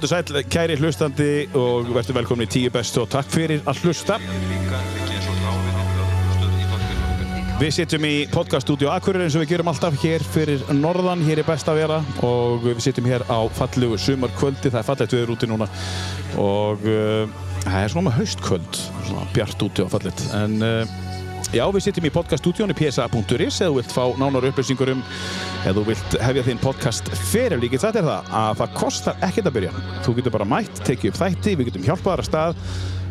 Kóttu sæl, kæri hlustandi og verður velkomin í tíu bestu og takk fyrir að hlusta. Við sitjum í podcaststudio Akureyri eins og við gerum alltaf hér fyrir norðan, hér er best að vera og við sitjum hér á fallegu sumarkvöldi, það er fallegt viður úti núna og uh, það er svona haustkvöld, svona bjart úti og fallet. En uh, já, við sitjum í podcaststudiónu psa.is eða þú vilt fá nánar upplýsingur um eða þú vilt hefja þinn podcast fyrir líkið. Þetta er það að það kostar ekkert að byrja. Þú getur bara mætt, tekið upp þætti, við getum hjálpað þar að stað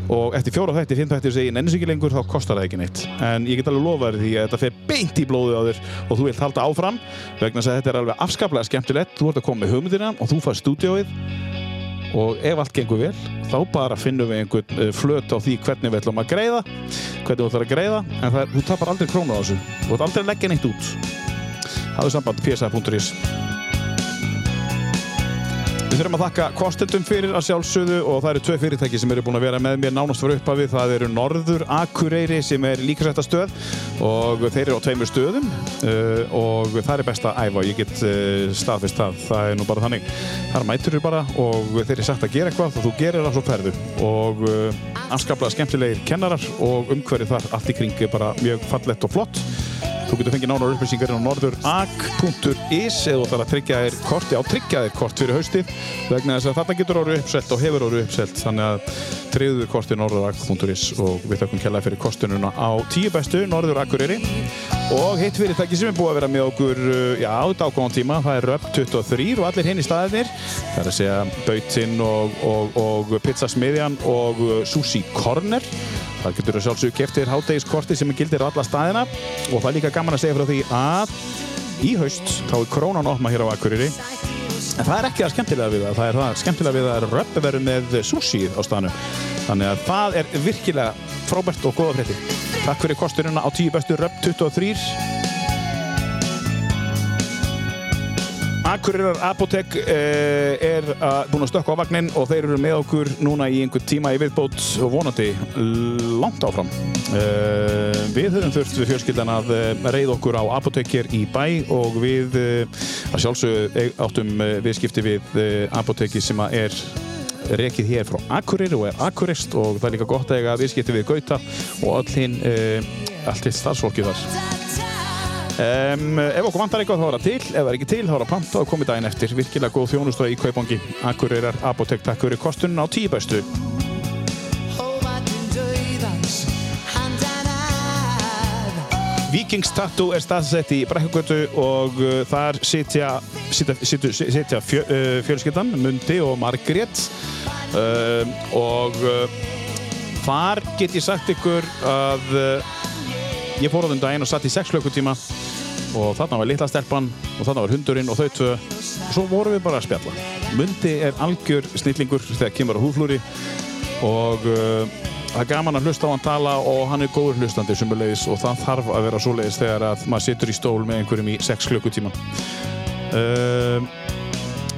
og eftir fjóra þætti, fimm þætti og segir nennis ekki lengur þá kostar það ekki neitt. En ég get alveg lofa þér því að þetta fer beint í blóðu á þér og þú vilt halda áfram vegna að þetta er alveg afskaplega skemmtilegt. Þú ert að koma með hugmyndina og þú fær stúdióið og ef allt gengur vel þá bara finnum við einhvern uh, flöt á því hvernig við ætlum að greiða hvernig þú ætlar að greiða en það er, þú tapar aldrei krónu á þessu. Þú ætlar aldrei að leggja neitt út. Hafðu samband psa.is Við þurfum að þakka kostendum fyrir að sjálfsögðu og það eru tvö fyrirtæki sem eru búin að vera með mér nánast fyrir upphafi. Það eru Norður Akureyri sem er líkasættastöð og þeir eru á tveimur stöðum uh, og það er best að æfa. Ég get uh, staðfist það. Það er nú bara þannig. Það mætur þér bara og þeir eru sagt að gera eitthvað og þú gerir það svo ferðu. Og uh, anskaplega skemmtilegir kennarar og umhverfið þar allt í kring er bara mjög fallett og flott. Þú getur fengið nánar upplýsingar á norðurak.is eða ætlar að tryggja þér korti á tryggja þér kort fyrir haustið vegna þess að þarna getur orðið uppselt og hefur orðið uppselt. Þannig að treyðu þér korti norðurak.is og við þakkum kjallaði fyrir kostununa á tíu bestu Norðurakureyri. Og hitt fyrirtæki sem er búið að vera með okkur já, á þetta ákváðan tíma, það er Röp 23 og allir hinn í staðinir það er að segja Bautinn og, og, og Pizzasmiðjan og Sushi Corner. Það getur að sjálfsögja keftir háttegiskorti sem gildir alla staðina. Og það er líka gaman að segja frá því að í haust þá er krónan opma hér á Akureyri en það er ekki það skemmtilega við það, það er það skemmtilega við að röppi verið með sushi á staðinu þannig að það er virkilega frábært og góða frétti. Takk fyrir kosturina á tíu bestu röpp 23 Akureyrar Apotek uh, er uh, búin að stökka á vagnin og þeir eru með okkur núna í einhver tíma í viðbót og vonandi langt áfram. Uh, við höfum þurft við fjölskyldan að reyða okkur á Apotekir í bæ og við að sjálfsögðu áttum viðskipti við Apoteki sem er rekið hér frá Akureyri og er Akureyst og það er líka gott að eiga viðskipti við Gauta og all hinn, allt hitt starfsfólkið þar. Um, ef okkur vantar eitthvað þá er það til, ef það er ekki til þá er það panta og komið daginn eftir. Virkilega góð þjónustöð í Kaupangi. Akureyrar Apotek takk fyrir kostunum á tíu bestu. Vikings Tattoo er staðsett í Brekkugötu og uh, þar sitja, sitja, sitja, sitja fjö, uh, fjölskyldan, Mundi og Margrét uh, og þar get ég sagt ykkur að Ég fór á þenn daginn og satt í 6 klukkutíma og þarna var litla stelpann og þarna var hundurinn og þau tvö og svo vorum við bara að spjalla. Mundi er algjör snillingur þegar kemur á húflúri og uh, það er gaman að hlusta á hann tala og hann er góður hlustandi sumulegis og það þarf að vera svo leiðis þegar að maður situr í stól með einhverjum í 6 klukkutíma. Uh,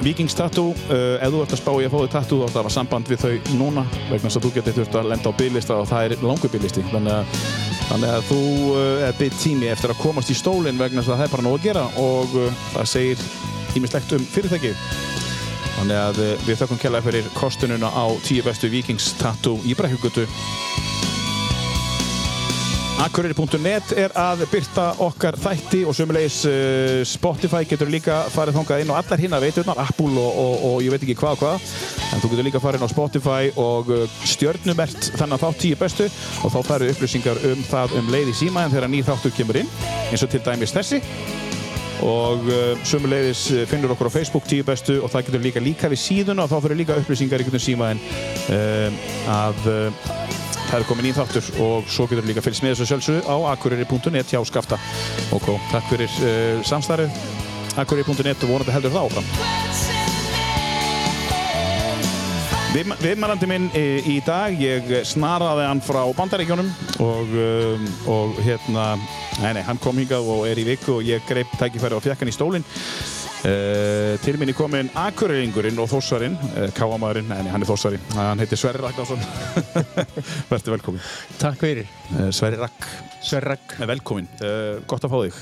Vikings Tattoo, uh, ef þú ert að spá í að fá þig tattoo þá þarf það að hafa samband við þau núna vegna þess að þú getur þurft að lenda á bygglista og það er langur bygglisti þannig að Þannig að þú uh, er byggt tími eftir að komast í stólinn vegna þess að það er bara nóg að gera og uh, það segir ímislegt um fyrirtæki. Þannig að uh, við þakkum kella fyrir kostununa á 10 bestu Vikings Tattoo í Brekkugötu. Akureyri.net er að byrta okkar þætti og sömulegis uh, Spotify getur líka farið þongað inn og allar hinn að veiturnar, Apple og, og, og ég veit ekki hvað og hvað en þú getur líka farið inn á Spotify og uh, stjörnumert þannig að þá tíu bestu og þá farið upplýsingar um það um leið í síma en þegar nýð þáttur kemur inn eins og til dæmis þessi. Og uh, sömulegis finnur okkur á Facebook tíu bestu og það getur líka líka við síðuna og þá fyrir líka upplýsingar í getum síma en að Það er komin í þáttur og svo getur við líka fylgst með þessu sjálfsögðu á akureyri.net hjá Skafta. Ok, takk fyrir uh, samstarið akureyri.net og vonandi heldur það áfram. Viðmælandi minn í, í dag, ég snaraði hann frá bandaríkjónum og, um, og hérna, nei nei, hann kom hingað og er í viku og ég greip tækifæri og fjekk hann í stólinn. Uh, til minni kominn Akureyringurinn og Þóssarinn, uh, Káamæðurinn, nei, hann er Þóssari, hann heitir Sverri Ragnarsson. Verður velkomin. Takk fyrir. Uh, Sverri Ragg. Sverri Ragg. Velkomin, gott að fá þig.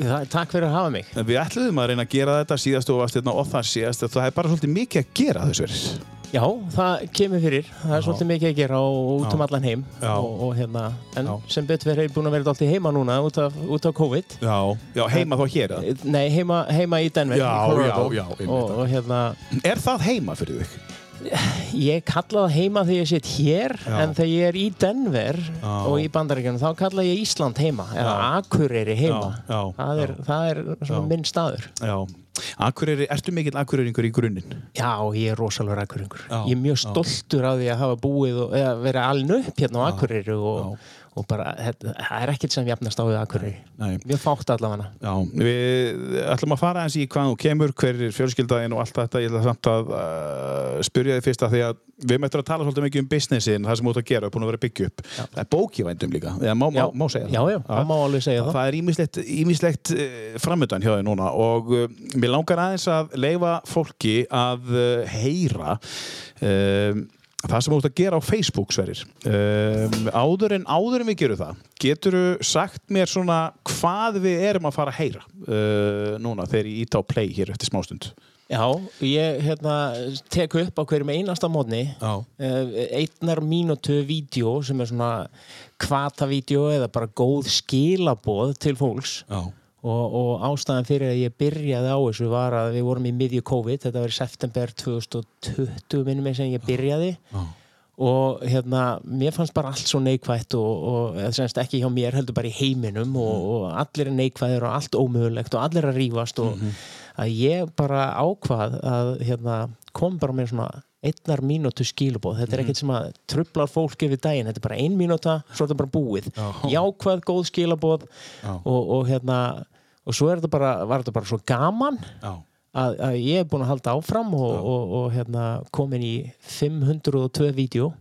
það, takk fyrir að hafa mig Við ætluðum að reyna að gera þetta síðast og hérna og það síðast það er bara svolítið mikið að gera þessu verið Já, það kemur fyrir, það er Já. svolítið mikið að gera og út um allan heim og, og hérna, en Já. sem betur verið er búin að vera alltaf heima núna út af, út af COVID Já, já heima þá hér? Nei, heima, heima í Denver Já, í Colorado. og, og hérna, Er það heima fyrir þig? Ég kalla það heima þegar ég sitt hér Já. en þegar ég er í Denver Já. og í Bandaríkjunum þá kalla ég Ísland heima eða. Akureyri heima. Já, það, er, það er minn staður. Já. Akureyri, ertu mikill akureyringur í grunninn? Já, ég er rosalega Akureyringur ég er mjög stoltur af því að hafa búið og eða verið aln upp hérna á Akureyri og, og bara, það er ekkert sem jafnast á við Nei mjög fátt allavega. Já, við ætlum að fara eins í hvað þú kemur, hver er fjölskyldaðin og allt þetta, ég ætla samt að uh, spyrja þig fyrst að því að við möttum að tala svolítið mikið um businessin, það sem ert að gera, er búin að vera að byggja upp. Það er bókivændum líka, eða má, má, má segja já, já, það má alveg segja það Það. er ímislegt, ímislegt uh, framöndan hjá þig núna og uh, mér langar aðeins að leifa fólki að uh, heyra um, það sem þú ert að gera á Facebook Sverrir um, áður, en, áður en við gerum það getur þú sagt mér svona hvað við erum að fara að heyra uh, núna þegar ég ít á play hér eftir smástund? Já, ég hérna, tek upp á hverjum einasta mótni Já, einnar mínútu vídeo sem er svona kvata-vídeó eða bara góð skilaboð til fólks. Já, og, og ástæðan fyrir að ég byrjaði á þessu var að við vorum í miðju COVID þetta var í september 2020 minnum ég sem ég byrjaði. Já, og hérna, mér fannst bara allt svo neikvætt og, og eða semst ekki hjá mér heldur bara í heiminum og, og allir er neikvæðir og allt ómögulegt og allir er að rífast og að ég bara ákvað að hérna, kom bara með svona einnar mínútu skilubóð, þetta er ekkert sem að trublar fólk yfir daginn, þetta er bara ein mínúta svo er þetta bara búið, Já. jákvæð góð skilubóð og, og hérna og svo þetta bara, var þetta bara svo gaman að, að ég er búin að halda áfram og, og, og hérna komin í 502 vídeo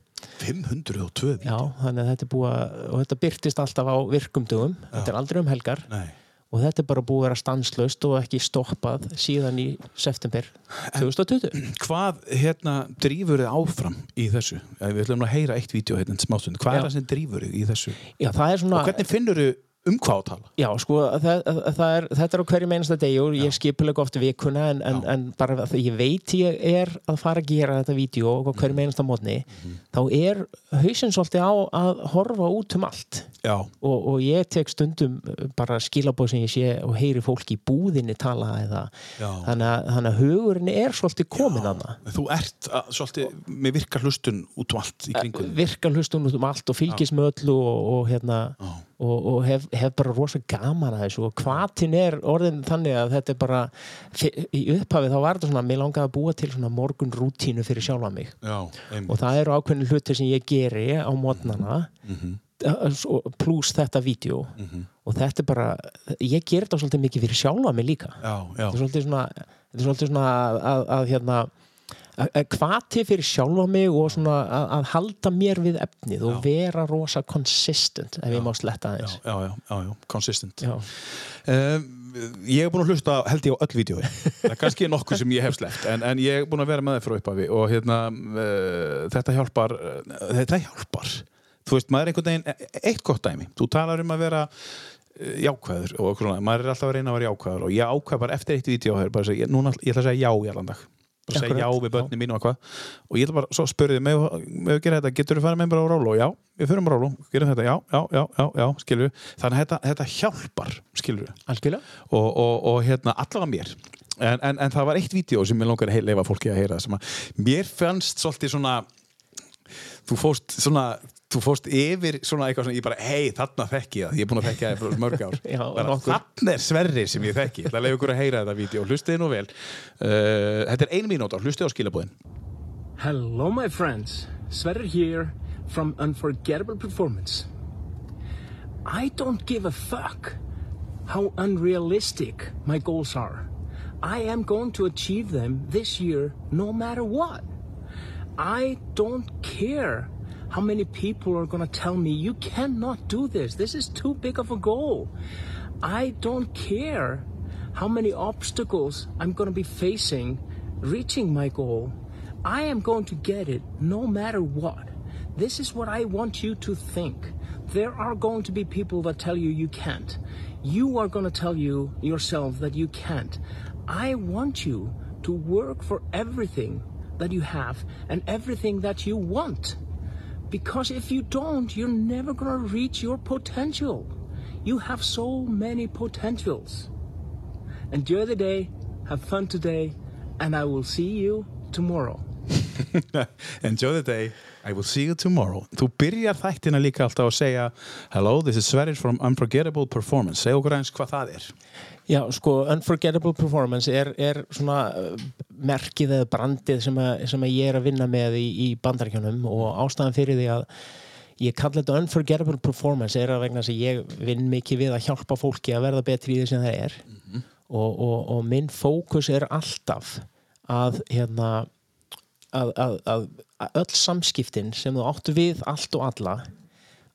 502 Já, þannig að þetta er búið að, og þetta byrtist alltaf á virkumdugum, þetta er aldrei um helgar Nei og þetta er bara búið að vera stanslaust og ekki stoppað síðan í september 2020. Hvað hérna drífur þið áfram í þessu? Við ætlum að heyra eitt vídeo hérna smástund. Hvað Já. er það sem drífur þið í þessu? Já, það er svona... Og hvernig finnur þið um hvað að tala? Já, sko, það, það er, þetta er á hverju meinasta degi og ég skipulega oft vikuna en, en, en bara að ég veit ég er að fara að gera þetta vídeo á hverju meinasta mótni Mhm. þá er hausinn svolítið á að horfa út um allt. Og, og ég tek stundum bara skilabóð sem ég sé og heyri fólki í búðinni tala eða þannig að, þannig að hugurinn er svolítið komin að það Þú ert að, svolítið með virkar hlustun út um allt í kringum. þig. virkar hlustun út um allt og fylgis með öllu og, og, hérna, Já. og, og hef, hef bara rosa gaman að þessu og hvaðin er orðin þannig að þetta er bara í upphafi þá var þetta svona mér langaði að búa til svona morgun rútínu fyrir sjálfa mig Já, og það eru ákveðin hluti sem ég geri á mótnana Mhm. Pluss þetta vídeo og þetta er bara, ég ger þetta svolítið mikið fyrir sjálfa mig líka Já, já. þetta er svolítið svona, þetta er svolítið svona að, að, að hérna að- að hvati fyrir sjálfa mig og svona að, að halda mér við efnið og Já. vera rosa consistent ef ég má sletta Já, aðeins já, já, já, já, consistent. Já. Um, ég hef búin að hlusta held ég á öll vídjói. Það er kannski nokkuð sem ég hef sleppt, en, en ég hef búin að vera með það frá upphafi og hérna, uh, þetta hjálpar, uh, þetta hjálpar. Þú veist, maður er einhvern veginn, e- eitt gott dæmi. Þú talar um að vera uh, jákvæður og svona, maður er alltaf að reyna að vera jákvæður og ég ákvað bara eftir eitt vídeo hér, bara að segja, núna, ég ætla að segja já í allan dag. Bara að segja já við börnum mínu og hvað. Og ég ætla bara, svo spurði, með við gera þetta, getur þú farið með mér á rólu? Já, við fyrir á rólu, gerum þetta, já, já, já, já, já, skilur Þannig að þetta, þetta hjálpar, algjörlega og, og, og hérna allavega mér en, en, en það var eitt vídeo sem ég langar að leyfa fólki að heyra að mér fannst svolítið svona þú fórst svona þú fórst yfir svona eitthvað svona ég bara hei þarna þekki ég það, ég er búin að þekka það mörg ár Já, þarna er Sverrir sem ég þekki ég ætla að leiða ykkur að heyra þetta vídeo hlustið nú vel uh, þetta er ein mínúta, hlustið á skilabóðin Hello, my friends. Sverre here from Unforgettable Performance. I don't give a fuck how unrealistic my goals are. I am going to achieve them this year no matter what. I don't care how many people are going to tell me, you cannot do this. This is too big of a goal. I don't care how many obstacles I'm going to be facing reaching my goal. I am going to get it no matter what. This is what I want you to think. there are going to be people that tell you you can't. You are going to tell you yourself that you can't. I want you to work for everything that you have and everything that you want. Because if you don't, you're never to reach your potential. You have so many potentials. Enjoy the day, have fun today, and I will see you tomorrow. Enjoy the day, I will see you tomorrow Þú byrjar þættina líka alltaf að segja Hello, this is Sverrir from Unforgettable Performance Segð okkur eins hvað það er Já, sko, Unforgettable Performance er, er svona uh, merkið eða brandið sem, að, sem að ég er að vinna með í, í bandaríkjónum og ástæðan fyrir því að ég kalla þetta Unforgettable Performance er að vegna þess að ég vinn mikið við að hjálpa fólki að verða betri í því sem það er. Og, og, og minn fókus er alltaf að hérna að, að, að, að öll samskiptin sem þú áttu við allt og alla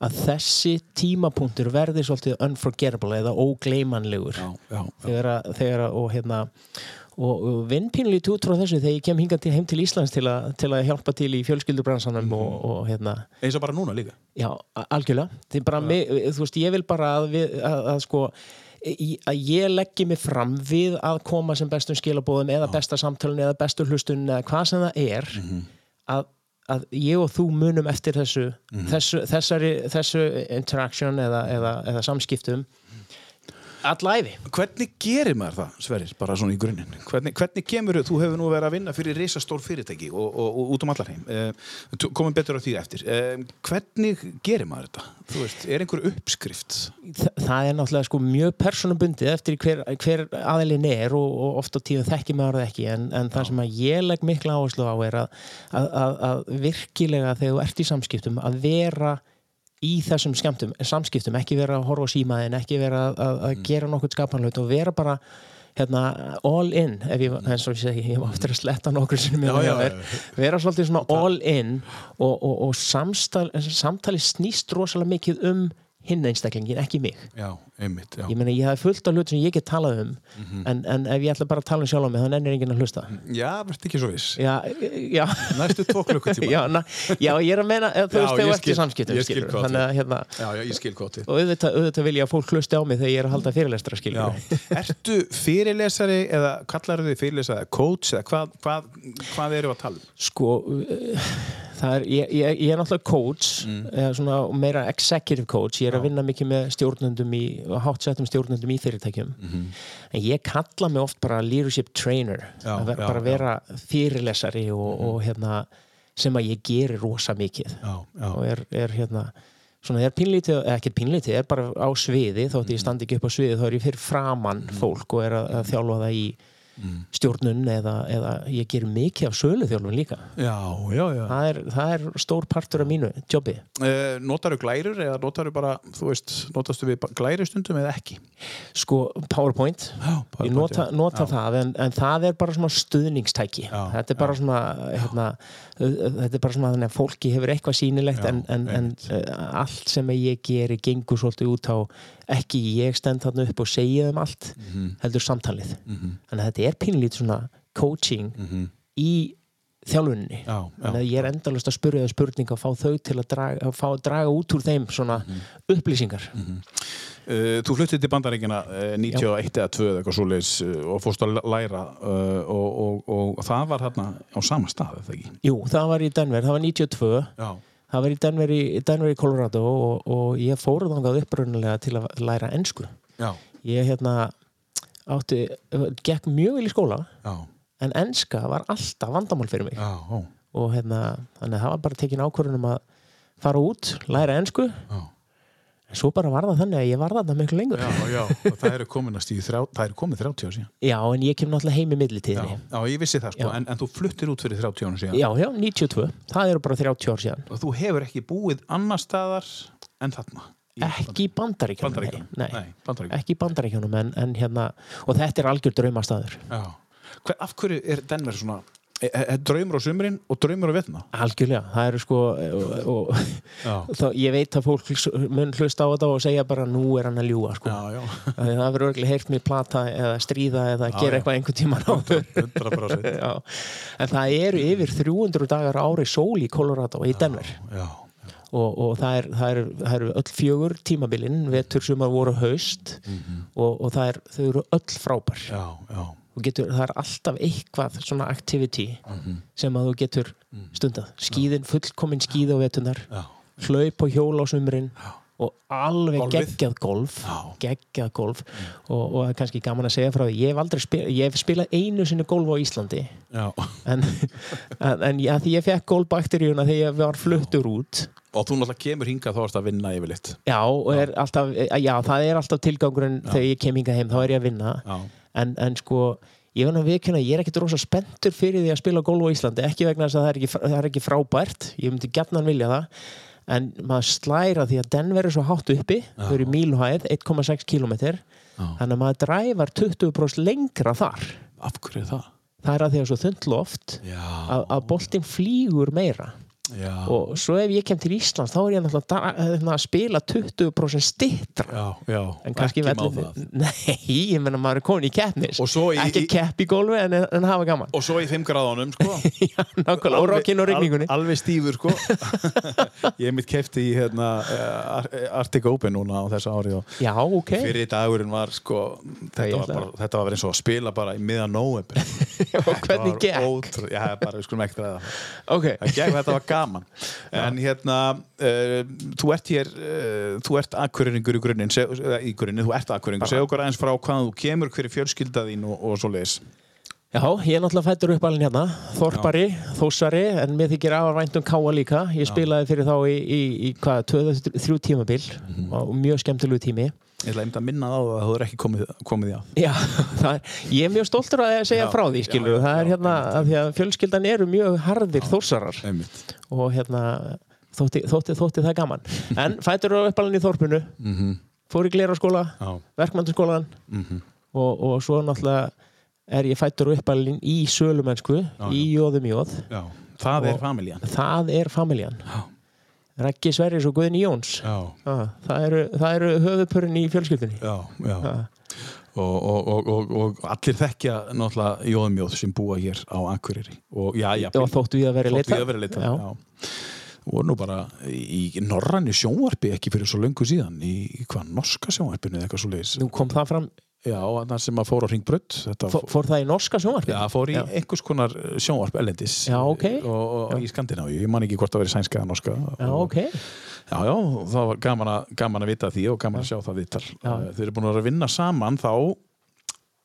að þessi tímapunktur verði svolítið unforgettable eða ógleimanlegur já, já. þegar að, þegar að og hérna og, og vinn pínlítið út frá þessu þegar ég kem hingað til, heim til Íslands til, a, til að hjálpa til í fjölskyldubransanum mm. og, og hérna eins og bara núna líka já, algjörlega, bara mig, þú veist, ég vil bara að, að, að sko að ég leggji mig fram við að koma sem bestum skilabóðum eða Já. besta samtalun eða bestur hlustun eða hvað sem það er mm -hmm. að, að ég og þú munum eftir þessu, mm -hmm. þessu þessari, þessu interaction eða, eða, eða samskiptum allæfi. Hvernig gerir maður það, Sverrir, bara svona í grunninn? Hvernig, hvernig kemur þú, þú hefur nú verið að vinna fyrir reysastór fyrirtæki og, og, og út um allarheim, eh, komum betur á því eftir. Eh, hvernig gerir maður þetta? Þú veist, er einhver uppskrift? Þa, það er náttúrulega sko mjög personabundið eftir hver, hver aðilin er og, og ofta tíðum þekki maður það ekki, en, en það sem að ég legg mikla áherslu á er að, að, að, að virkilega þegar þú ert í samskiptum að vera í þessum skemmtum, samskiptum, ekki vera að horfa á símaðin, ekki vera að, að, mm. gera nokkur skapanlaut og vera bara hérna, all in, ef ég, eins og ég segi ég var aftur að sletta nokkur sem ég já, vera svolítið svona all in og, og, og samtali snýst rosalega mikið um hinn einstaklingin, ekki mig. Já, einmitt, já. ég meina ég haf fullt af hlut sem ég get talað um mm -hmm. en, en ef ég ætla bara að tala um sjálf á mig þá nennir enginn að hlusta. Já, verður ekki svo viss. Já, já. Næstu tók klukkutíma. Já, já, ég er að meina, þú veist, þegar þú ert í samskiptum Ég skil kvoti hérna, Og auðvitað, auðvitað vil ég að fólk hlusta á mig þegar ég er að halda fyrirlestra, Ertu fyrirlesari eða kallar þið fyrirlesari, coach eða hvað, hvað, hvað eru að tala um? Sko Er, ég, ég, ég er náttúrulega coach mm. svona, meira executive coach ég er að vinna mikið með stjórnundum í hátsettum stjórnundum í fyrirtækjum mm -hmm. en ég kalla mig oft bara leadership trainer já, að vera, já, bara vera fyrirlesari og, mm -hmm. og hérna, sem að ég gerir rosa mikið já, og er, er hérna svona er pínlítið, ekki pínlítið, er bara á sviði þótt ég mhm. standi ekki upp á sviði þá er ég fyrir framann mhm. fólk og er að, að þjálfa það í mm. stjórnun eða, eða ég ger mikið af söluþjálfun líka já, já, já. Það, er, það er stór partur af mínu jobbi eh, Notar þú glærur eða notar þú bara þú veist, notastu við glæri stundum eða ekki? Sko, PowerPoint, PowerPoint ég nota, nota það en, en það er bara svona stuðningstæki þetta er bara svona hérna, þetta er bara svona þannig að fólki hefur eitthvað sínilegt en, en, en allt sem ég gerir gengur svolítið út á ekki ég stend þarna upp og segja um allt mm -hmm. heldur samtalið mm -hmm. þannig að þetta er pinlít svona coaching mm -hmm. í þjálfunni þannig að ég er endalust að spyrja það spurninga og fá þau til að draga, að fá draga út úr þeim svona mhm. upplýsingar uh, Þú fluttið til bandaríkina uh, 91 eða 2 eitthvað svo leiðis uh, og fórst að læra og, og, og, það var hérna á sama stað, eða ekki? Jú, það var í Denver, það var 92 Já það var í Denver í, Denver í Colorado og, og ég fór þangað uppröðnulega til að læra ennsku Já. ég hérna átti, gekk mjög vel í skóla Já. en ennska var alltaf vandamál fyrir mig. Já, og hérna þannig að það var bara tekin ákvörðunum að fara út, læra ennsku en svo bara var það þannig að ég var þarna miklu lengur. Já, já, og það eru það eru komin 30 ára síðan. Já, en ég kem náttúrulega heim í millitíðinni. Já, já ég vissi það sko, en, en þú fluttir út fyrir 30 ára síðan. Já, já, 92, það eru bara 30 ára síðan. Og þú hefur ekki búið annar staðar en þarna Ekki í bandaríkjónum, ekki í bandaríkjónum en, en hérna, og þetta er algjör draumastaður. Já, Hver, af hverju er Denver svona Er e, e, draumur á sumrin og draumur á vettna? Algjörlega, það eru sko og, og, þá, ég veit að fólk mun hlust á þetta og segja bara nú er hann að ljúa sko. já, já. það verður örglega heilt með plata eða stríða eða já, gera eitthvað einhvern tíma en það eru yfir 300 dagar ári sól í Colorado og í Denver og, og það, er, það, er, það eru öll fjögur tímabilin, vetur sem að voru haust. Og, og það er, þau eru öll frábær. Já, já. og getur, það er alltaf eitthvað svona activity sem að þú getur stundað, skíðin, fullkomin skíð á vetunar, hlaup og hjól á sumrin og alveg geggjað golf Já. geggjað golf. Og, og það er kannski gaman að segja frá því ég hef aldrei spilað, ég hef spilað einu sinni golf á Íslandi. Já. en, en, en já, því ég fekk golfbakteríuna þegar ég var fluttur út. Og þú náttúrulega kemur hingað þá erst að vinna yfirleitt. já, er alltaf, já, það er alltaf tilgangurinn þegar ég kem hingað heim, þá er ég að vinna. Já. en, en sko ég verð að viðkynna, ég er ekkert rosa spenntur fyrir því að spila golf á Íslandi, ekki vegna þess að það er ekki, það er ekki frábært, ég myndi gætnan vilja það en maður slæra því að Denver er svo hátt uppi, þau eru í mílhæð 1,6 km þannig að maður dræfar 20% lengra þar. Af hverju er það? það er að því að svo þund loft Já. að, að boltinn flýgur meira Já. og svo ef ég kem til Íslands þá er ég náttúrulega að, að, spila 20% stittra en kannski það. Nei, ég menna maður er komin í keppnis í- ekki kepp í gólfi en, en hafa gaman Og svo í 5 gráðunum, sko. Já, og rockinn og rigningunni Al, alveg stífur, sko. ég mitt kefti í hérna, eh, Ar- Arctic Open núna á þessu ári og Já, ok fyrir dagurinn var, sko, þetta var, bara, þetta var eins og að spila bara í miðan nóvember. Og hvernig gekk? Já, bara, við skulum ekki það. Ok, Það gekk, þetta var gaman En hérna uh, Þú ert hér uh, Þú ert akkuriringur í grunninn. Þú ert akkuriringur Segð okkur aðeins frá hvaðan þú kemur Hver er fjölskylda þín og, og svo leiðis já, ég er náttúrulega fættur upp alveg hérna Þorpari, Þósari, en mér þykir afar vænt um Káa líka. Ég spilaði fyrir þá í, í, í hvað, tvö, þrjú tímabil Mhm. og mjög skemmtilegu tími. Ég ætla einmitt að minna það á það að þú er ekki komið, komið í að Já, það er, ég er mjög stoltur að segja Já, frá því, skilur já, já, það er já, hérna, því að fjölskyldan eru mjög harðir þórsarar. Einmitt. Og hérna þótti, þótti, þótti það gaman. En fættur á uppalinn í þorpinu Mhm. fór í glera skóla, Já, verkmæntaskólan Mhm. og, og svo náttúrulega er ég fættur uppalinn í sölumennsku í Jóðum Jóð. Já. Það er það er familjan. Já. Raggi Sverris og Guðni Jóns. Já, ah, það eru, eru höfupurinn í fjölskyldunni. Já, já. Ah. Og, og, og, og, og allir þekkja náttúrulega jóðumjóð sem búa hér á Akureyri. Og já, já, og þóttu við að vera Þótt leita við að vera leita Já. já. og nú bara í norrannu sjónvarpi ekki fyrir svo löngu síðan í, í hvað norska sjónvarpinu eða eitthvað svo leiðis nú kom það fram, já, það sem að fór á Ringbrödd þetta fór, fór það í norska sjónvarpi já, fór í Já. einhvers konar sjónvarp ellendis Já, ok. og, og í Skandinavíu, ég man ekki hvort það verið sænska eða norska já, ok já, já, það var gaman að, gaman að vita því og gaman að sjá það viðtal Já. þeir eru búin að vera að vinna saman þá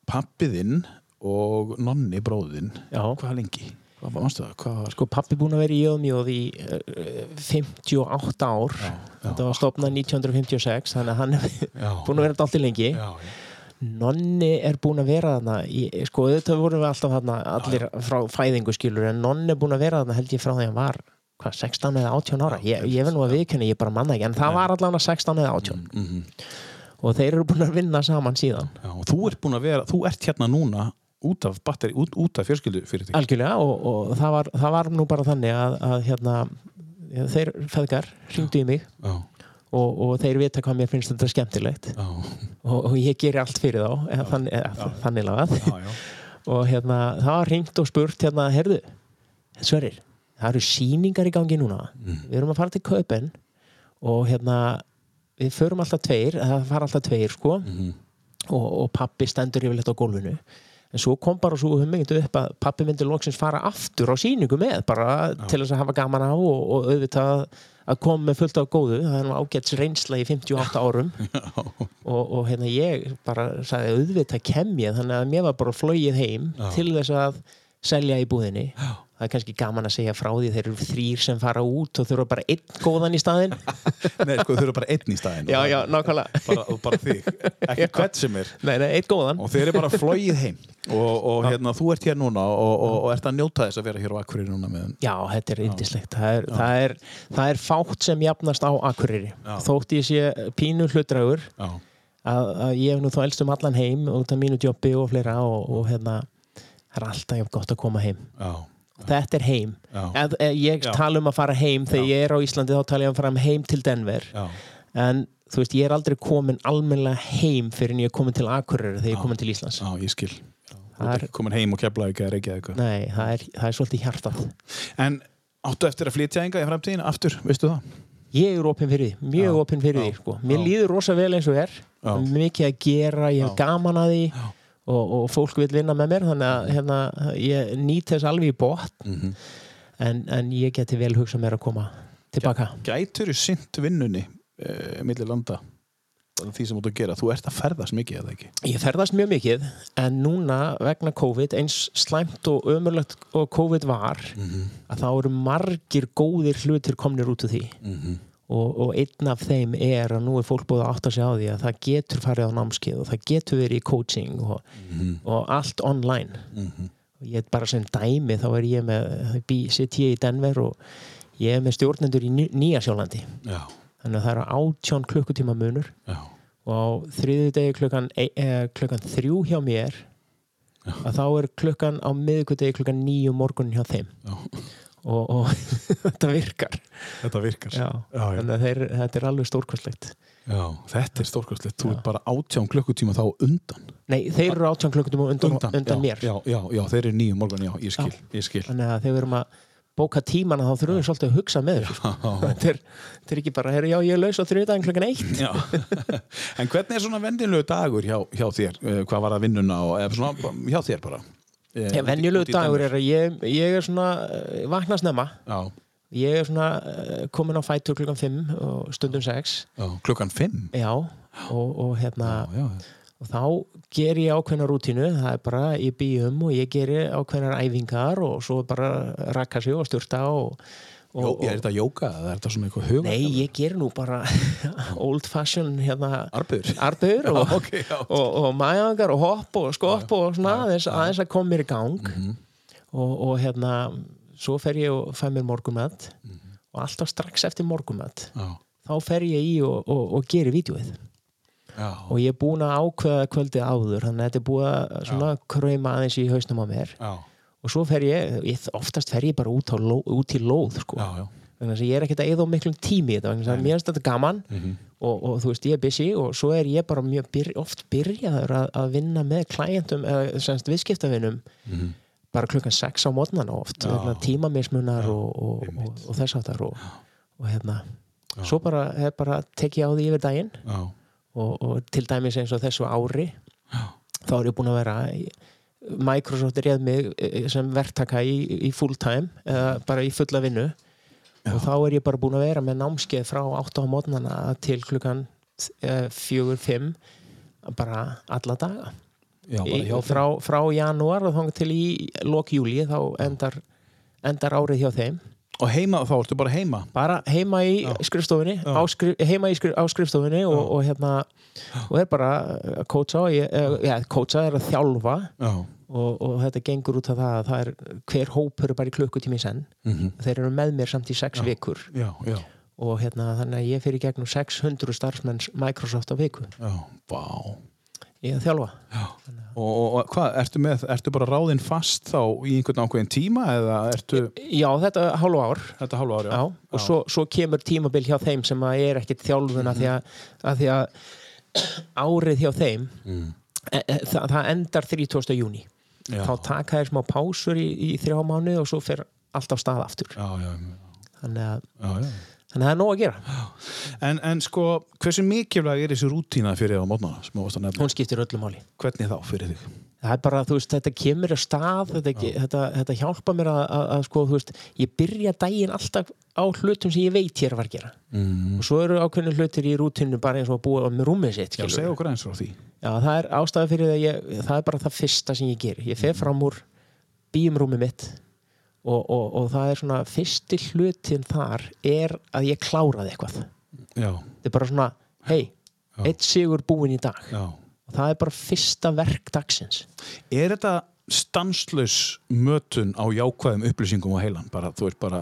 pappiðinn og nonni bróðinn Já. hvað lengi? Hvað var? Hvað var Sko pappi búinn að vera í Jöðmjóð í uh, 58 ár þetta var stopnað 1956 þannig að hann er já, búinn að vera þetta allt í lengi já, já. Nonni er búinn að vera þarna í, sko auðvitað vorum við alltaf þarna allir frá fæðingu skilur en Nonni er búinn að vera þarna held ég frá því að hann var hvað, 16 eða 18 ára? Ég, ég verð nú að viðkenni, ég bara manna ekki en það var allavega 16 eða 18 Mhm. og þeir eru búinn að vinna saman síðan. Já, og þú ert búin að vera, þú ert hérna núna út af batteri, út, út af fjölskyldu fyrir því. algjörlega og, og það, var, það var nú bara þannig að, að hérna, þeir feðgar hringdu í mig. Já, og, og þeir vita hvað mér finnst þetta skemmtilegt. Já, og, og ég geri allt fyrir þá eða, þann, eða, þannig lagað. Já, já. og hérna, það var ringt og spurt hérna, herðu, Sverrir það eru síningar í gangi núna. Við erum að fara til Köpen og hérna við förum alltaf tveir, það fara alltaf tveir sko. Og, og pappi stendur yfirleitt á gólfinu. En svo kom bara svo hugmynd upp að pappi myndi loksins fara aftur á síningu með bara til þess að hafa gaman á og, og auðvitað að koma með fullt af góðu. Það er nú ágæts reynsla í 58 árum. Og, og hérna ég bara sagði auðvitað kem ég þannig að mér var bara flóið heim Já. til þess að selja í búðinni það er kannski gaman að segja frá því þeir eru þrýr sem fara út og þurfa bara einn góðan í staðinn Nei, sko, eru bara einn í staðinn. já, já, nákvæmlega Bara, bara þig, ekki hvert sem er. nei, nei, einn góðan Og þeir eru bara flóið heim. Og, og hérna, þú ert hér núna og, og, og ert að njóta þess að vera hér á Akureyri núna með Já, þetta er yndislegt. Það það, það er fátt sem jafnast á Akureyri. Já. Þótt ég sé pínu hlutdragur Já, að, að ég hef nú þá elst um allan heim út af mínu jobbi og fleira og, og hérna, það er alltaf gott að koma heim. já, Þetta er heim. Já. Ef ég Já. tala um að fara heim þegar ég er á Íslandi þá tala ég um að fara heim til Denver. já, En þú veist, ég er aldrei komin almennilega heim fyrir en ég er komin til Akureyri þegar ég er komin til Íslands. já, ég skil. Já, er- ekki komin heim og keflaði ekki að reykja eitthvað. Nei, það er, það er svolítið hjartað. En áttu eftir að flytja enga í framtíðina aftur, veistu það? ég er opinn fyrir því, mjög Já, opinn fyrir já, því sko. mér já. líður rosa vel eins og er Já. mikið að gera, ég Já. gaman að því og, og fólk vil vinna með mér þannig að hérna, ég nýt þess alveg í bótt Mhm. en, en ég geti vel hugsað mér að koma tilbaka. Gætur þú sint vinnunni uh, millir landa? Því sem ert að gera, þú ert að ferðast mikið eða ekki? Ég ferðast mjög mikið en núna vegna COVID eins slæmt og ömurlegt og COVID var að þá eru margir góðir hlutir komnir út úr því og, og einn af þeim er að nú er fólk búið að átta sig á því að það getur farið á námskeið og það getur verið í coaching og, og allt online. Og ég er bara sem dæmi þá er ég með, sitt ég í Denver og ég er með stjórnendur í Nýja- Nýja-Sjálandi Já, þannig að það eru átján klukkutíma munur já, og á þriðu degi klukkan, e, e, klukkan þrjú hjá mér að þá er klukkan á miðvikudegi klukkan nýju morgun hjá þeim. Já. Og, og þetta virkar. Þetta virkar. Já. já, já. þeir, þetta er alveg stórkvæslegt já Þetta er stórkvæslegt, þú ert bara átján klukkutíma þá undan. Nei, þeir eru átján klukkutíma undan, undan, já, mér. Já, já, já, þeir eru nýju morgun, já, ég skil, ég skil. Þannig að þegar við erum að bóka tímana þá þurfum við svolítið að hugsa með þessu. Þetta er, er ekki bara, herri, já ég er laus á þriðdaginn klukkan eitt. En hvernig er svona vendinlegu dagur hjá, hjá þér, Eh, hvað var að vinnuna og eða svona hjá þér bara Já, venjulegu dagur er að ég, ég er svona eh, vakna snemma. Já, ég er svona eh, komin á fætur klukkan 5 og stundum 6 já, klukkan fimm? Já, og, og hérna já, já, og þá ger ég ákveðna rútínu það er bara í bíum og ég gerir ákveðnar æfingar og svo bara rakka sig og styrta og, Jó, er þetta jóka er þetta svona eitthvað huga? Nei, ég ger nú bara old fashion hérna Arbur? og, ok, já. og, og mæðangar og hopp og skopp og svona aðeins, að koma mér í gang. Mhm. og, og hérna svo fer ég og fæ mér morgumat og alltaf strax eftir morgumat Já, þá fer ég í og, gerir vídjóið og ég er búin að ákveða kvöldið áður þannig að þetta er búið að svona krauma aðeins í hausnum á mér. Já, og svo fer ég, ég oftast fer ég bara út, á ló, út í lóð sko. já, já. þess að ég er ekkert að eða miklum tími þess að mér finnst þetta gaman Mhm. og, og þú veist ég er busy og svo er ég bara mjög byr, oft byrjaður að, að vinna með klæjentum eða semst viðskiptavinnum Mhm. bara klukkan 6 á mótnana oft Já. vegna tímamismunar og, og, og, þess áttar og, og hérna svo bara, bara tek ég á því yfir daginn já. og, og til dæmis eins og þessu ári þá er ég búin að vera í, Microsoft réð mig eh, sem verktaka í, í full time eða bara í fulla vinnu. Og þá er ég bara búin að vera með námskeið frá 8 á mótnana til klukkan 4-5 bara alla daga. Já bara í, frá, frá janúar og þá til í lok júli þá endar, endar árið hjá þeim. Og heima, þá ertu bara heima? Bara heima í skrifstofunni á skrif, heima í skrif, á skrifstofunni og, og hérna og er bara að kótsa og ég, eh, ja, kótsa er að þjálfa. Já, og, og þetta gengur út af það að það er hver hópur er bara í klukkutími senn. Mhm. þeir eru með mér samt í sex vikur. Já, já, og hérna þannig að ég fyrir gegnum 600 starfsmenns Microsoft á viku. Já, vá. Í að þjálfa. Og, og, og hvað, ertu með, ertu bara ráðinn fast þá í einhvern ákveðin tíma eða ertu já þetta er hálfu ár. Þetta hálfa ári? já, og Svo, svo kemur tímabil hjá þeim sem að er ekkit þjálfun að, því að, að því að árið hjá þeim Mm. e, e, það, það endar 30. júni Já. þá taka þér smá pásur í, í þrjá mánu og svo fer allt á stað aftur Já, þannig að, já, já. þannig að það er nóg að gera En, en sko, hversu mikilvæg er þessi rútína fyrir á varst að nefna? hún skiptir öllu máli Hvernig þá fyrir þig? Það er bara, þú veist, þetta kemur að stað þetta, þetta, þetta hjálpa mér að, að, að sko, þú veist, ég byrja daginn alltaf á hlutum sem ég veit ég er að fara að gera. Mm. og svo eru ákveðinu hlutir í rútinu bara eins og að búa með rúmið sitt Já, segja okkur eins frá því. Já, það er ástæði fyrir það ég, það er bara það fyrsta sem ég ger ég fer fram úr býjum rúmið mitt og, og, og það er svona fyrsti hlutin þar er að ég kláraði eitthvað. Já, þetta er bara svona, hei, eitt sigur búin í dag. Já og það er bara fyrsta verk dagsins. Er þetta stanslaus mötun á jákvæðum upplýsingum á heilan? Bara, þú ert bara,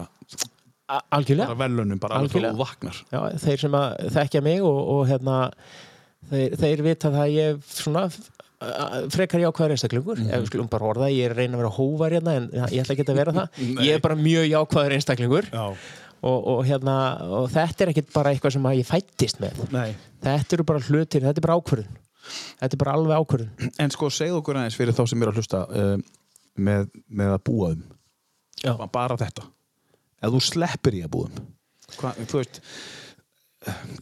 algjörlega. bara velunum, bara alveg þú vaknar. Já, þeir sem að þekkja mig og, og hérna þeir, þeir vita það að ég svona frekar jákvæður einstaklingur. Ef við skulum bara orða, ég er að reyna að vera hóvar hérna en ég ætla ekki að vera það. Ég er bara mjög jákvæður einstaklingur. Já, og, og hérna, og þetta er ekkit bara eitthvað sem að ég fættist með. Nei. Þetta eru bara hlutir, þetta er bara ákvörðun þetta er bara alveg ákvörðun. En sko, segð okkur aðeins fyrir þá sem eru að hlusta uh, með, með að búa um Já. bara þetta. Ef þú sleppir í að búa um Hva, þú veist,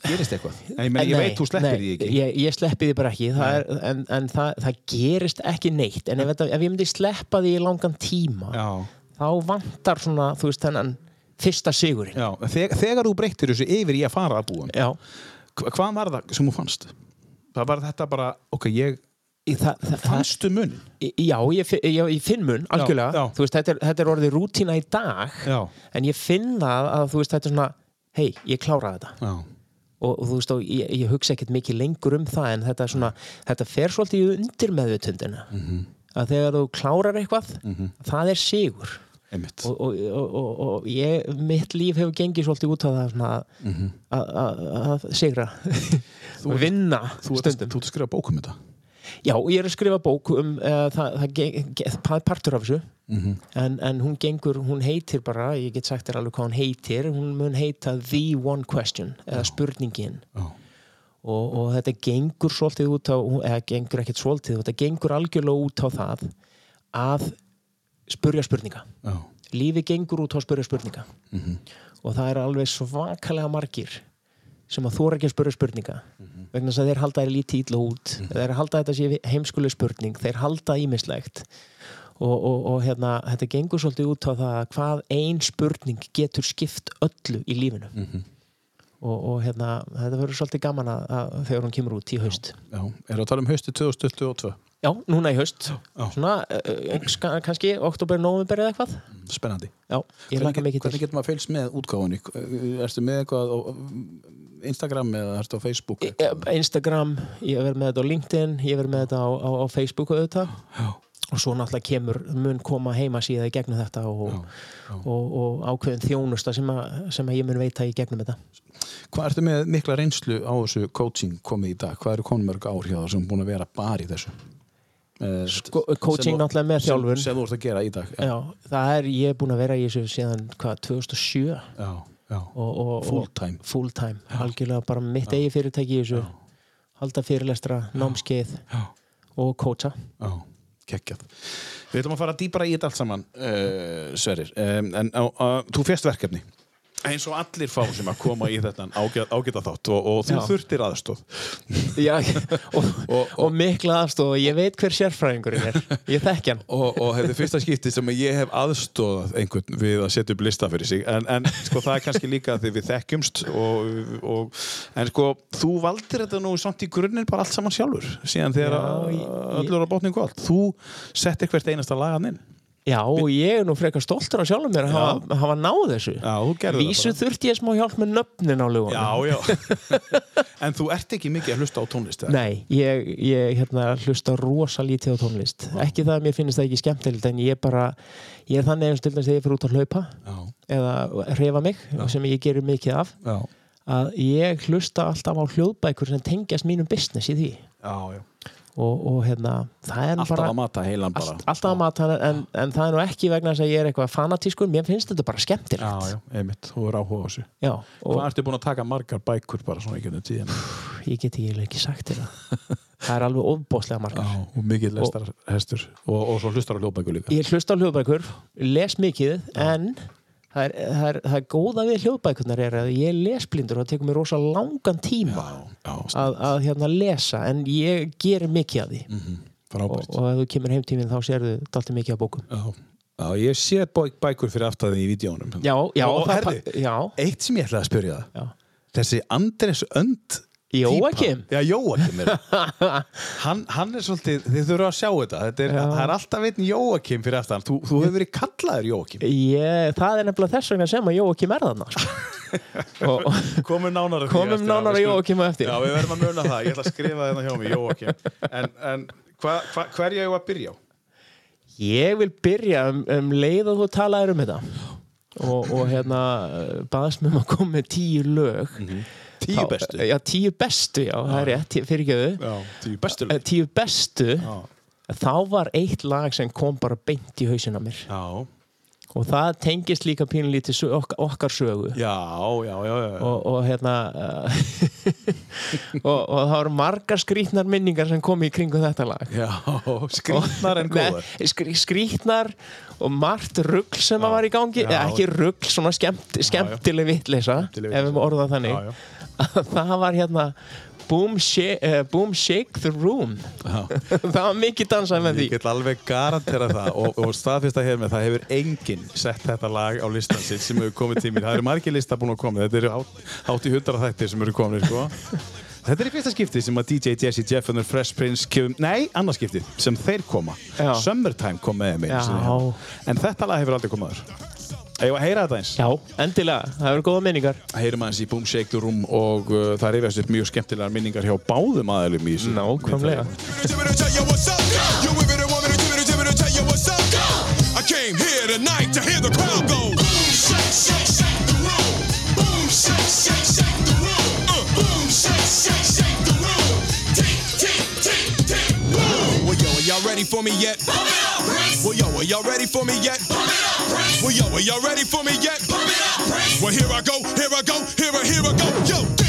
gerist eitthvað? Ég, meni, ég Nei, veit þú sleppir nei, því ekki. ég, ég sleppi því bara ekki. Það er, en, en það, það gerist ekki neitt. En ef, þetta, ef ég myndi sleppa því í langan tíma já, þá vantar svona, þú veist, þennan fyrsta sigurinn. Já. Þegar, þegar þú breyttir þessu yfir í að fara að búa hvað var það sem þú fannst? Það var þetta bara, ok, ég Í Það, fannstu munin já, ég, já, ég finn mun, algjörlega. já. Þú veist, þetta, er, þetta er orðið rútína í dag já, en ég finn það að þú veist, þetta er svona hei, ég kláraði þetta. Já, og, og þú veist, og ég, ég hugsa ekkert mikið lengur um það en þetta er svona, þetta fer svolítið í undir meðvutundina Mhm. að þegar þú klárar eitthvað það er sigur. Og, og, og, ég, mitt líf hefur gengið svolítið út á það svona að, að, að sigra og vinna þú ert stundum. þú ert að skrifa bók um þetta? Já, ég er að skrifa bók um uh, það, það, ge- það er partur af þessu. Mhm. en, en hún gengur, hún heitir bara ég get sagt þér alveg hvað hún heitir hún mun heita The One Question eða spurningin. Já, og, og þetta gengur svolítið út á eða gengur ekkert svolítið, þetta gengur algjörlega út á það að spurja spurninga. Já, lífi gengur út á að spurja spurninga. Mhm. og það er alveg svakalega margir sem að þóra ekki að spurja spurninga. Mhm. Vegna þess að þeir halda þeir lítið ítla út. Þeir halda þetta sé heimskuleg spurning. Þeir halda ímislegt og, og, og hérna, þetta gengur svolítið út á það hvað ein spurning getur skipt öllu í lífinu. Mhm. og, og hérna, þetta verður svolítið gaman að, að þegar hún kemur út í haust. Já er að tala um hausti 2022 Já, núna í haust. Já. svona, uh, kannski oktober, november eða eitthvað? Spennandi. Já, hvernig, hvernig getur maður fylgst með útgáfunni? Erstu með eitthvað á Instagram eða ertu á Facebook Eh, Instagram, ég verð með þetta á LinkedIn ég verð með þetta á, á, á Facebook auðvitað. Já, og svo náttúrulega kemur mun koma heima síða í gegnum þetta og, já, og, og ákveðin þjónusta sem, að, sem ég mun veita í gegnum þetta. Hvað ertu með mikla reynslu á þessu coaching komið í dag? Hvað eru konum mörg ár hjá það sem búin að vera bara í þessu? Eh, sko, coaching náttúrulega með þjálfun. sem þú ert að gera í dag Já, það er, ég er búin að vera í þessu síðan hvað, 2007 já, Full time full time, algjörlega bara mitt eigi fyrirtæki í þessu. Halda fyrirlestra, námskeið Já, og já, geggjað. Við ætlum að fara dýpara í þetta allt saman uh, Sverrir, um, en uh, þú férst verkefni eins og allir fá sem að koma í þetta ágæta, þátt og, og þú Já. þurftir aðstóð Já, og, og, mikla aðstof og ég veit hver sérfræðingurinn er. Ég þekki hann. Og, og þetta er fyrsta skipti sem ég hef aðstóðað einhvern við að setja upp lista fyrir sig. En, en sko það er kannski líka því við þekkjumst og, og, en sko þú valdir þetta nú samt í grunninn bara allt saman sjálfur síðan þegar Já, að- ég- öllur á botning góð þú settir hvert einasta lagan inn Já, og ég er nú frekar stoltur á sjálfum mér að hafa, hafa náð þessu. Já, þú gerðir það Vísu bara. þurfti ég smá hjálp með nöfnin á lögunum. Já, já. En þú ert ekki mikið að hlusta á tónlist eða? Nei, ég, ég hérna, hlusta rosa lítið á tónlist. Ekki það að mér finnst það ekki skemmtilegt en ég bara, ég er þannig til þess að ég fyrir út að hlaupa Já, eða hrefa mig, sem ég gerir mikið af já, að ég hlusta alltaf á hljóðbækur sem tengjast mínum business í því. Já, já. Og, og hérna, það er nú Alltaf bara að mata heilan bara. allt, alltaf að mata hann en, en það er nú ekki vegna þess að ég er eitthvað fanatískur mér finnst þetta bara skemmtilegt. Já, já, einmitt, þú er áhuga á þessu. Já, og Hvað ertu búin að taka margar bækur bara svona ekki um tíðin ég get ekki, ekki sagt þér það. Það er alveg ofbóðslega margar. Já, og mikið lestar hestur og, og svo hlustar á hljóðbækur líka. Ég hlusta á hljóðbækur, les mikið en það er, það er, það er góða við hljóðbækurnar er að ég er lesblindur og það tekur mér rosa langan tíma Já, já, að, að hérna lesa en ég gerir mikið af því. Mhm, og, frábært. og ef þú kemur heimtíminn þá sérðu dalti mikið af bókum. Já, já ég sé bæ- bækur fyrir aftaði í vídjónum Já, já, og það- herði, já, eitt sem ég ætlaði að spyrja. Það þessi Andres Önd Jóakim? Já, Jóakim er hann, hann er svolítið, þið þurfum að sjá þetta, þetta er, það er alltaf einn Jóakim fyrir aftan, þú, þú hefur verið kallaður Jóakim. Ég, það er nefnilega þess vegna sem að Jóakim er þarna sko. komum nánar komum nánar Jóakim eftir. Já, við verðum að muna það, ég ætla að skrifa þetta hjá mig, Jóakim. En, en hva, hva, hverja ég að byrja á? Ég vil byrja um, um leið og þú talaðir um þetta. Og, og hérna baðast með að koma með tíu lög Tíu bestu. Já, tíu bestu, já, það er rétt, fyrirgjöðu Já, tíu bestu Eh, Tíu bestu, Já, þá var eitt lag sem kom bara beint í hausinn á mér. Já, og það tengist líka pínlítið sö- ok, okkar sögu. Já, já, já, já. og, og hérna uh, og, og það voru margar skrítnar minningar sem kom í kringum þetta lag. Já, skrýtnar en góðar. skrí, skrítnar og margt rugl sem að var í gangi. Já. eða ekki rugl, svona skemmt, skemmtileg Skemmtileg ef við vitleysa. orða þannig. Já, já. það var hérna Boom Shake, uh, boom shake the Room það var mikið dansað með því Ég get alveg garantera það og, og staðfyrsta hefur með það hefur enginn sett þetta lag á listan sitt sem hefur komið til mér. Það eru margir listar búin að koma, þetta eru hátt, í hundra þættir sem eru komin, sko. Þetta er í fyrsta skipti sem að DJ Jesse Jeff and the Fresh Prince kemur, nei, annars skipti sem þeir koma. Já. Summertime kom með þeim. En þetta lag hefur aldrei komið aður. Eða heyra þetta eins. Já, endilega, það eru góða minningar Heyrum aðeins í Boom Shake the Room og uh, það rifjast upp mjög skemmtilegar minningar hjá báðum aðeilum í þessu. Crowd go. Boom, shake, shake, shake the room. Boom, shake, shake, shake the room. Uh, boom, shake, shake, shake the room. Ready for me yet? Pump it up, Prince. Well, yo, are y'all ready for me yet? Pump it up, Prince. Well, yo, are y'all ready for me yet? Pump it up, Prince. Well, here I go, here I go, here I, here I go. Yo,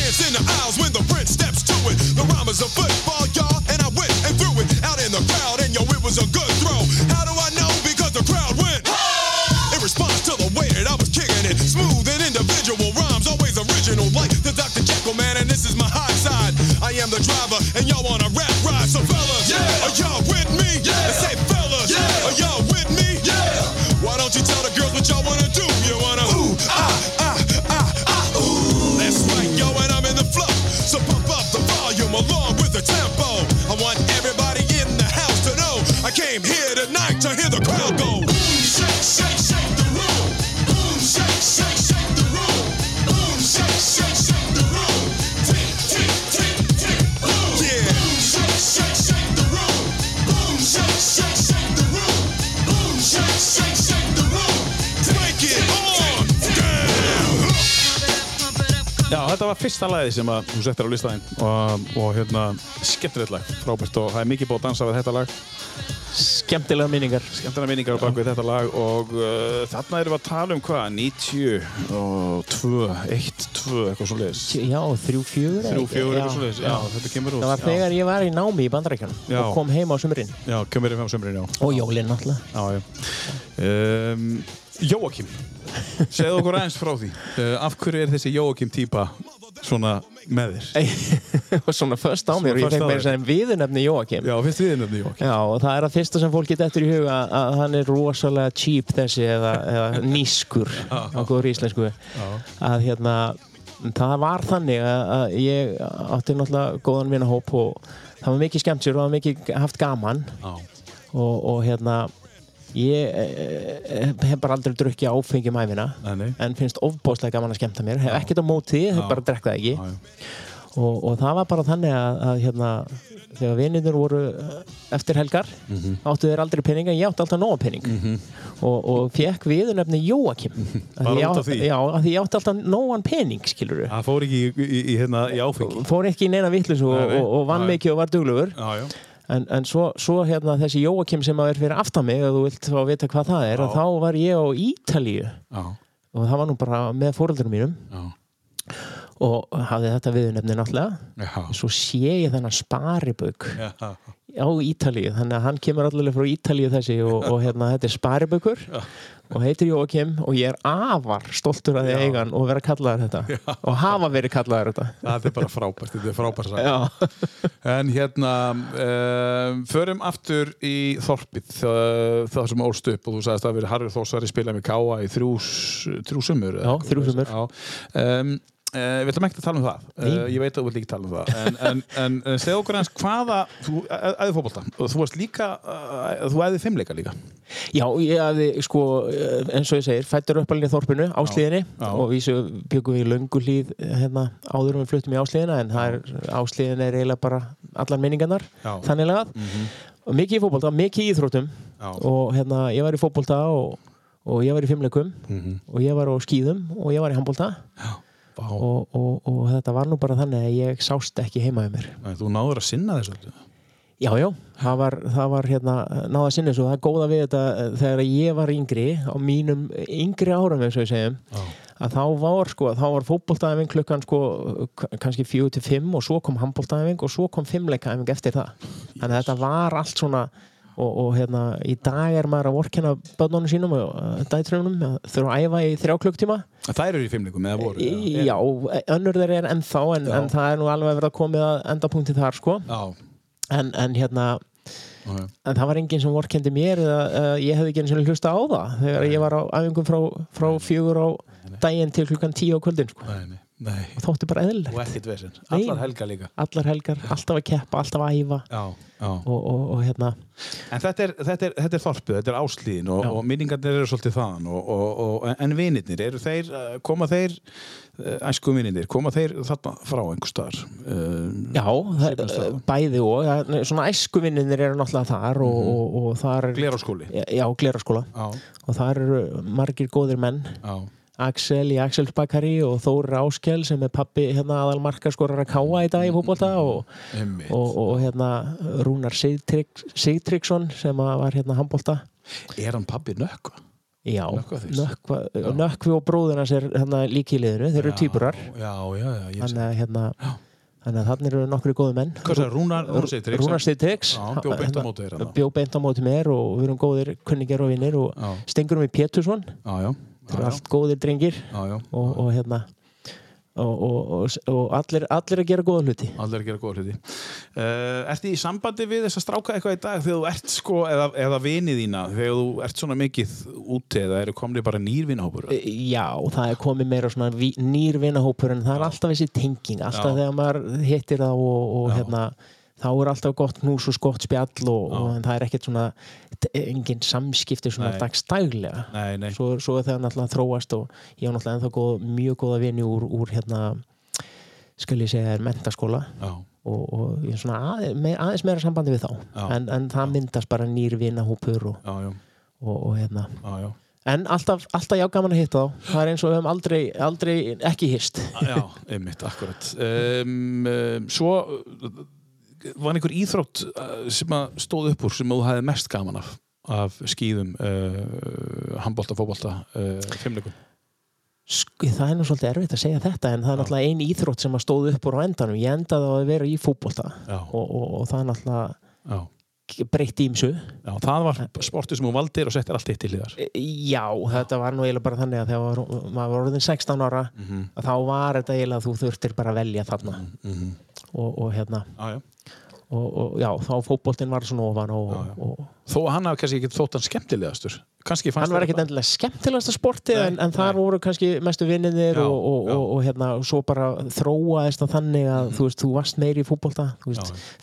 fyrsta lagið sem að þú settir á listaðinn og, og hérna, skemmtilegt lag, frábært og það er mikið búið að dansa við þetta lag. Skemmtilega minningar. Skemmtilega minningar á bakvið þetta lag og uh, þarna erum við að tala um hvað 90 og 2 1, 2, eitthvað svo leiðis Já, þrjú, fjögur 3, 4, Já, eitthvað svo leiðis, já, þetta kemur út Það var já. þegar ég var í námi í bandarækjanum Já. og kom heim á sumrin. Já, kemur í fem sömurinn, já. Og jólinn náttúrulega. Já, já. Jóakim segðu okkur aðeins frá því. Uh, af hverju er þessi Jóakim típa svona með þér. Og svona först á mér og ég fekk þér. sem viðunefni Jóakim Já, finnst þið nefnir Jóakim? Já, og það er að fyrsta sem fólk geta eftir í huga að hann er rosalega cheap þessi eða, eða nískur á góður íslensku. Að hérna það var þannig að, að ég átti náttúrulega góðan vinahóp og það var mikið skemmt sér og það var mikið haft gaman. Og, og hérna ég eh, hef bara aldrei drukkið áfengi um æfina en finnst ofbóðslega gaman að skemmta mér. Hef ekkert á móti, hef bara drekkt það ekki. Já, já. og, og það var bara þannig að, að hérna, þegar vinnirnir voru eh, eftir helgar Mhm. áttu þeir aldrei pening en ég átti alltaf nóga pening. Og, og fekk viðurnefni Jóakim. Af Bara út af því? Já, af því ég átti alltaf nógan pening skilur Það fór ekki í, í, í, hérna, í áfengi? Fór ekki í neina vittlis og, og, og vann mikið og var já en, en svo, svo hérna þessi Jóakim sem að er fyrir aftan mig ef þú vilt að vita hvað það er þá var ég á Ítalíu. Já, og það var nú bara með fóröldurum mínum. Já, og hafði þetta viðurnefni náttúrulega. Já, svo sé ég þennan sparibauk já. á Ítalíu, þannig að hann kemur allavega frá Ítalíu þessi og, og hérna þetta er Sparibaukur og heitir Jóakim og ég er afar stoltur að Já. eigan og vera kallaður þetta og hafa verið kallaður þetta Það er bara frábært, þetta er frábært. Já, En hérna, um, förum aftur í þorpið, það, það sem ólst upp og þú sagðist að verið Harður Þórsari spilað með Káa í þrjú, þrjú sumur. Já, þrjú sumur. Já. Um, uh, við ætlum ekki að tala um það, uh, ég veit að þú vilt ekki tala um það, en, en, en, en segð okkur hans hvaða, þú æði fótbolta? Og þú varst líka, uh, þú æði fimmleika líka. Já, ég hafði sko eins og ég segir, fættur upp alveg í þorpinu áslíðinni Já. og vísu byggum við í löngu hlýð hérna áður en við fluttum í áslíðina en er, áslíðin er eiginlega bara allar minningarnar, Já. þannig lagað. Og mikið í fótbolta, mikið í íþróttum Já. og hérna ég var í fótbolta og, og ég var í fimmleikum og ég var á skýðum og ég var í handbolta. Vá, og, og, og þetta var nú bara þannig að ég sást ekki heima um mér. Þú náður að sinna þessu öllu. Já, já, það var, það var hérna náða sinni svo, það er góða við þetta eh, þegar ég var yngri, á mínum yngri árum eins og ég segjum Já. að þá var sko, þá var fótboltaæfing klukkan sko, kannski fjögur til fimm og svo kom handboltaæfing og svo kom fimmleikaæfing eftir það. Þannig að þetta var allt svona og, og hérna, í dag er maður að vorkenna bönnunum sínum og uh, dætrunum þurfa að æfa í þrjá klukktíma Þær eru í fimmlingum eða voru? Í- Já, önnur þeir er ennþá en, Já. en það er nú alveg verið að komið að endapunkti þar sko Já. en, en hérna Já. en það var enginn sem vorkendi mér eða uh, ég hefði ekki eins og hlusta á það þegar ég var á æfingum frá, frá fjögur á daginn til klukkan tíu á kvöldin sko. Nei, nei, og þótti bara eðlilegt Og ekkert. Nei. Allar helga líka. allar helgar, alltaf að keppa, alltaf að æfa Já, já. og, og, og hérna En þetta er, þetta er, þetta er þorpið, þetta er áslíðin og, og minningarnir eru svolítið þaðan og, og, og, en vinirnir, eru þeir, uh, koma þeir, uh, æsku vinirnir, koma þeir þarna frá einhver staðar? Uh, Já, það, bæði og ja, svona æskuvinninir eru náttúrulega þar og, og, og þar Gleráskóli? Já, gleraskóla og þar eru margir góðir menn já, Axel í Axels Bakari og Þóri Áskell sem er pappi hérna, aðal markaskorar að káa í dag í fótbolta og, einmitt. og, og hérna Rúnar Sigtrygg- Sigtryggsson sem var hérna handbolta Er hann pabbi nökkva? Já? Nökkva, Nökkvi og bróðurnas er hérna líki í liðinu, þeir eru týpurar sé. þannig að hérna þannig að þannig eru nokkri góði menn Rúnar, Rúnar Sigtryggs? Hann bjó beint á móti þér, þarna. bjó beint á móti mér og við erum góðir kunningjar og vinnir og stengurum í Pétursson já, já. Þeir eru allt góðir drengir Já, já. og, og hérna og, og, og, og allir, allir að gera góða hluti Allir að gera góða hluti. Uh, ertu í sambandi við þess að stráka eitthvað í dag þegar þú ert sko, eða, eða vinið þína, þegar þú ert svona mikið úti eða eru komni bara nýrvinahópur? Já, það er komið meira svona ví- nýr vinahópur en það er alltaf þessi tenging alltaf Já. þegar maður hittir það og, og hérna þá er alltaf gott knús og skott spjall og, og það er ekkert svona engin samskipti svona Nei. dagstæglega Nei, nei. svo, svo er það náttúrulega þróast og ég har náttúrulega ennþá góð, mjög góða vini úr, úr hérna skal ég segja er mentaskóla Já, og, og ég er svona aðeins, me, aðeins meira sambandi við þá Já. en, en það myndast bara nýr vinahópur og, já, já, og, og hérna já, já. en alltaf, alltaf já gaman að hitta þá það er eins og við höfum aldrei, aldrei ekki hist Já, einmitt, akkurat. Um, um, svo var einhver íþrótt uh, sem að stóð upp úr sem þú hefði mest gaman af, af skýðum, uh, handbolta, fótbolta, uh, fimmleikum. Sko, það er nú svolítið erfitt að segja þetta en það er náttúrulega ein íþrótt sem að stóð upp úr á endanum ég endaði á að vera í fútbolta Já, og, og, og það er náttúrulega já. Breytt ímsu Já, það var sportið sem þú valdir og settir allt eitt til hliðar. Já, þetta var nú eiginlega bara þannig að þegar maður var orðin 16 ára Mhm. að þá var þetta eiginlega að þú þurftir bara að velja þarna Mhm. og, og hérna já. og, og já, þá fótboltinn var svona ofan og, Já, já. og Þó hann hafi kannski ekki þótt hann skemmtilegastur. Kannski fannst hann var ekkert endilega skemmtilegasta sportið Nei, en, en þar nei. voru kannski mestu vinninir og, og, og, og hérna, og svo bara þróaðist það þannig að þú veist, þú varst meiri í fútbolta þú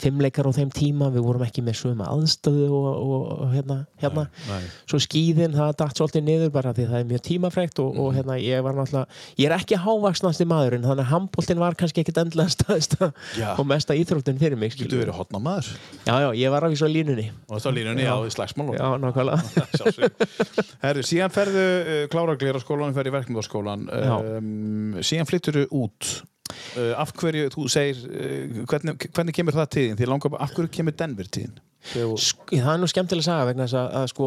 fimmleikar á þeim tíma við vorum ekki með sömu aðstöðu og, og, og hérna, hérna. Nei, svo skíðin, það datt svolítið niður bara því það er mjög tímafrekt og, og hérna, ég var náttúrulega, ég er ekki hávaksnasti maðurinn, þannig að handboltin var kannski ekkit endilega staðista og mesta íþróttin fyrir mig skilurðu. verið hotna maður já, já, ég var á Herru, síðan ferðu uh, klára glera skólan ferði í verkmyndaskólan Já. um, síðan flyttur þú út uh, af hverju, þú segir uh, hvernig, hvernig kemur það tíðin? Því langar af hverju kemur Denver tíðin? Það er nú skemmtilega saga vegna þess að, að sko,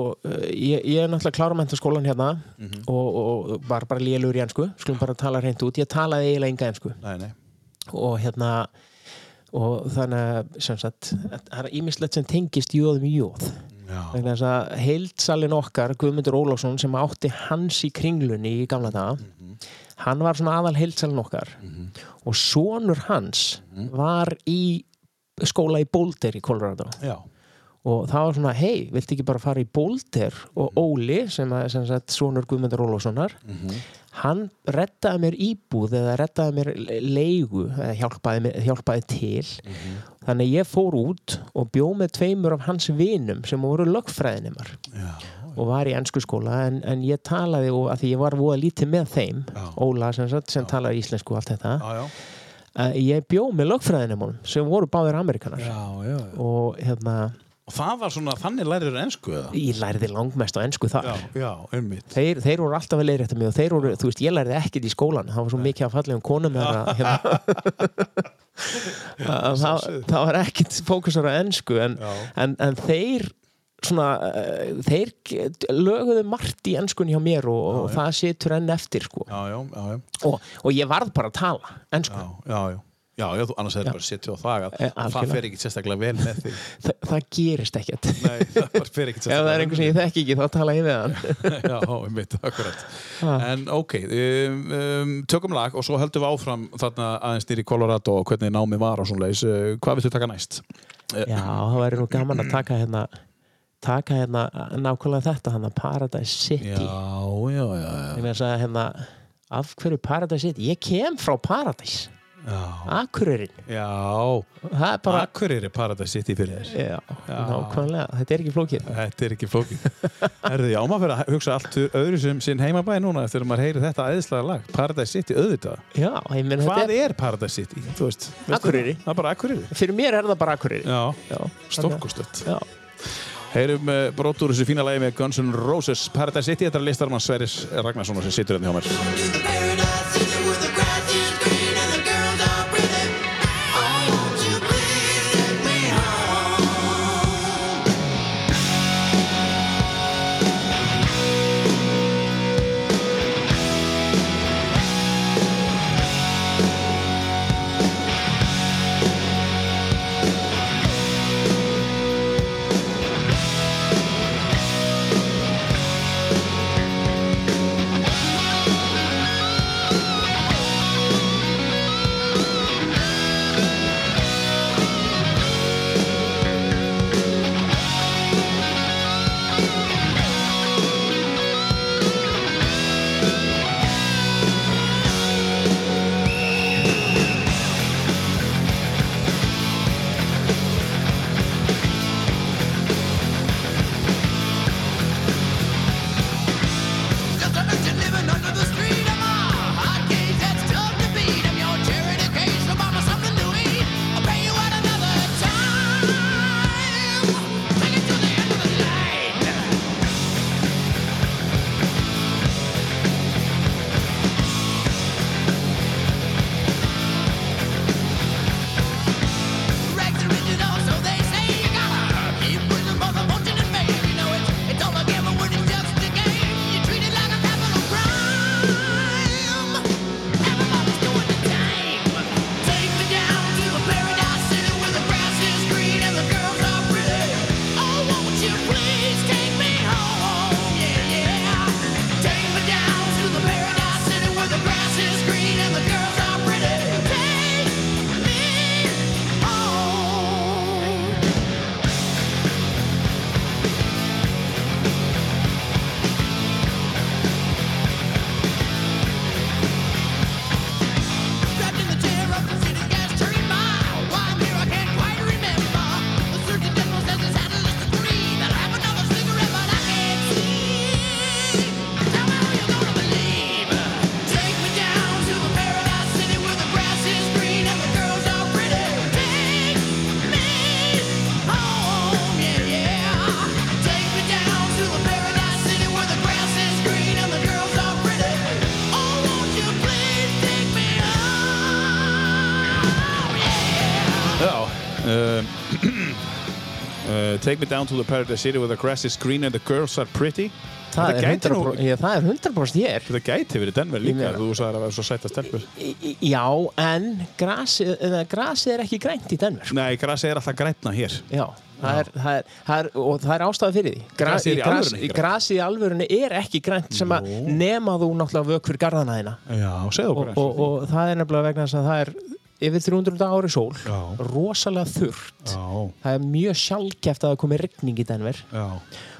ég, ég er náttúrulega klára mentaskólan hérna Mhm. og, og var bara lélugur í ennsku skulum bara tala hreint út, ég talaði eiginlega enga ennsku Nei, nei og hérna og þannig að það er ímislegt sem tengist jóðum í jóð vegna þess að heildsalinn okkar Guðmundur Ólafsson sem átti hans í kringlunni í gamla daga hann var svona aðal heildsalinn okkar. Og sonur hans var í skóla í Boulder í Colorado. Já, og það var svona, hei, viltu ekki bara fara í Boulder og Óli, sem er sem sagt sonur Guðmundur Ólafssonar hann rettaði mér íbúð eða rettaði mér leigu eða hjálpaði, hjálpaði til. Þannig að ég fór út og bjó með tveimur af hans vinum sem voru lögfræðinimar já, og var í ennsku skóla en, en ég talaði og að því ég var voða lítið með þeim Já. Óla sem, sagt, sem talaði íslensku og allt þetta. Já, já, ég bjó með lögfræðinimar sem voru báðir amerikanar já, já. og hérna Og það var svona, þannig lærir ennsku eða? ég lærði langmest á ennsku þar Já, já, einmitt Þeir, þeir voru alltaf að leiðrétta mig og þeir voru, þú veist, ég lærði ekkert í skólan það var svo mikið af fallegum konum hérna, hérna. að það, það var ekkert fókusar á ennsku en, Já. en, en þeir svona, uh, þeir löguðu margt í ennskun hjá mér og, og það situr enn eftir sko. Já, já, já, já, og, og ég varð bara að tala ennsku já, já, já. Já, já, þú annars hefur bara setið og þagað. Eh, það algjörlega. fer ekki sérstaklega vel með þig. Þa, það gerist ekkert. Nei, það bara fer ekki ef það er einhver sem ég þekki ekki þá tala ég við hann. Já, mitt, akkurat. Ha. En ok, um, um, tökum lag og svo höldum við áfram þarna aðeins nýri Colorado og hvernig námið var og svona leis uh, Hvað viltu taka næst? já, það væri nú gaman að taka hérna taka hérna nákvæmlega þetta hérna Paradise City. Já, já, já, já. ég að hérna af hverju Paradise City, ég kem frá Paradise Já, Akureyrin, já. er bara Akureyri Paradise City fyrir þér. Já, nákvæmlega, þetta er ekki flókið. Þetta er ekki flókið. Herði, já, maður fyrir að hugsa allt öðru sem sinn heimabæði núna að maður heyri þetta æðislega lag. Paradise City, auðvitað. Já, Hvað þetta er Paradise City? Veist, Akureyri. er Akureyri. Er fyrir mér er það bara Akureyri. Já, já, já. Heyrum uh, brot úr þessu fína lagi með Guns N' Roses. Paradise City, þetta er listarmann Sverris Ragnarsson sem situr hérna hjá mér Take me down to the Paradise City where the grass is green and the girls are pretty. Það, Þetta er gæti 100%, nú- já, það er 100% ég. Er Þetta gæti verið Denver Ég líka Þú sagðir að vera svo sætt að stelpur. Í- í- Já, en grasið, eða, grasið er ekki grænt í Denver Nei, grassi er alltaf grænna hér. Já, það er, það er, það er, og það er ástæða fyrir því. Gra, Grasið er í gras- grænt? Grasið í alvörunni er ekki grænt sem að nema þú náttúrulega vökkur garðana þína. Já, segðu og, okkur og, og það er nefnilega vegna þess að það er yfir 300 ári sól. Já. rosalega þurrt. Já, það er mjög sjálfgeft að það komi rigning í Denver.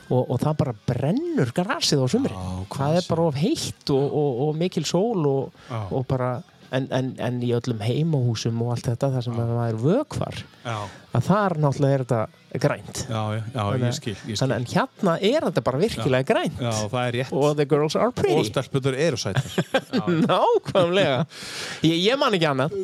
Og, og það bara brennur grasið á sumri það er bara of heitt og, og, og mikil sól og bara en, en, en í öllum heimahúsum og allt þetta þar sem að það er vökvar Já, að þar náttúrulega er þetta grænt. Já, já, já ég skil, ég skil Þannig, en hérna er þetta bara virkilega grænt. Já, það er rétt. Og the girls are Og pretty stelputur eru sættar nákvæmlega. Ég, ég man ekki annað.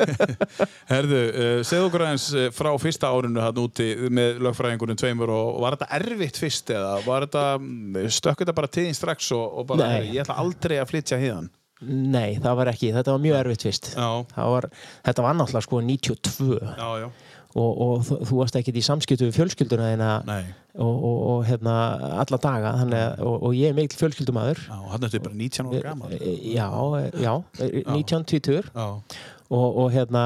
Herðu, uh, segðu okkur aðeins uh, frá fyrsta árinu hann úti með lögfræðingunum tveimur og, og var þetta erfitt fyrst eða var þetta, mm, stökk þetta bara þín strax og, og bara, Nei. ég ætla aldrei að flytja híðan nei, það var ekki, þetta var mjög erfitt fyrst. Var, þetta var náttúrulega sko 92 já, já, og, og þú, þú varst ekkit í samskiptu við fjölskylduna nei. og, og, og hérna alla daga þannig, og, og ég er mikil fjölskyldumæður Já, hann er bara 19 ára gaman já, já, 19-20 Já, og, og hérna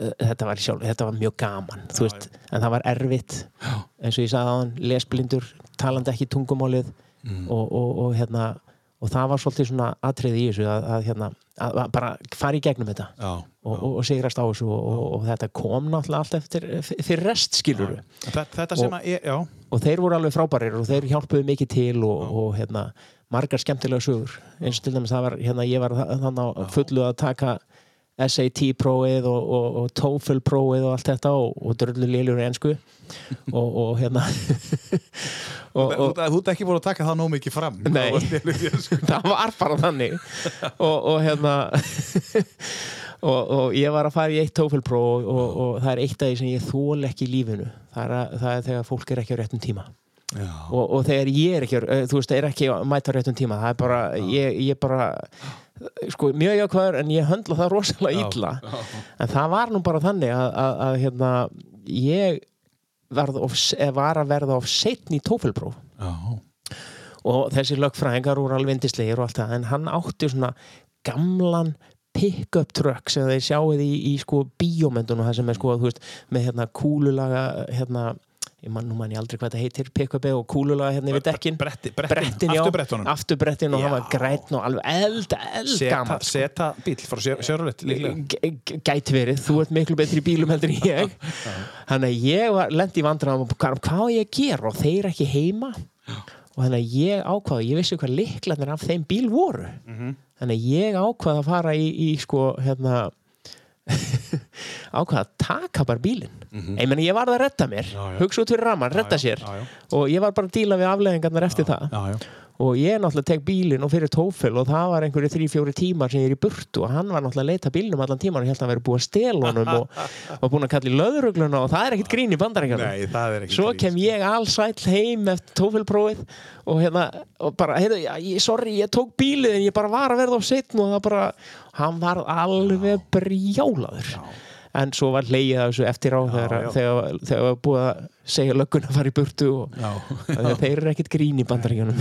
eh, þetta var, sjálf, þetta var mjög gaman veist, en það var erfitt eins og ég sagði á hann, lesblindur talandi ekki tungumálið og, og, og hérna og það var svolítið svona atriði í þessu að, að, hérna, að, bara fara í gegnum þetta. Já, og, og, og sigrast á þessu og, og, þetta kom náttúrulega allt eftir fyrir rest skilur já, og þeir voru alveg frábærir og þeir hjálpuðu mikið til og, og hérna, margar skemmtilega sögur. Eins og til dæmis það var, hérna, ég var þa- þannig á fullu að taka SAT prófið og, og, og TOEFL prófið og allt þetta og, og dröllu léljur í ensku. Og, og hérna. Og, þú, ert ekki búin að taka það nóg mikið fram. Nei. Það var bara þannig. Og, og hérna. Og, og ég var að fara í eitt TOEFL-próf og, og, og það er eitt af því sem ég þól ekki í lífinu. Það er, að, það er þegar fólk er ekki á réttum tíma og, og þegar ég er ekki, eh, þú veist, er ekki mæta réttum tíma, það er bara ég, ég bara, sko, mjög jákvæður en ég höndla það rosalega illa. En það var nú bara þannig að, að, að hérna, ég of, var að verða of setn í tófilpróf já, og þessi lögfræðingar voru alveg vindislegir og allt það, en hann átti svona gamlan pick-up truck sem þeir sjáuð í, í sko bíómyndunum það sem er sko, þú veist, með hérna kúlulaga hérna, ég man, nú man ég aldrei hvað þetta heitir pick-upið og kúlulaga hérna yfir dekkin bretti, brettin, brettin, afturbrettin og hann var grætn og alveg eld, eld Seta, sko. seta bíl frá Sjörulit líklega. G- g- gæti verið, þú ert miklu betri í bílum heldur en ég. Þannig að ég var lendi í vandræðum og hvað, hvað ég að gera? Og þeir ekki heima. Og þannig að ég ákvaða ég vissi hvað liklarnir af þeim bíl voru. Mhm. þannig að ég ákvaða að fara í, í sko hérna ákvaða að taka bara bílinn ég meni ég varð að redda mér Mhm. Já, já. hugsa út fyrir raman, redda sér já, já. og ég var bara að díla við afleðingarnar eftir það og ég náttúrulega tek bílinn og fyrir tófel og það var einhverju þrý, fjóri tímar sem ég er í burtu og hann var náttúrulega að leita bílnum allan tíman og held að hann verið búið að stela honum og, og búin að kalla í löðrugluna og það er ekkit grín í ekki svo kem ég allsæll heim eftir tófelprófið og hérna og bara, ég, sorry, ég tók bílið en ég bara var að verða á setn og það bara hann var alveg brjálaður. En svo var leiðið þessu eftir á þegar, þegar, þegar var búið að segja löggun að fara í burtu og Já. þegar þeir eru ekkit grín í bandarengjörnum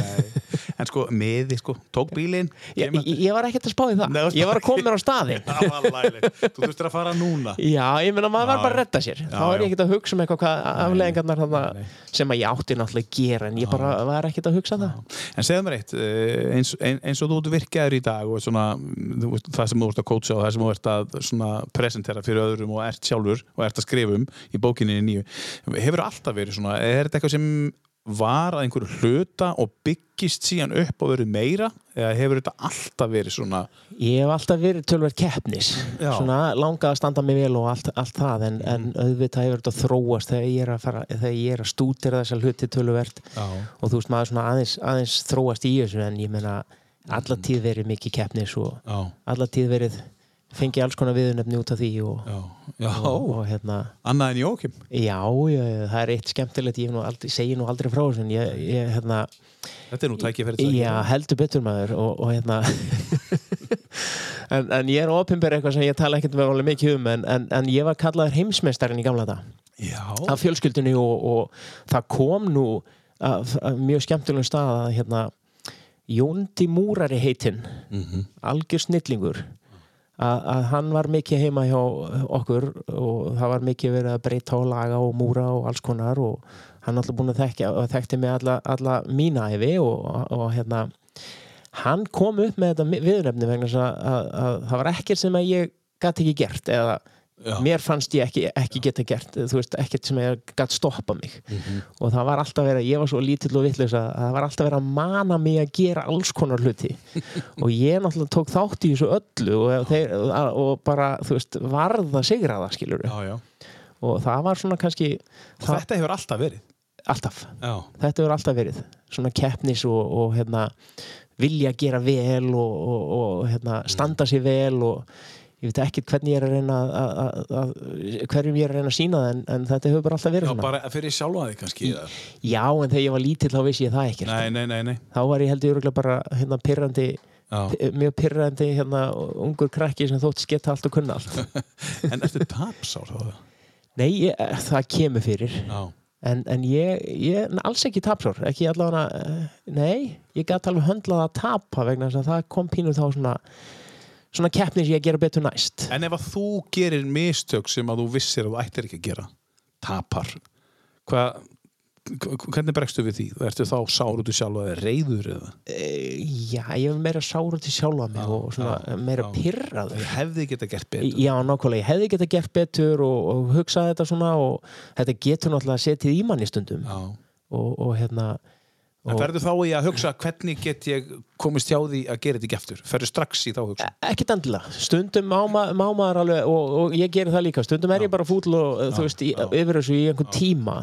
En sko, miði, sko, tók bílinn ég, ég, var ekkert að spá í það. Nei, ég var að koma mér á staðinn. Það var lælegt Þú þurftir að fara núna. Já, ég meina maður var Já, bara að redda sér. Þá er já. ég ekkert að hugsa um eitthvað hvað afleðingarnar þarna sem að ég átti náttúrulega gera en ég bara var ekkert að hugsa það. En segðu mér eitt, eh, eins, ein- eins og þú ert virkaður í dag og svona, það sem þú ert að kótsa og það sem þú ert að presentera fyrir öðrum og ert sjálfur og ert alltaf verið svona, er þetta eitthvað sem var að einhverju hluta og byggist síðan upp og verið meira? Eða hefur þetta alltaf verið svona Ég hef alltaf verið tölverð keppnis Já. svona langað að standa mig vel og allt, allt það en, en auðvitað hefur þetta þróast þegar ég er að, fara, ég er að stúdera þessa hluti tölverð og þú veist maður svona aðeins, aðeins þróast í þessu en ég meina alla tíð verið mikið keppnis og Já, alla tíð verið fengi alls konar viðunefni út af því og, já, já, og, og hérna annað en Jókim Já, já, það er eitt skemmtilegt ég nú aldrei, segi nú aldrei frá þessu hérna, Þetta er nú tækifæri til að já, heldur betur maður og, og hérna en, en ég er opinber eitthvað sem ég tala ekkert með alveg mikið um en, en, en ég var kallaður heimsmeistarinn í gamla Já, af fjölskyldunni og, og það kom nú að, að mjög skemmtilegum stað að hérna Jóndi Múrari heitinn. Algjör snillingur að, hann var mikið heima hjá okkur og það var mikið verið að breyta og laga og múra og alls konar og hann alltaf búin að þekkja og þekkti mig alla, alla mína æfi og, og, hérna hann kom upp með þetta viðnefni vegna að, að, að það var ekkert sem að ég gæti ekki gert eða Já. mér fannst ég ekki, ekki geta gert þú veist, ekkert sem ég gæti stoppa mig. Og það var alltaf verið, ég var svo lítill og vitlaus að það var alltaf verið að mana mig að gera alls konar hluti. Og ég náttúrulega tók þátt í þessu öllu og, þeir, og bara, þú veist, varða sigra það skilur já, já. Og það var svona kannski Og það, þetta hefur alltaf verið? Alltaf, Já, þetta hefur alltaf verið. Svona keppnis og, og hérna vilja gera vel og, og, og hérna, standa sér vel og ég veit ekki hvernig ég er að reyna að, að, að, hverjum ég er að reyna að sína það en, en þetta hefur bara alltaf verið já svona. bara fyrir sjálfa þig kannski eða? já, en þegar ég var lítill þá vissi ég það ekki Nei, nei, nei, nei. Þá var ég held ég örugglega bara hérna, pirrandi, mjög pirrandi hérna, ungur krakki sem þótt sketta allt og kunna allt. En ertu tapsár þá? nei, ég, það kemur fyrir. Já, en, en ég, ég alls ekki tapsár ekki allavega, eh, nei ég gæti alveg höndlað að tapa vegna þess að það kom pínur þá svona svona keppni sem ég gera betur næst En ef að þú gerir mistök sem að þú vissir að þú ættir ekki að gera tapar hvað hvernig bregstu við því? Ertu þá sár út í sjálfa eða reyður eða? e, já, ég hef meira sára til sjálfa mig og svona meira pyrraður Ég hefði geta gert betur Já, nákvæmlega, ég hefði geta gert betur og, og hugsað þetta svona og þetta getur náttúrulega setið í manni stundum Já. og, og hérna En ferðu þá í að hugsa hvernig get ég komist hjá því að gera þetta ekki aftur? Ferðu strax í þá hugsa? ekkert endilega, stundum má, má maður alveg og, og ég gerir það líka, stundum er ég bara fúll og þú veist, í, yfir þessu í einhvern tíma.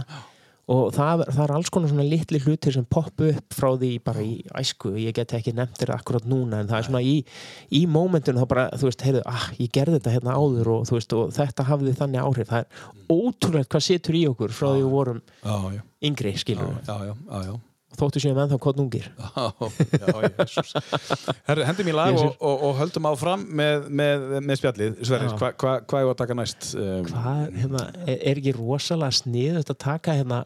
Og það, það er alls konar svona litli hlutir sem poppu upp frá því bara í æsku, ég get ekki nefnt þér akkurat núna en það er svona í, í mómentinu þá bara, þú veist, heyrðu, ah, ég gerði þetta hérna áður og veist, og þetta hafði þannig áhrif. Það er ótrúlegt hvað setur í okkur frá því við vorum Já, já, yngri, skilur þóttu séum ennþá Jesus. Herru, hendum í lag og, og, og höldum áfram með, með, með spjallið. Sverrir, hvað hva, hva er að taka næst? Um, hvað, hérna, er, er ekki rosalega sniðut að taka hérna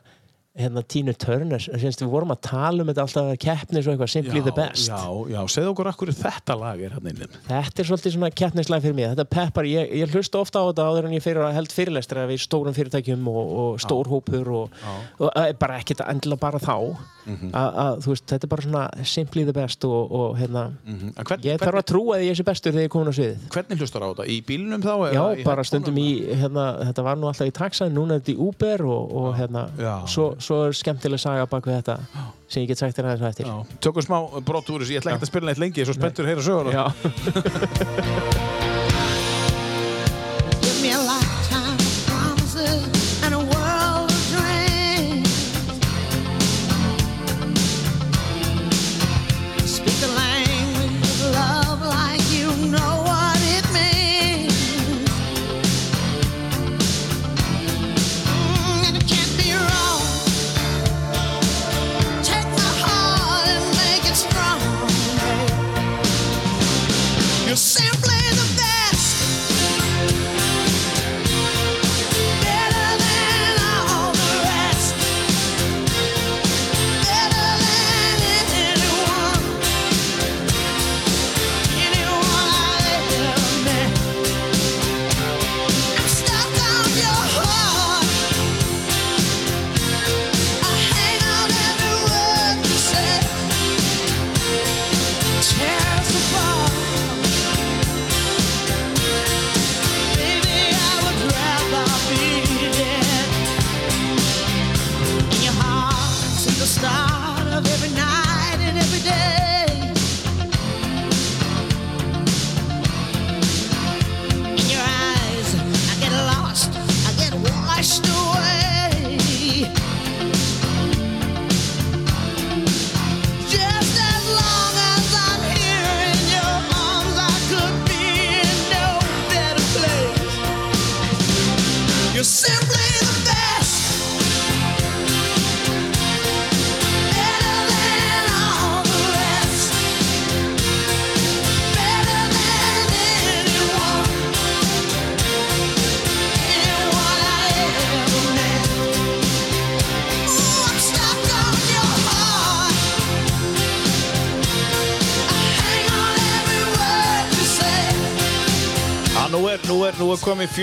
hérna Tínu semst við vorum að tala um þetta alltaf keppnis og eitthvað Simply the Best Já, já, segðu okkur akkur þetta lag er hann inni. þetta er svolítið svona keppnislega fyrir mig þetta peppar, ég, ég hlusta ofta á þetta áður en ég fyrir að held fyrirlestra við stórum fyrirtækjum og, og stórhópur og, og, og bara ekkert endilega bara þá Mhm. að, að þú veist, þetta er bara svona Simply the Best og, og hérna Mm Hvern, ég þarf að trúa því ég sé bestur þegar ég komin á sviðið Hvernig hlustar á þetta? Í bílnum þá? Já, bara stundum í, hérna, þetta var nú alltaf í taxa núna er þetta í Uber og, hérna, Já. svo, svo er skemmtileg saga bak við þetta sem ég get sagt þér aðeins á eftir. Já. Tökum smá brott úr þessu, ég ætla ekki að spila neitt lengi, ég er svo spenntur að heyra sögur.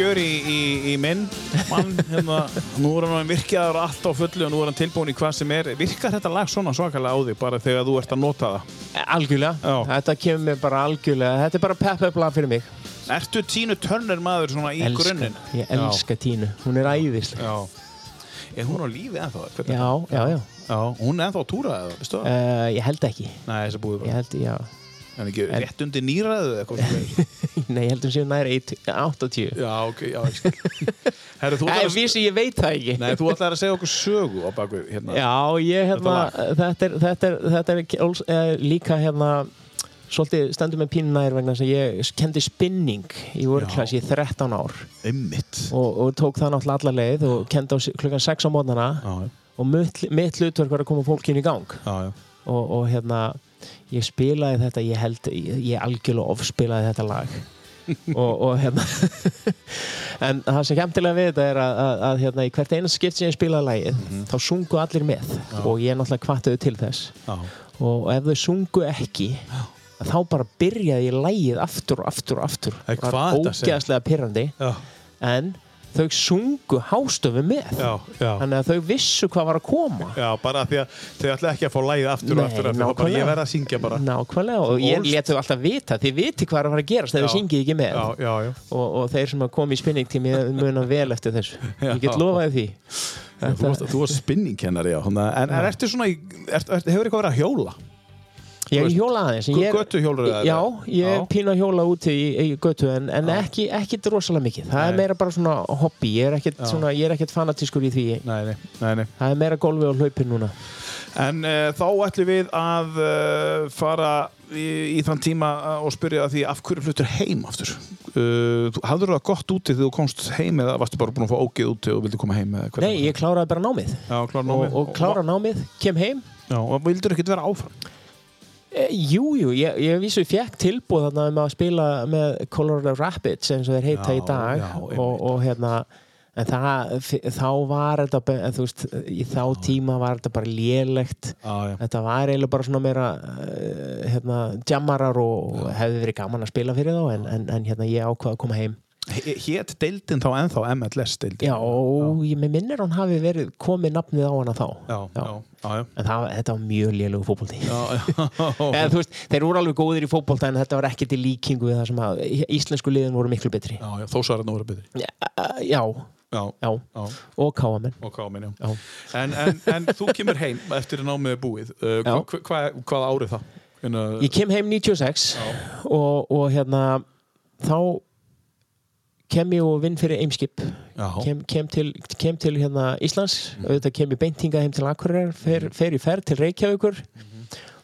fjör í, í, í minn mann, hérna, nú er hann virkjaður allt á fullu og nú er hann tilbúin í hvað sem er. Virkar þetta lag svona svakalega á þig bara þegar þú ert að nota það? Algjörlega, Já. þetta kemur mér bara algjörlega, þetta er bara pepp-up-lag fyrir mig. Ertu Tínu Turner maður svona í Elska- grunninn? Ég elska Tínu, hún er æðislega. Já. Er hún á lífi ennþá? Já, já, já. Já, hún er ennþá á túra eða, veistu það? Uh, ég held ekki, Nei, þess að búið ég bara. held, já. En ekki rétt undir nýraðu eða eitthvað. Nei, ég held um séu nær 80. Já, ok, já, ég skil. Herru, ætlar að... vísi, ég veit það ekki. Nei, þú ætlar að segja okkur sögu á bakvið hérna. Já, ég hérna, þetta er, þetta er, þetta er alls- eh, líka hérna, svolítið stendur með pínu nær vegna þess að ég kendi spinning í vörklass í 13 ár og, og tók það náttúrulega alla leið og kendi á klukkan 6 á mótnana og mitt hlutverk var að koma fólkinu í gang já, já. og, og hérna ég spilaði þetta, ég held ég, ég algjörlega ofspilaði þetta lag. Og, og hérna en það sem kemtilega við þetta er að, að, að hérna, í hvert einu skipt sem ég spilaði lagið þá sungu allir með. Og ég náttúrulega kvartuði til þess. Já. og ef þau sungu ekki þá bara byrjaði ég lægið aftur og aftur og aftur. Það var ógeðslega pyrrandi Já, en þau sungu hástöfu með. Já, já. þannig að þau vissu hvað var að koma. Já, bara því að þau ætla ekki að fá lægið aftur og Nei, aftur, aftur og bara ég verð að syngja bara. Nákvæmlega og ég ólst- let þau alltaf vita þið viti hvað er að fara að gerast ef Já. þið syngið ekki með. Já, já, já. Og, og þeir sem að koma í spinningtími muna vel eftir þessu. Já. ég get lofaði því. Já, Þú varst, þú varst spinningkennari, já. En, ertu svona, er, er, hefur eitthvað verið að hjóla? Ég hjóla aðeins en gö- ég- götuhjólur eða- já, ég Já. pínu að hjóla úti í, í götu en, en ekki, ekki rosalega mikið það Nei. er meira bara svona hobby ég er ekkert, Já. svona, ég er ekkert fanatískur í því Nei, nei, nei, nei. það er meira golfi og hlaupin núna En uh, þá ætlum við að uh, fara í, í þann tíma uh, og spyrja því af hverju fluttur heim aftur? Uh, hafðirðu það gott úti þegar þú komst heim eða varstu bara búin að fá ógeð úti og vildi koma heim? nei, ég kláraði bara námið Já, klára og, námið. og klára námið, kem heim Já, og vildur ekkert vera áfram? E, jú, jú, ég, ég vísu fekk tilbúð þarna um að spila með Colorado Rapids eins og þeir heita Já, í dag. já, og, og hérna en það, þá var þetta veist, í þá tíma var þetta bara lélegt. Já, já. þetta var eiginlega bara svona meira uh, hérna, jammarar og hefði verið gaman að spila fyrir þá en, en, en hérna, ég ákvaði að koma heim Hétt deildin þá ennþá MLS deildin? já, og ég með minnir hann hafi verið komið nafnið á hana þá Já, já, já, já. en það, þetta var mjög Já, já. Eða, þú veist, þeir voru alveg góðir í fótbolta en þetta var ekkert í líkingu við það sem að íslensku liðin voru miklu betri Já, já, þó svarar nú verið betri. já, já, Já, já. já, og káamen og hvað minn, já. Já. En, en, en þú kemur heim eftir að námið er búið. Uh, Já. hva, hva, hvað árið það? Hérna, ég kem heim 96 og, og hérna þá kem ég og vinn fyrir Eimskip. Kem, kem, til, kem til hérna Íslands. Auðvitað kem ég beintinga heim til Akureyrar fer, fer í ferð til Reykjavíkur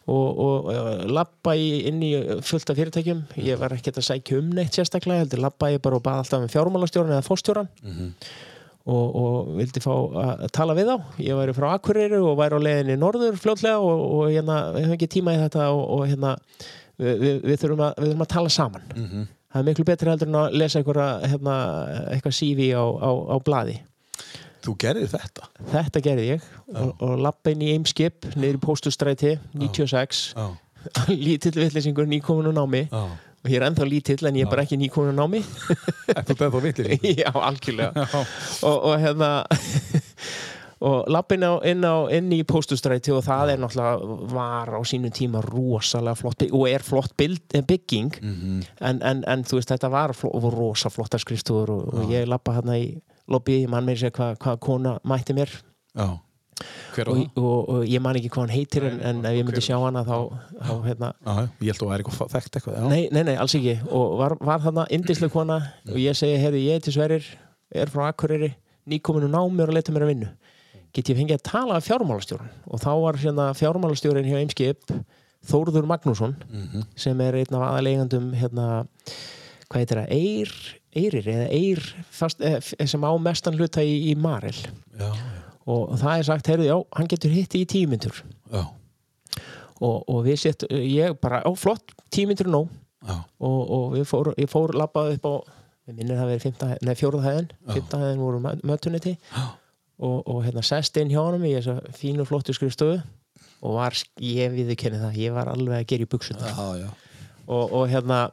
og, og uh, lappa í, inn í fullt af fyrirtækjum. Ég var ekkert að sækja um neitt sérstaklega heldur lappa ég bara og baða alltaf með fjármálastjórn eða fórstjóran og, og vildi fá að tala við þá. Ég væri frá Akureyri og væri á leiðinni norður fljótlega og, og hérna, við höfum ekki tíma í þetta og, og hérna við, við, við, þurfum að, við þurfum að tala saman það er miklu betri heldur en að lesa eitthvað, hérna, eitthvað CV á, á, á blaði. Þú gerir þetta? þetta gerði ég. Og, og lappa inn í Eimskip niður í póstustræti 96 Já. lítill vittlisingur nýkomin á námi. Já. og ég er ennþá lítill en ég er bara ekki nýkomin á námi. Þú beð þá vitlir í. já, algjörlega og, og hérna og lappin á, inn, á, inn í póstustræti og það er náttúrulega var á sínum tíma rosalega flott og er flott bild, eh, bygging. En, en, en þú veist þetta var fló, rosa flottar skrifstúður og, og ég lappa hérna í lobby, ég man með sér hvað hva kona mætti mér. Og, það? og, og ég man ekki hvað hann heitir en, en ef ég myndi sjá hana þá, þá hérna. Já. ég held að þú væri eitthvað þekkt eitthvað. Nei, nei, nei, alls ekki. Og var, var þarna indislega kona og ég segi, heyrðu, ég heiti Sverrir er frá Akureyri, nýkominu námi og leita mér að vinnu get ég fengið að tala af fjármálastjórun og þá var hérna fjármálastjórin hjá Eimskip Þórður Magnússon sem er einn af aðaleigandum hérna, hvað heitir það, Eir Eirir eða Eir fast, eh, sem á mestan hluta í, í Marel. Já, og það er sagt, heyrðu, já, hann getur hitti í tímyndur já, og, og við sett, ég bara, á flott tímyndur já. og, og við fór, ég fór labbað upp á við minnir það verið fymta, nei, fjórða hæðin. Fymta hæðin voru mötuniti og, og hérna sest inn hjá honum í þessa fínu flottu skrifstofu og var, ég viðurkenni það, ég var alveg að gera í buksuna og, og hérna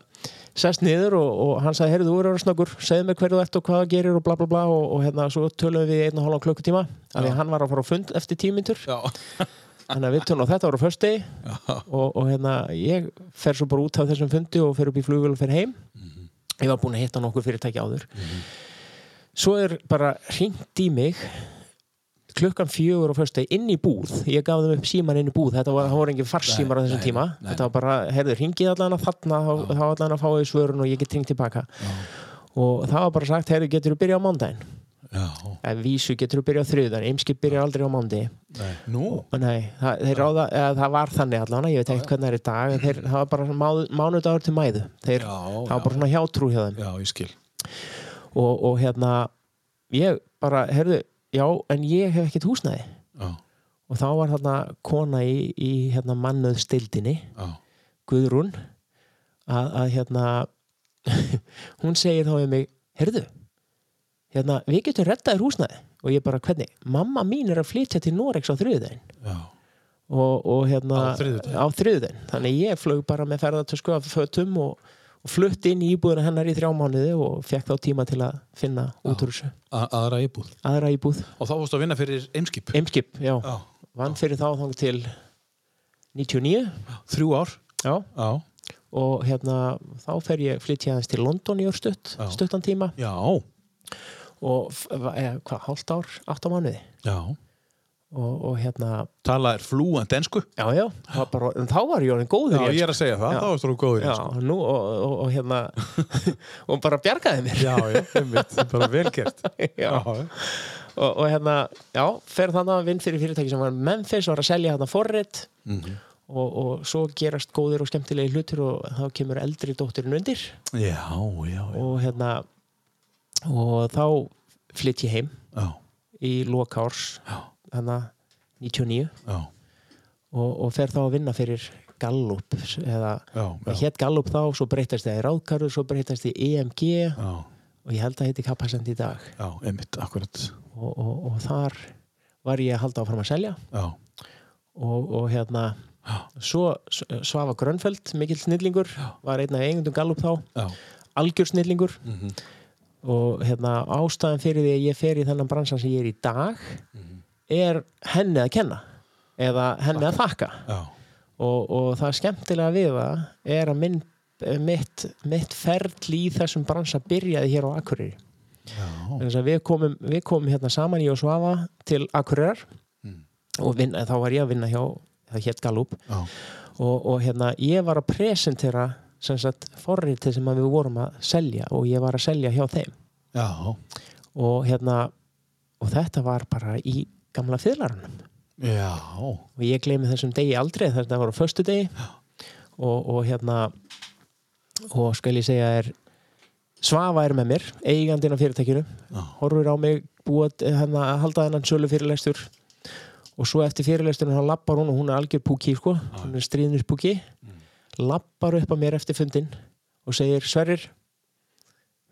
sest niður og, og hann sagði, heyrðu, þú eru að snöggur segðu mér hverju ert og hvað það gerir og bla bla bla. Og, og hérna, svo tölum við í einn og hálfan klukkutíma af því hann var að fara á fund eftir tímyndur Já. þannig að við tölum og þetta var á fösti og, og hérna, ég fer svo bara út af þessum fundi og fer upp í flugvél og fer heim. Ég var búin að hitta nokkur fyrirtæki áður. Svo er bara hringt í mig klukkan fjögur á föstu inn í búð. Ég gaf þeim upp síman inn í búð. Þetta var, það voru engin farsímar á þessum nei, tíma. nei. þetta var bara, heyrðu, ringið allan að þarna þá allan að fá því svörun og ég get ringt tilbaka. Og það var bara sagt, heyrðu, getur þú byrjað á mándaginn Já. eða vísu getur þú byrjað á þriðan eimskip byrja aldrei á mándi? Nei, það, það var þannig allan ég veit ekki hvernig það er í dag en þeir, það var bara mánu, mánudagur til mæðu. Þeir, Já, það já. var bara svona hjátrú hjá þeim. Já, og, og hérna ég bara, heyrðu, já, en ég hef ekkert húsnæði Já, og þá var þarna kona í, í hérna mannuð stildinni já. Guðrún að, að hérna hún segir þá við mig heyrðu, hérna, við getum rettaðir húsnæði og ég bara, hvernig, mamma mín er að flytja til Norex á þriðudaginn Já. og, og hérna Á þriðudaginn. þannig ég flög bara með ferðartösku af fötum og, og flutt inn í íbúðina hennar í þrjá mánuði og fekk þá tíma til að finna út úr þessu. Aðra íbúð. Aðra íbúð, og þá fórstu að vinna fyrir Eimskip? Eimskip, já, Já. vann fyrir þá þang til 99 þrjú ár. Já, já, og hérna þá fer ég flytja aðeins til London í örstutt Já. stuttan tíma. Já, og eh, hvað, hálft ár, átta mánuði? Já. Og, og hérna, tala er flúant ensku. Já, já, bara, en þá var orðin góður já, ég er að segja það, Já. þá varstu þú góður Já, nú og, og, og hérna og bara bjargaði mér. Já, já, einmitt, bara vel gert. Já. Og, og hérna, já, fer þannig að vinn fyrir fyrirtæki sem var Memphis var að selja þarna forrit. Mhm. og, og svo gerast góðir og skemmtilegi hlutir og þá kemur eldri dótturinn undir. Já, já, já, og hérna og þá flytt ég heim já, í lokárs Já. Þannig 99 já, og, og fer þá að vinna fyrir Gallup eða hétt Gallup þá, svo breytast það í Ráðkarður, svo breytast það í EMG já, og ég held að heiti Kappasend í dag. Já, einmitt, akkurat. Og, og, og þar var ég að halda áfram að selja. Og, og hérna svo Svafa Grönfeld, mikill snillingur var einn af eigundum Gallup þá. Já, algjör snillingur. Mhm. og hérna ástæðan fyrir því að ég fer í þennan bransan sem ég er í dag Mhm. Er henni að kenna eða henni að þakka. Og, og það skemmtilega við það er að minn, mitt, mitt ferli í þessum bransa byrjaði hér á Akureyri. Við komum, við komum hérna saman í og svafa til Akureyrar. Mm. og vinna, þá var ég að vinna hjá það hétt Gallup. Já, og, og hérna ég var að presentera forritið sem við vorum að selja og ég var að selja hjá þeim. Já, og hérna og þetta var bara í gamla fyrlarunum já, og ég gleymi þessum degi aldrei þetta var á föstu degi og, og hérna og skal ég segja er Svafa er með mér, eigandinn af fyrirtækinu. Horfur á mig hérna, að halda þennan sölu fyrirlestur og svo eftir fyrirlesturinn þá lappar hún og hún er algjör púki sko, hún er stríðnir púki. Lappar upp á mér eftir fundin og segir Sverrir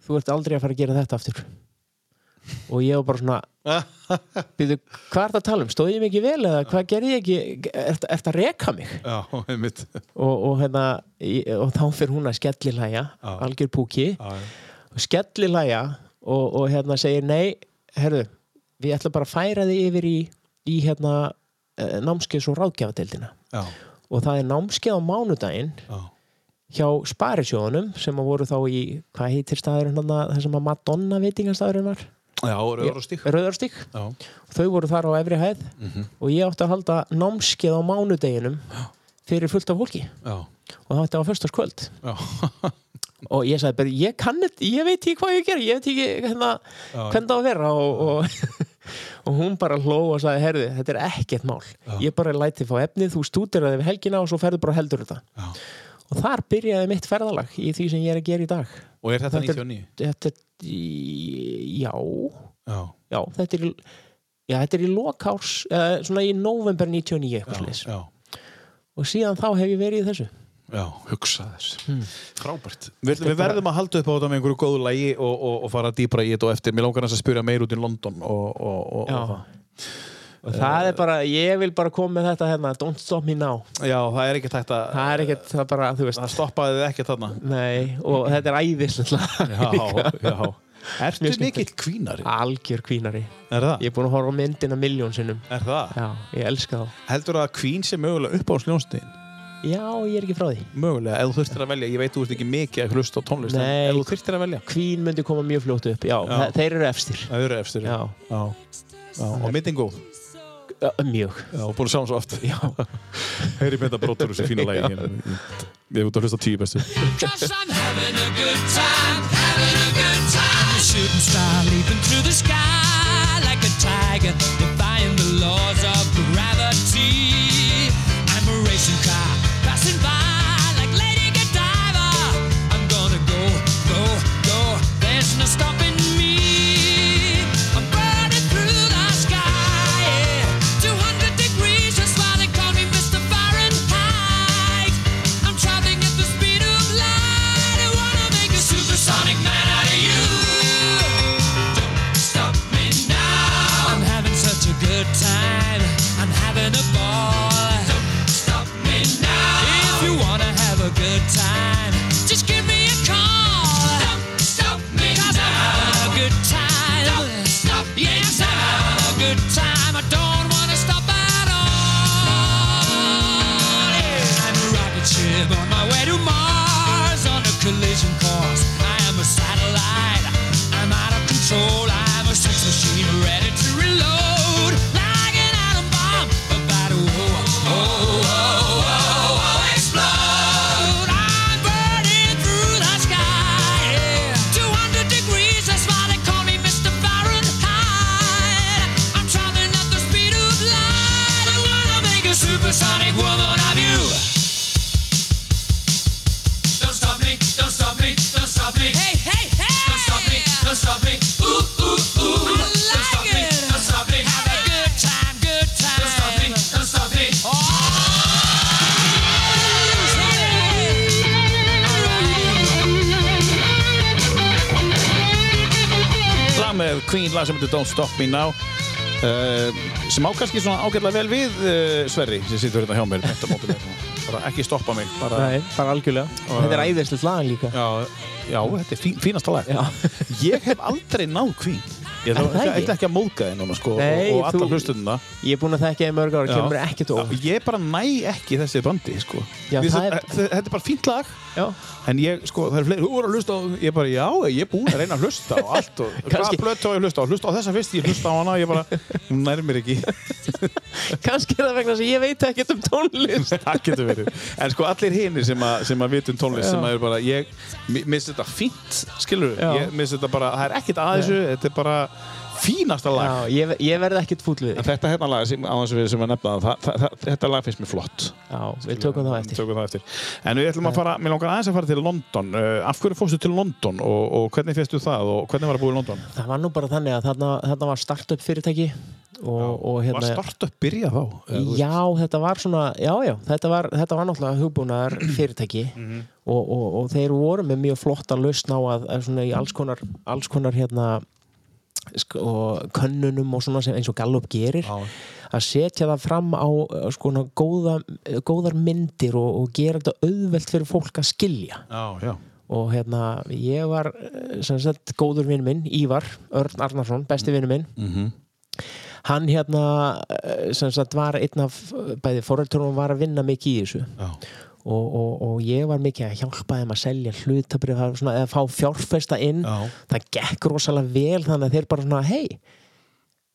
þú ert aldrei að fara að gera þetta aftur og ég var bara svona Býðu, hvað er það að tala um? Stóð ég ekki vel eða hvað gerði ég ekki? Ert, ert að reka mig? já, einmitt Og, og, hérna, og þá fyrir hún að skellilæja, algjör púki, og skellilæja og, og hérna segir nei, herðu, við ætlum bara að færa þig yfir í, í hérna eh, námskeið svo ráðgjafadeildina. Og það er námskeið á mánudaginn já, hjá Sparisjóðunum sem að voru þá í, hvað heitir staðurinn þarna, það sem að Madonna veitingastæðurinn var? Já, Rauðarstík. já, Þau voru þar á efri hæð. Og ég átti að halda námskeið á mánudeginum fyrir fullt af fólki. Já, og það var föstaskvöld já, og ég sagði bara, ég kann þetta, ég veit ekki hvað ég ger ég veit ekki hérna, hvernig það á að vera. Og, og, og hún bara hló og sagði, herði, þetta er ekkert mál. Ég bara læti fá efnið, þú stútir það við helgina og svo ferðu bara heldur þetta. Já. Og þar byrjaði mitt ferðalag í því sem ég er að gera í dag. Og er þetta Þetta er- 99? þetta er, í- já. Já, já, þetta er Já, þetta er í lokárs, uh, svona í november 99 eitthvað já, Og síðan þá hef ég verið í þessu. já, hugsa þess frábært. Við, við verðum að halda upp á þetta með einhverju góðu lægi og, og, og fara dýbra í þetta og eftir. Mér langar að spyrja meir út í London og, og, og, Já. og það Og það er bara, ég vil bara koma með þetta hérna, don't stop me now. já, það er ekki tækt að Það er ekkert, það bara, þú veist, það stoppaði þið ekki þarna nei, og þetta er æðislega. já, já Ertu Mjög mikill kvínari? Algjör kvínari. Er það? Ég er búin að horfa myndina miljón sinnum. Er það? Já, ég elska þá. Heldur það að kvín sé mögulega upp á sljónstegin? Já, ég er ekki frá því. Mögulega, ef þú þurftir að velja, ég veit þú ert ekki mikið að hlusta á tónlist, Nei. ef þú þurftir að velja Queen myndi koma mjög fljótt upp. Já, Já. þe- þeir eru efstir. Það eru efstir Já, já. já. Og myndin góð Ö, mjög. Já, búin að sjá hann svo oft Já. Heyri mynda brotur þessu fína lægi hérna. Ég út að hlusta tíu bestu Cause I'm having a good time, having a good time. Shooting star leaping through the sky like a tiger, defying the laws of Queen, lag sem heitir Don't Stop Me Now uh, sem á kannski svona ágætlega vel við uh, Sverri sem situr hérna hjá mér. Bara ekki stoppa mig bara, Nei, bara algjörlega. Þetta er æðislegt lag líka. Já, já, þetta er fín, fínasta lag. Ég hef aldrei náð Queen ég ætla ekki? ekki að móðga þið núna sko, Nei, og, og alla hlustundina Ég er búinn að þekka þið mörg ára, kemur ekkert Já, óvart. ég bara næ ekki þessi bandi sko. Já, finnst er- þetta- þetta er bara fínt lag. Já, En ég, sko, það er fleiri, þú voru að hlusta á, ég bara, já, ég er búin að reyna að hlusta á allt og hvaða Kannski- blötu á ég hlusta á, hlusta á þessa fyrst, ég hlusta á hana, ég bara, hún nær mér ekki, kannski er það vegna að ég veit ekkert um tónlist. Það getur verið. En sko, allir hinir sem sem að vitum tónlist, Já. sem að er bara, ég, mér finnst þetta fínt, skilur ég mér finnst þetta bara, það er ekkert að þessu, þetta er bara fínasta lag. Já, ég, ég verði ekkert fúll við En þig þetta hérna lag, sem, á þess að við sem að nefna það, það, það, það, þetta lag finnst mér flott. Já, við tökum það eftir Tökum það eftir. En við ætlum að fara, mér langar aðeins að fara til London. Uh, af hverju fórstu til London og, og hvernig fyrstu það og hvernig var að búa í London? Það var nú bara þannig að þarna, þarna var startup fyrirtæki og, og Var hérna startup byrja þá? Já, þetta var svona, já, já, þetta var, þetta var náttúrulega hugbúnaðar fyrirtæki Mhm. og, og, og þeir voru með mjög flotta lausn á að, að svona í alls konar, alls konar hérna og könnunum og svona sem eins og Gallup gerir Já. að setja það fram á uh, skona góða, góðar myndir og, og gera þetta auðvelt fyrir fólk að skilja Já, og hérna ég var sem sagt góður vinn minn, Ívar Örn Arnarsson, besti vinn minn Mhm. hann hérna sem sagt var einn af bæði foreldurum var að vinna mikið í þessu Já. Og, og, og ég var mikið að hjálpa þeim að selja hlutabrif eða fá fjárfesta inn. Já. það gekk rosalega vel þannig að þeir bara svona hei,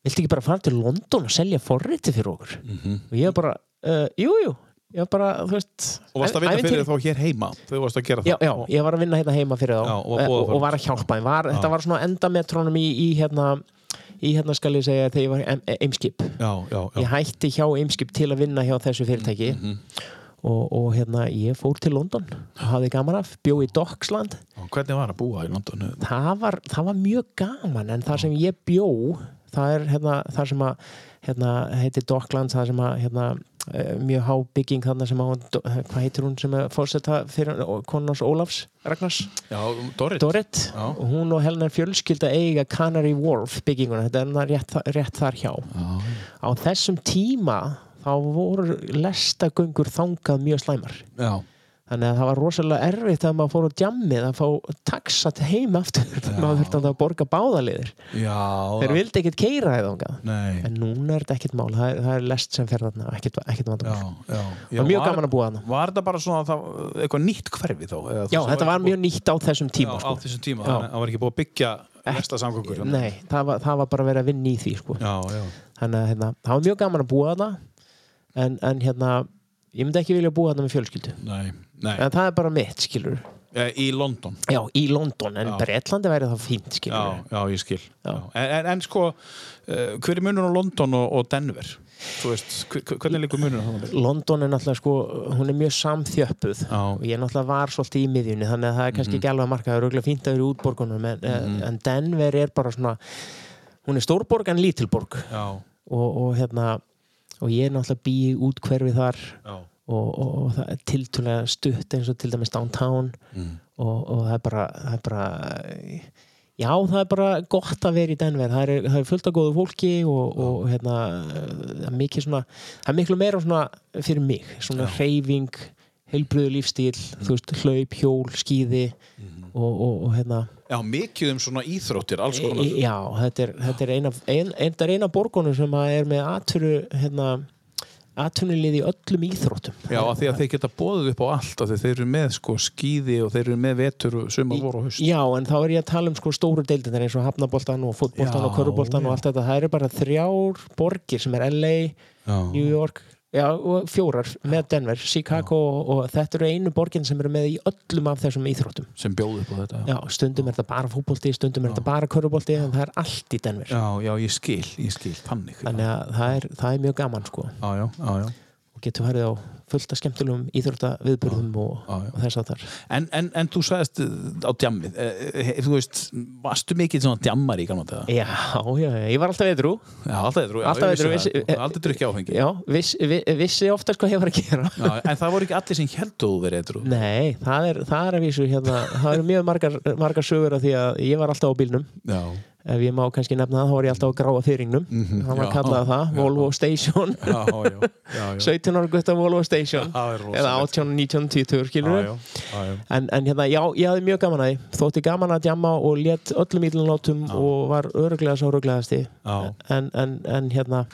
viltu ekki bara fara til London og selja forriti fyrir okkur? Og ég bara, uh, jú, jú. Ég var bara, veist Og varst að vinna fyrir þá hér heima? Þú varst að gera Já, það? já, ég var að vinna hérna heima fyrir þá. Já, og var eh, og, og var að hjálpa var, Þetta var svona endametrónum í, í hérna í hérna skal ég segja þegar ég var Eimskip. Já, já, já. ég hætti hjá Eimskip til að vinna hjá þessu fyrirtæki. Mhm. Og, og hérna ég fór til London hafði gaman af, bjó í Docksland Og Hvernig var að búa í London? það var, það var mjög gaman en það sem ég bjó það er hérna, það sem að hérna, heitir Docklands, það sem að hérna, eh, mjög há bygging þarna sem að hvað heitir hún sem er fórseta fyrir konars Ólafs Ragnars Já, Dorrit. Dorrit Já. og hún og Helena fjölskylda eiga Canary Wharf bygginguna, þetta er þarna rétt, rétt þar hjá Já, á þessum tíma þá voru lestagöngur þangað mjög slæmar já. þannig að það var rosalega erfitt að maður fór á djammið að fá taxat heim aftur maður þurfti að borga báðaliðir Já. þeir vildi ekkert keira það en núna er þetta ekkert mál, það er, það er lest sem fer þarna ekkert, ekkert vandamál já. Það var mjög gaman að búa þarna. Var þetta bara svona það, eitthvað nýtt hverfi þá? eða já, þetta var mjög nýtt á þessum tíma Já, á sko. þessum tíma. Þannig að það var ekki búið að byggja nei, það var, það var bara verið að vinna í því sko. Já, já. þannig að hérna, það var mjög gaman að búa þarna en, en hérna ég myndi ekki vilja búa þarna með fjölskyldu Nei, nei. en það er bara mitt, skilur Eh, Í London. já, í London, en Já. Bretlandi væri það fínt, skilur Já, já, ég skil. Já. En, en, en sko, uh, hver er munur á London og, og Denver? Veist, hver, hver- hvernig liggur munur á það? London er náttúrulega sko, hún er mjög samþjöppuð og ég náttúrulega var svolítið í miðjunni þannig að það er kannski ekki alveg að marka, það er auðvitað fínt að vera í útborgunum en, mm en Denver er bara svona hún er stórborg en lítilborg og, og hérna og ég er náttúrulega bý í útkverfi þar já. og, og, og það er tiltölulega stutt eins og til dæmis downtown. Mm. og, og það er bara það er bara já, það er bara gott að vera í Denver. Það er, það er fullt af góðu fólki og, og hérna það er mikið svona, það er miklu meira svona fyrir mig, svona hreyfing heilbröðu lífstíl, þú veist hlaup, hjól, skíði og, og, og hérna Já, mikið um svona íþróttir, alls konar. e, já, þetta er, þetta er eina ein, eina borgunum sem að er með atvinnu hérna, atvinnulið í öllum íþróttum Já, af því að þeir geta bóðið upp á allt af því þeir eru með sko skíði og þeir eru með vetur og sumar voru og haust. Já, en þá er ég að tala um sko stóru deildin eins og hafnaboltan og fótboltan Já, og köruboltan já. og allt þetta, það eru bara þrjár borgir sem er LA, Já. New York já, og fjórar með Denver, Chicago og, og þetta eru einu borgin sem eru með í öllum af þessum íþróttum Sem bjóðið upp á þetta. Já, stundum er þetta bara fótbolti, stundum er þetta bara körubolti en það er allt í Denver Já, já, ég skil, ég skil, þannig. þannig að það er, það er mjög gaman sko Já, já, já, já. Og getur farið á fullt af skemmtilegum íþróttaviðburðum og, og þess að þar En, en, en þú sagðist uh, á djammið, eh, eh, þú veist, varstu mikið svona djammar í þetta? Já, já, ég var alltaf Já, alltaf já, Alltaf drukkið áfengi. Já, viss, vi, vissi ofta hvað ég var að gera. Já, en það voru ekki allir sem heldur þú verið eitthvað. Nei, það er, það er að vísu hérna, það eru mjög margar, margar sögur af því að ég var alltaf á bílnum. Já, ef ég má kannski nefna það, þá var ég alltaf á gráa fyrringnum hann var já, kallað það. Volvo Station. Já, já, já, já. 17 ára gutta Volvo Station. Eða 18, 19, 20 skilur Já, já, já, já. En, en hérna, já, ég hafði mjög gaman að því. Þótti gaman að djamma og let öllum ílunlátum og var öruglega svo öruglegasti en, en, en hérna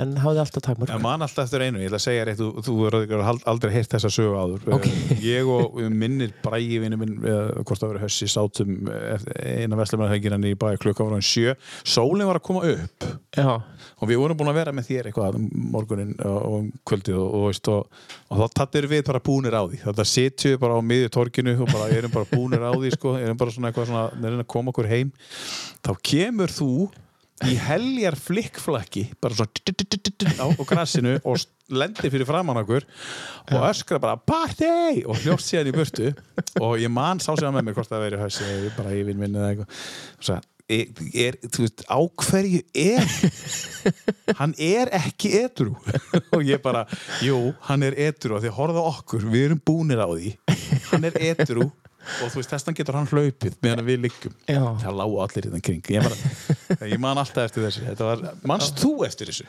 en hafði alltaf takmörk Ég man alltaf eftir einu, ég ætla að segja rétt, þú, þú verður aldrei heyrt þessa sögu áður. Ok. Eh, Ég og minnir bræði vinnu minn, eh, hvort það verið hössi, sátum eh, eina vestlumannahækina í bæði klukka var hann sjö. Sólinn var að koma upp Já, og við vorum búin að vera með þér eitthvað morgunin og, um kvöldið og, og, og, og þá tattir við bara búnir á því. Þetta sitju bara á miðju torkinu og bara erum bara búnir á því, sko, erum bara svona eitthvað svona, að í heljar flikkflakki bara svona á, grassinu og lendir fyrir framann okkur og öskra bara party og hljóst síðan í burtu og ég man sá sér með mér hvort það veri hausi bara yfir minni eða eitthvað og sagði, er, er, þú veist, á hverju er hann er ekki edru og ég bara, jú, hann er edru og því að horfa okkur, við erum búnir á því hann er edru og þú veist, þess getur hann hlaupið meðan við liggum Já. það lágu allir í þann kring ég, bara, ég man alltaf eftir þessu var, manst þú eftir þessu?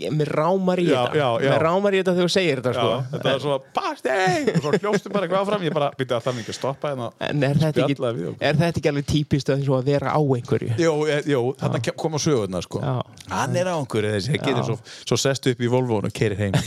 Ég, mér rámar í Já, þetta. já, já. mér rámar í þetta þegar þú segir þetta sko. þetta var svo party og svo hljóstu bara eitthvað áfram. Ég bara, byrja að það ekki að stoppa hérna. En er þetta, ekki, er þetta ekki alveg típist að vera á einhverju? Jú, e, jú þarna ke- koma sögurnar sko. Hann er á einhverju þessi, svo, svo sest upp í Volvo og keirir heim.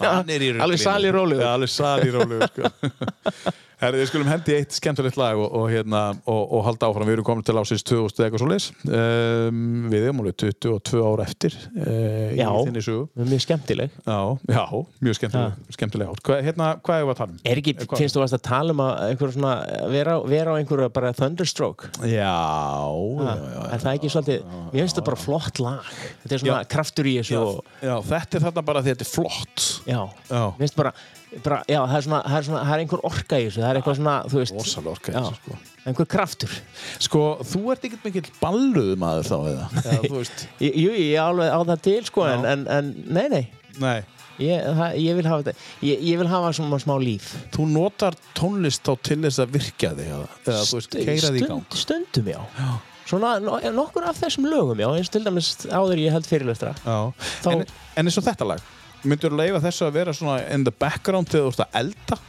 Hann er í ruglinu. Alveg sal í rólegur. Já, alveg sal í rólegur sko. Herri, við skulum hendi eitt skemmtilegt lag og, og, hérna, og, og halda áfram, við erum komin til ásins 2000 eitthvað svo leis um, Við erum alveg 22 ára eftir. Uh, í Já. mjög skemmtileg. Já, já, mjög skemmtileg, skemmtileg átt. Hvað, hérna, hvað er við að tala um? er ekki, Hvað- finnst þú að tala um að svona, vera, vera á einhverju bara thunderstroke? Já, já, já, er það ekki svolítið, ég finnst það bara flott lag. Þetta er svona kraftur í þessu og, já, þetta er þarna bara því að þetta er flott. Já, Já. Mér finnst bara, bara já, það er svona, það er svona, það er einhver orka í þessu það er eitthvað svona, þú veist. Rosalega orka í já, þessu, sko. einhver kraftur. Sko, þú ert ekkert mikill balluð maður þá eða? eða þú veist, jú, ég er alveg á það til sko en, en, en nei, nei. Nei. Ég, það, ég vil hafa þetta ég, ég vil hafa svona smá líf. Þú notar tónlist þá til þess að virkja þig eða, þú veist, keira þig í gang. Stund, stundum já, svona no, nokkur af þessum lögum já eins til dæmis áður ég held fyrirlestra. Já. Þá- En, en eins og þetta lag Myndur þú leifa þessu að vera svona in the background þegar þú ert að elda?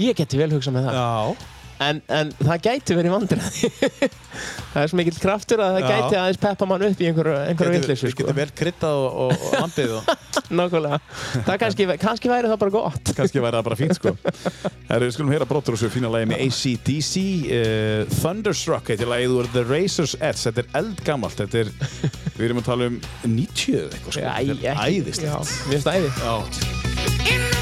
ég geti vel hugsað með það. Já. En, en það gæti verið vandræði. Það er svo mikill kraftur að það Já. gæti aðeins peppa mann upp í einhverju, einhverju vitleysu Við sko. getum vel kryddað og, og, landið og nákvæmlega. Það kannski, kannski væri það bara gott. Kannski væri það bara fínt sko. Herru, við skulum heyra brotur og svo fína lagi með ACDC uh, Thunderstruck heitir lagið úr The Razor's Edge. Þetta er eldgamalt þetta er, við erum að tala um 90 eða eitthvað sko. Æ, þetta er ekki- æðislegt. Mér finnst æði. Já.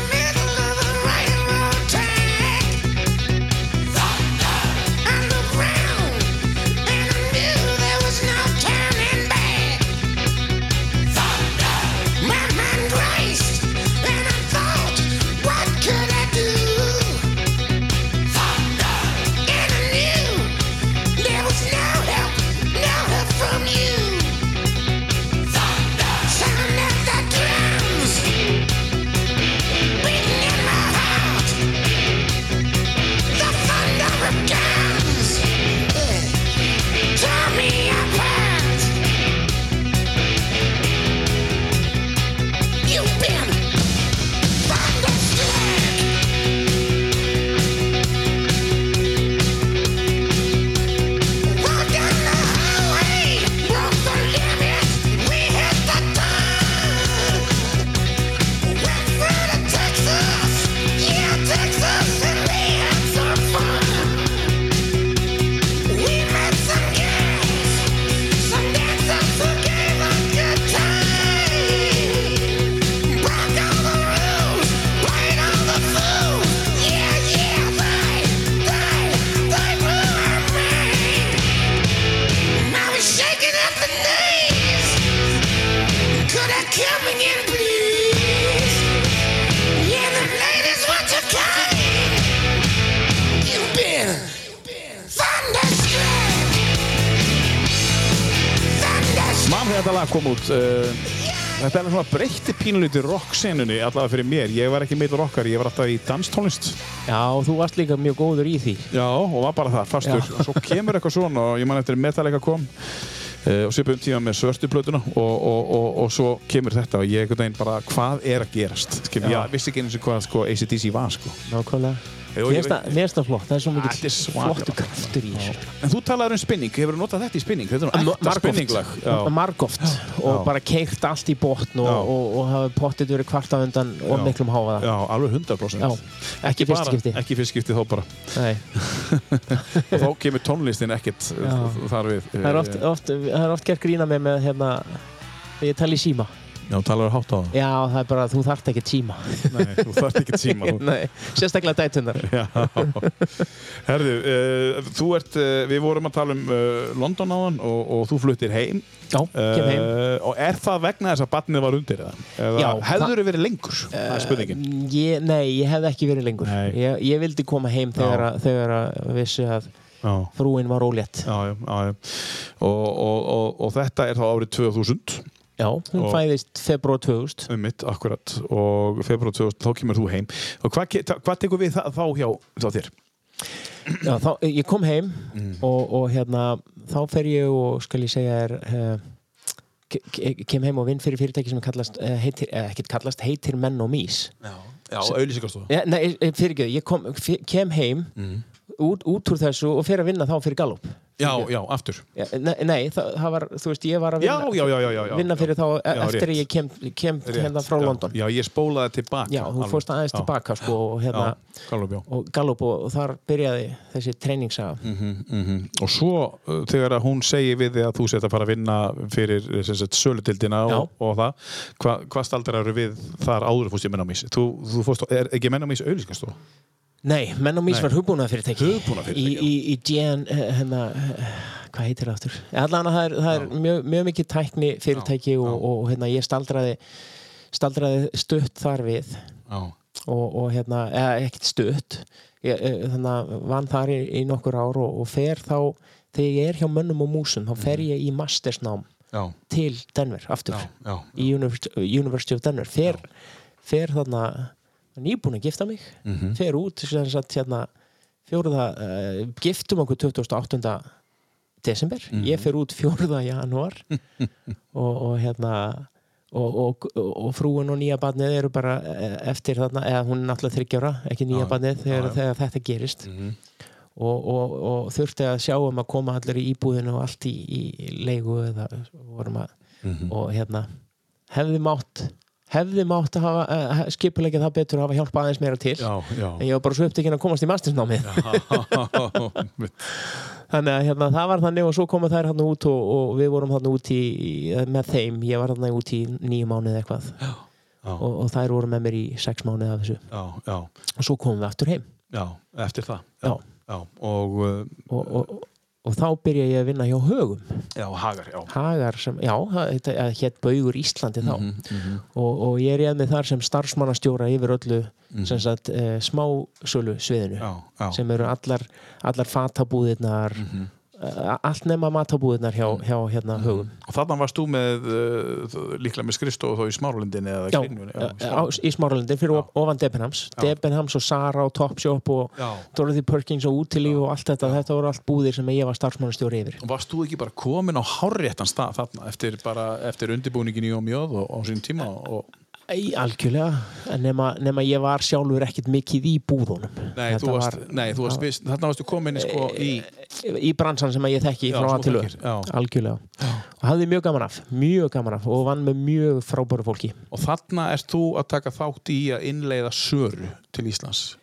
Þetta er svona breytti pínulítið rock-senunni allavega fyrir mér. Ég var ekki meitur rockar, ég var alltaf í danstónlist. Já, þú varst líka mjög góður í því Já, og var bara það, fastur. Já. Og svo kemur eitthvað svona og ég man eftir Metallica kom uh, og svipum tíma með svörstu plötuna og, og, og, og svo kemur þetta og ég einhvern veginn bara, hvað er að gerast? Skil, Já. vissi ekki eins og hvað sko, ACDC var, sko. Nákvæmlega Mér finnst það- flott, það er svo mikið flottu kraftur í þessu En þú talaður um spinning, hefur þú notað þetta í spinning? Þetta er nú ekta spinninglag. Já. margóft og bara keirt allt í botn og, Já. og, og hafa pottit verið kvarta undan og miklum háfaða Já, alveg 100%. Já, ekki fyrst bara- skipti Ekki fyrst skipti þó bara. Nei, og þá kemur tónlistin ekkert Já. þar við. það er oft, oft, er gert grína með með hérna ég tala í síma Já, talar hátt á það. Já, það er bara, þú þarft ekki síma Nei, þú þarft ekki tíma. Þú Nei, sérstaklega dætunar Já, herðu, uh, þú ert, uh, við vorum að tala um uh, London áðan og, og þú fluttir heim. Já, kem heim Uh, og er það vegna þess að barnið var undir það? Eða Já, hefður þið verið lengur? það er spurningin. Ég, Nei, ég hefði ekki verið lengur ég, ég vildi koma heim þegar, að, þegar að vissi að Já, frúin var ólétt já, já. já, já. Og, og, og, og þetta er þá árið 2000, Já, hún Og- fæðist februar 2000 um mitt, akkurat, og februar 2000, þá kemur þú heim. Og hvað, hvað tekur við það, þá hjá þá þér? Já, þá, ég kom heim Mm. og, og hérna þá fer ég og skal ég segja er uh, kem heim og vinn fyrir fyrirtæki sem kallast, uh, heitir, uh, ekkert kallast heitir menn og mís Já, já ja, Nei, fyrir ekki, ég kom, kem heim Mm. Út, út úr þessu og fer að vinna þá fyrir Gallup Já, já, aftur. ja, Nei, nei það, það var, þú veist, ég var að vinna, já, já, já, vinna fyrir þá eftir að ég kem, kem hérna frá. London Já, ég spólaði tilbaka. Já, þú fórst aðeins tilbaka sko, og, hérna, Gallup, og Gallup og, og þar byrjaði þessi treyningsaga Mm Og svo uh, þegar hún segir við þig að þú sett að fara að vinna fyrir sagt, sölutildina og, og það, hva, hvað staldar eru við þar áður fórst í mennamís? Þú, þú fórst, á- er ekki mennamís auðlýsingastofa? Nei, menn og mís var hugbúnað fyrirtæki Hugbúnaðarfyrirtæki, í, í, í GN hérna, eh, hvað heitir það aftur? Allan að það er, það er mjög, mjög mikið tækni fyrirtæki Já, og, já. og, hérna, ég staldraði staldraði stutt þar við Já. og, og hérna, eða ekkert stutt. Ég, eh, þannig að vann þar í, í nokkur ár og, og fer þá þegar ég er hjá mönnum og músum þá fer ég í mastersnám Já, til Denver aftur já, já. í University, University of Denver. Fer, fer þarna nýbúin að gifta mig Mhm. fer út sagt hérna fjóruða, uh, giftum okkur 28. desember Mhm. ég fer út fjóruða januar og, og hérna og, og, og frúin og nýja barnið eru bara eh, eftir þarna eða hún er náttúrulega þryggjára, ekki nýja Já, barnið þegar, já. þegar þetta gerist og, og, og þurfti að sjá um að koma allir í íbúðinu og allt í, í leigu eða vorum að Mhm. og hérna hefði mátt hefði mátt að hafa uh, skipulegja það betur að hafa hjálpa aðeins meira til Já, já. en ég var bara svo upptekinn að komast í mastersnámið þannig að hérna, það var þannig og svo komu þær hann út og, og við vorum hann út í, í með þeim, ég var hann út í nýju mánuð eitthvað Já. og, og þær voru með mér í sex mánuð af þessu já, já, og svo komum við aftur heim já, eftir það. Já. já. Og, og, og, þá byrja ég að vinna hjá Högum já, hagar, já. Hagar sem, já, þetta hétt Baugur Íslandi þá Mhm, mhm. og, og ég réð mig þar sem starfsmannastjóra yfir öllu Mhm. sem sagt e, smásölu sviðinu Já, já. sem eru allar, allar fatabúðirnar Mhm. e, allt nema matabúðirnar hjá, hjá hérna högum Og þarna varst þú með, uh, líklega með skristofu þá í smáralindinni eða já, Kringlunni? já, á, í Smáralindi fyrir of- ofan Debenhams. Já. Debenhams og Sara og Topshop og Já. Dorothy Perkins og Útilí og allt þetta, þetta voru allt búðir sem ég var starfsmannastjóri yfir. Og varst þú ekki bara komin á hárréttan stað þarna eftir, bara, eftir undirbúningin í og mjöð og á sín tíma og Í, algjörlega, nema, nema ég var sjálfur ekkert mikið í búðunum. Nei, Þetta þú varst, var- nei, þú varst vist, þarna varstu komin sko í í bransan sem ég þekki Já, frá sem að til þú ö. þekkir, já. algjörlega. Og hafði mjög gaman af, mjög gaman af og vann með mjög frábæru fólki. Og þarna ert þú að taka þátt í að innleiða söru til Íslands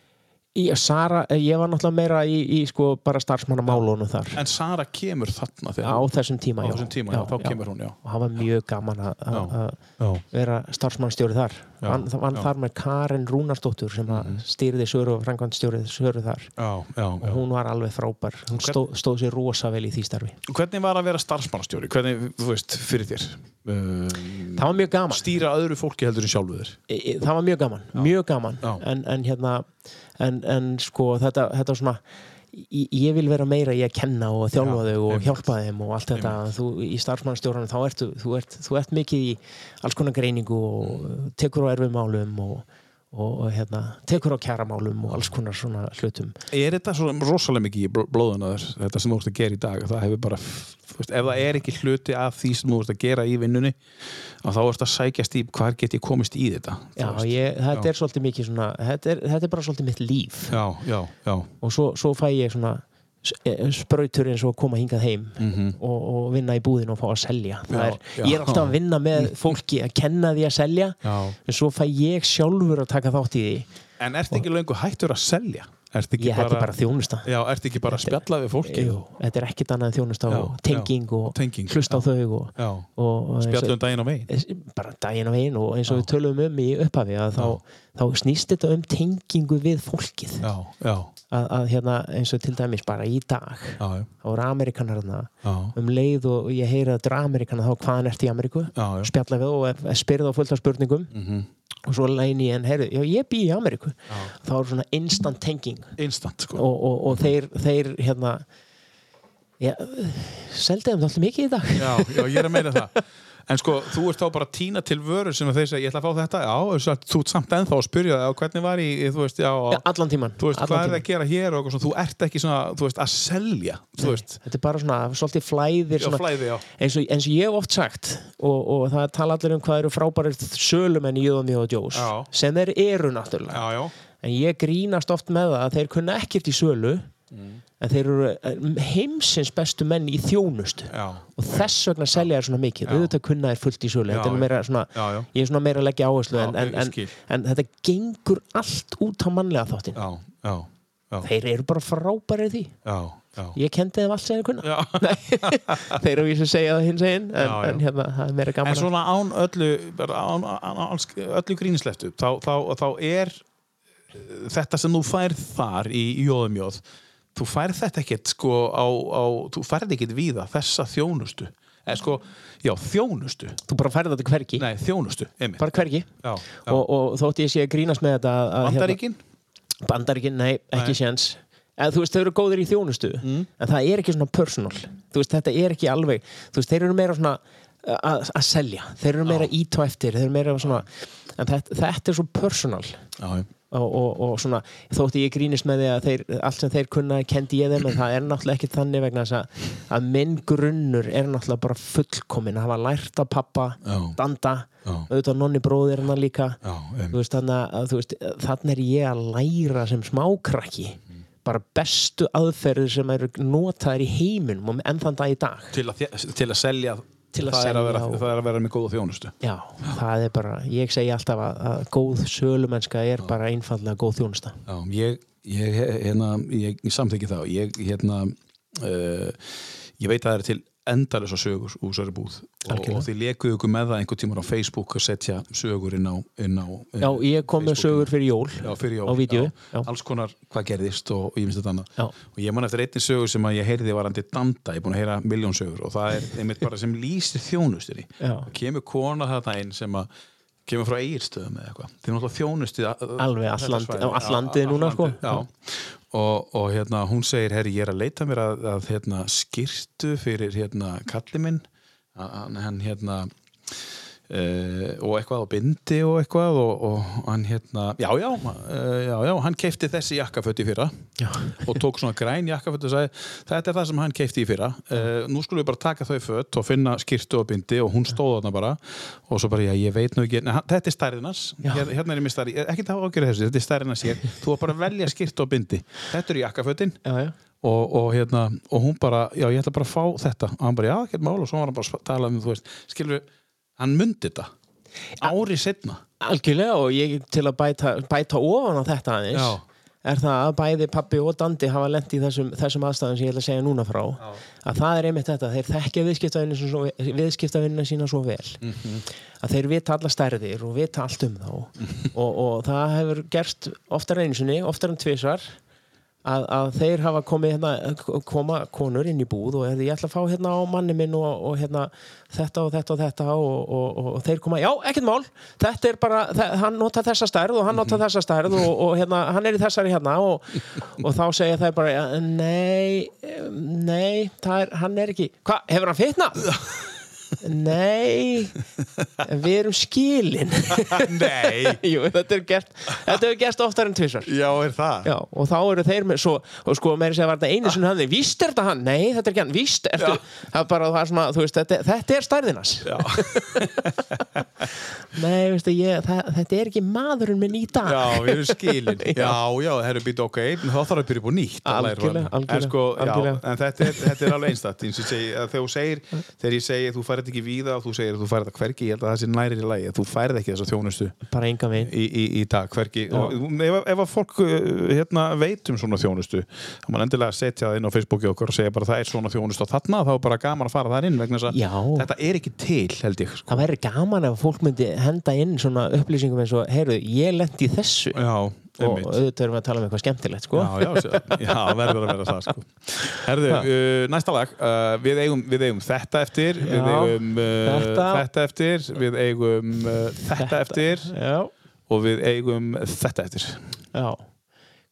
í Sara, eh, ég var náttúrulega meira í, í sko bara starfsmannamálunum þar. En Sara kemur þarna á þegar þessum tíma, á já. þessum tíma, já, þá kemur hún, já. Og það var mjög gaman að- Já, vera starfsmannstjóri þar. Já, hann, já. Þar með Karen Rúnarsdóttur sem að stýrði söru og framkvæmstjórið söru þar. Já, já, og já. hún var alveg frábær. Hún stó, stóð sér rosa vel í því starfi. Hvernig var að vera starfsmannastjóri? Hvernig, þú veist, fyrir þér? Um, það var mjög gaman. stýra öðru fólki heldur en sjálfu þér? E- e- það var mjög gaman, mjög gaman. Já. en, en hérna en, en sko þetta, þetta svona ég, vil vera meira í að kenna og þjálfa Já, þau og einmitt. hjálpa þeim og allt þetta. Þú, í starfsmannstjóranum þá ertu þú ert, þú ert mikið í alls konar greiningu og tekur á erfum málum og, og, og hérna, tekur á kjaramálum og alls konar svona hlutum Er þetta svo rosalega mikið í bl- blóðuna þetta sem þú ert að gera í dag? Það hefur bara, veist, ef það er ekki hluti af því sem þú ert að gera í vinnunni þá ert að sækjast í hvar get ég komist í þetta? Já, ég, þetta Já. er svolítið mikið svona þetta er, þetta er bara svolítið mitt líf Já, já, já. og svo, svo fæ ég svona s- eh, sprautur eins og koma hingað heim og, og vinna í búðin og fá að selja. Já, er, ég er alltaf að vinna með fólki að kenna því að selja Já. en svo fæ ég sjálfur að taka þátt í því. En ertu ekki löngu hættur að selja? Ég þetta er bara þjónusta. Já, ertu ekki bara að spjalla við fólki? Jú, þetta er ekkit annað en þjónusta Já, og tenging og hlusta á þau og, og, og eins og- spjalla um daginn á veginn bara daginn á veginn og eins og við tölum um í upphafi þá, þá snýst þetta um tengingu við fólkið. Já, já, að, að hérna eins og til dæmis bara í dag já, já, þá eru Amerikanar um leið og ég heyri að þetta eru Amerikanar þá hvaðan ertu í Ameríku? Spjalla við og ef- spyrð á fullt af spurningum. Mhm. og svo læni ég en heyrðu, já ég bý í Ameríku. Þá er svona instant tenging. Instant, sko. Og, og, og þeir, þeir hérna já, seldi þeim alltaf mikið í dag. Já, já, ég er að meina það En sko, þú ert þá bara tína til vörur sem þeir segja, ég ætla að fá þetta, já, að þú ert samt ennþá að spyrja það, hvernig var í, þú veist, já, Já, allan tíman þú veist, hvað er það að gera hér og svona, þú ert ekki svona, þú veist, að selja, veist, þetta er bara svona svolítið flæðir já, svona, flæði, já, eins, og, eins og ég hef oft sagt og, og það tala allir um hvað eru frábærir sölumenn í Jöðum og Jós Já. sem þeir eru náttúrulega. Já, já, en ég grínast oft með það að þeir kunna ekkert í sölu Mm. en þeir eru eh, heimsins bestu menn í þjónustu. Já, og þess vegna selja þér svona mikið. Auðvitað kunna þér fullt í sölu. Er svona, já, ég er svona meira að leggja áherslu en, en, en, en þetta gengur allt út á mannlega þáttin þeir eru bara frábærið því. Já, ég kendi þeim allt sem þeir kunna. Þeir eru vísu að segja það hins einn en, en hérna, það er meira En gaman að- svona án öllu, án, án, öllu grínisleftu, þá, þá, þá er uh, þetta sem þú færð þar í jóðumjóð, þú færð þetta ekkert sko á, á þú færð ekkert víða þessa þjónustu. Eða sko, já, þjónustu. þú bara færði þetta hvergi Nei, þjónustu, einmitt. bara hvergi Já, já. og, og þótt ég sé að grínast með þetta að, að, Bandaríkin? hérna, Bandaríkin, nei, ekki séns En, þú veist, þau eru góðir í þjónustu Mm. en það er ekki svona personal þú veist, þetta er ekki alveg þú veist, þeir eru meira svona að selja þeir eru meira ít og eftir þeir eru meira svona, en þetta, þetta er svo personal Já, já. Og, og, og svona, þótti ég grínist með því að þeir, allt sem þeir kunna kendi ég þeim en það er náttúrulega ekki þannig vegna þess að, að minn grunnur er náttúrulega bara fullkomin að hafa lært af pappa Já. danda, Já. auðvitað nonni bróðir hennar líka veist, þannig að þú veist, þannig er ég að læra sem smákrakki bara bestu aðferðir sem eru notaðir í heiminum og enn þann dag í dag Til að, til að selja, Til að það, er selja að vera, og- það er að vera með góða þjónustu. já, það er bara, ég segi alltaf að, að góð sölumennska er bara einfallega góð þjónusta. Já, ég, ég, hérna, ég, ég samþykki það. Og ég, hérna, uh, ég veit að það er til endalösa sögur úr þessari búð og, Algjörlega. og þið lekuðu ykkur með það einhvern tímar á Facebook að setja sögur inn á, inn á já, ég kom með sögur fyrir jól já, fyrir jól, á vídeo, alls konar hvað gerðist og, og ég minnst þetta annað. Og ég man eftir einnig sögur sem að ég heyrði varandi danda, ég er búin að heyra miljón sögur og það er einmitt bara sem lýsir þjónustinni og kemur kona þarna inn sem að kemur frá eigirstöðum eða eitthvað. Þeir náttúrulega þjónustið Alveg allt land- á allt landið núna, sko. Og, og hérna hún segir herri ég er að leita mér að, að hérna, skirtu fyrir hérna kalli minn hann, hann hérna Uh, og eitthvað á bindi og eitthvað og, og hann hérna já já, uh, já, já, hann keifti þessi jakkaföt í fyrra Já. og tók svona græn jakkaföt og sagði þetta er það sem hann keifti í fyrra. Uh, nú skulum við bara taka þau föt og finna skirtu og bindi. Og hún stóð þarna bara og svo bara, já, ég veit nú ekki. Hann, þetta er stærðinans. Hér, hérna er ég mistari. Ekki það ágjörði þessu, þetta er stærðinans hér. Þú var bara að velja skirtu og bindi. Þetta eru jakkafötin. Já, já. Og, og, hérna, og hún bara, já ég ætla bara að fá þetta. Og hann bara, já, ekkert mál. Og svo var hann bara að tala um, þú veist, skilur hann myndi þetta. Ári setna algjörlega og ég til að bæta, bæta ofan á þetta aðeins. Já. er það að bæði pappi og Dandi hafa lent í þessum, þessum aðstæðum sem ég ætla að segja núna frá að það er einmitt þetta, þeir þekkja viðskiptavinnina sína svo vel. Mhm. að þeir vita alla stærðir og vita allt um þá. Og, og það hefur gerst oftar einu sinni, oftar en tvisvar að, að þeir hafa komið hérna, koma konur inn í búð og hefði, ég ætla að fá hérna á manni minn og, og hérna þetta og þetta og þetta og, og, og, þeir koma, já, ekkert mál þetta er bara, hann nota þessa stærð og hann nota þessa stærð og, hérna, hann er í þessari hérna og, þá segja þeir bara, "Ja, nei nei, er, hann er ekki hvað, hefur hann fitnað? Nei, við erum skilin. Nei, Jú, þetta er gert Þetta hefur gert oftar en tvisvar. Já, er það? Já, og þá eru þeir með svo, og sko meiri segja var þetta einu sinni hann, víst er þetta hann, nei þetta er ekki hann, víst ertu, það er bara það er svona, þú veist, þetta, þetta er stærðinas Já. Nei, veistu, ég, það, þetta er ekki maðurinn minn í dag. Já, við erum skilin. Já, já, það er býta ok þá þarf að byrja upp á nýtt að Algjörlega, hann. algjörlega, En, sko, algjörlega. en þetta, er, þetta er alveg einstætt eins og ég segi, að þegar þú segir að þú færið ekki víða og þú segir að þú færið það hvergi, ég held að það sé næri í lagi að þú færið ekki þessa þjónustu bara enga veginn. í, í, í dag, hvergi. Og ef, ef að fólk uh, hérna, veit um svona þjónustu þá má endilega setja það inn á Facebooki okkur og segja bara það er svona þjónustu og þarna þá er bara gaman að fara þar inn vegna þess að þetta er ekki til held ég sko. Það væri gaman ef fólk myndi henda inn svona upplýsingum eins og, heyrðu, ég lendi þessu. Já, og auðvitað erum við að tala um eitthvað skemmtilegt, sko Já, já, já, verður að vera það sko. Herðu, uh, næsta lag uh, við, eigum, við eigum þetta eftir við Já, eigum uh, þetta. þetta. eftir við eigum uh, þetta, eftir Já, og við eigum þetta eftir já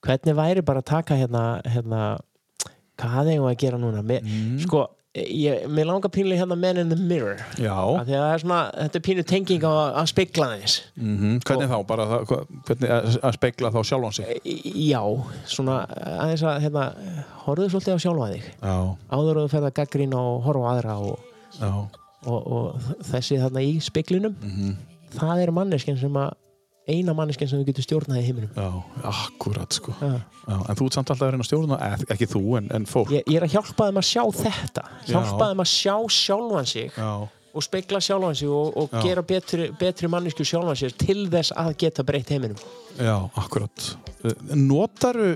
Hvernig væri bara að taka hérna, hérna hvað eigum við að gera núna? Me, Mm. Sko, ég, mér langar pínlega hérna Men in the Mirror. Að er svona, þetta er pínu tenging á að spegla aðeins. Mm hvernig þá? Bara það, hvernig að, að spegla þá sjálfan sig? Já, svona aðeins að hérna, horfðu svolítið á sjálfa þig. Já, áður og þú ferð að gaggrín og horfa á aðra og, og, og þessi þarna í speglinum. Mhm. það er manneskinn sem að eina manneskinn sem þú getur stjórnað í heiminum. Já, akkurat sko. Já. já, En þú ert samt alltaf að reyna að stjórna eh, ekki þú, en, en fólk. Ég, ég er að hjálpa þeim að sjá þetta. Hjálpa þeim að sjá sjálfan sig Já, og spegla sjálfan sig og, og Já. gera betri, betri mannesku sjálfan sig til þess að geta breytt heiminum. Já, akkurat. Uh, Notaru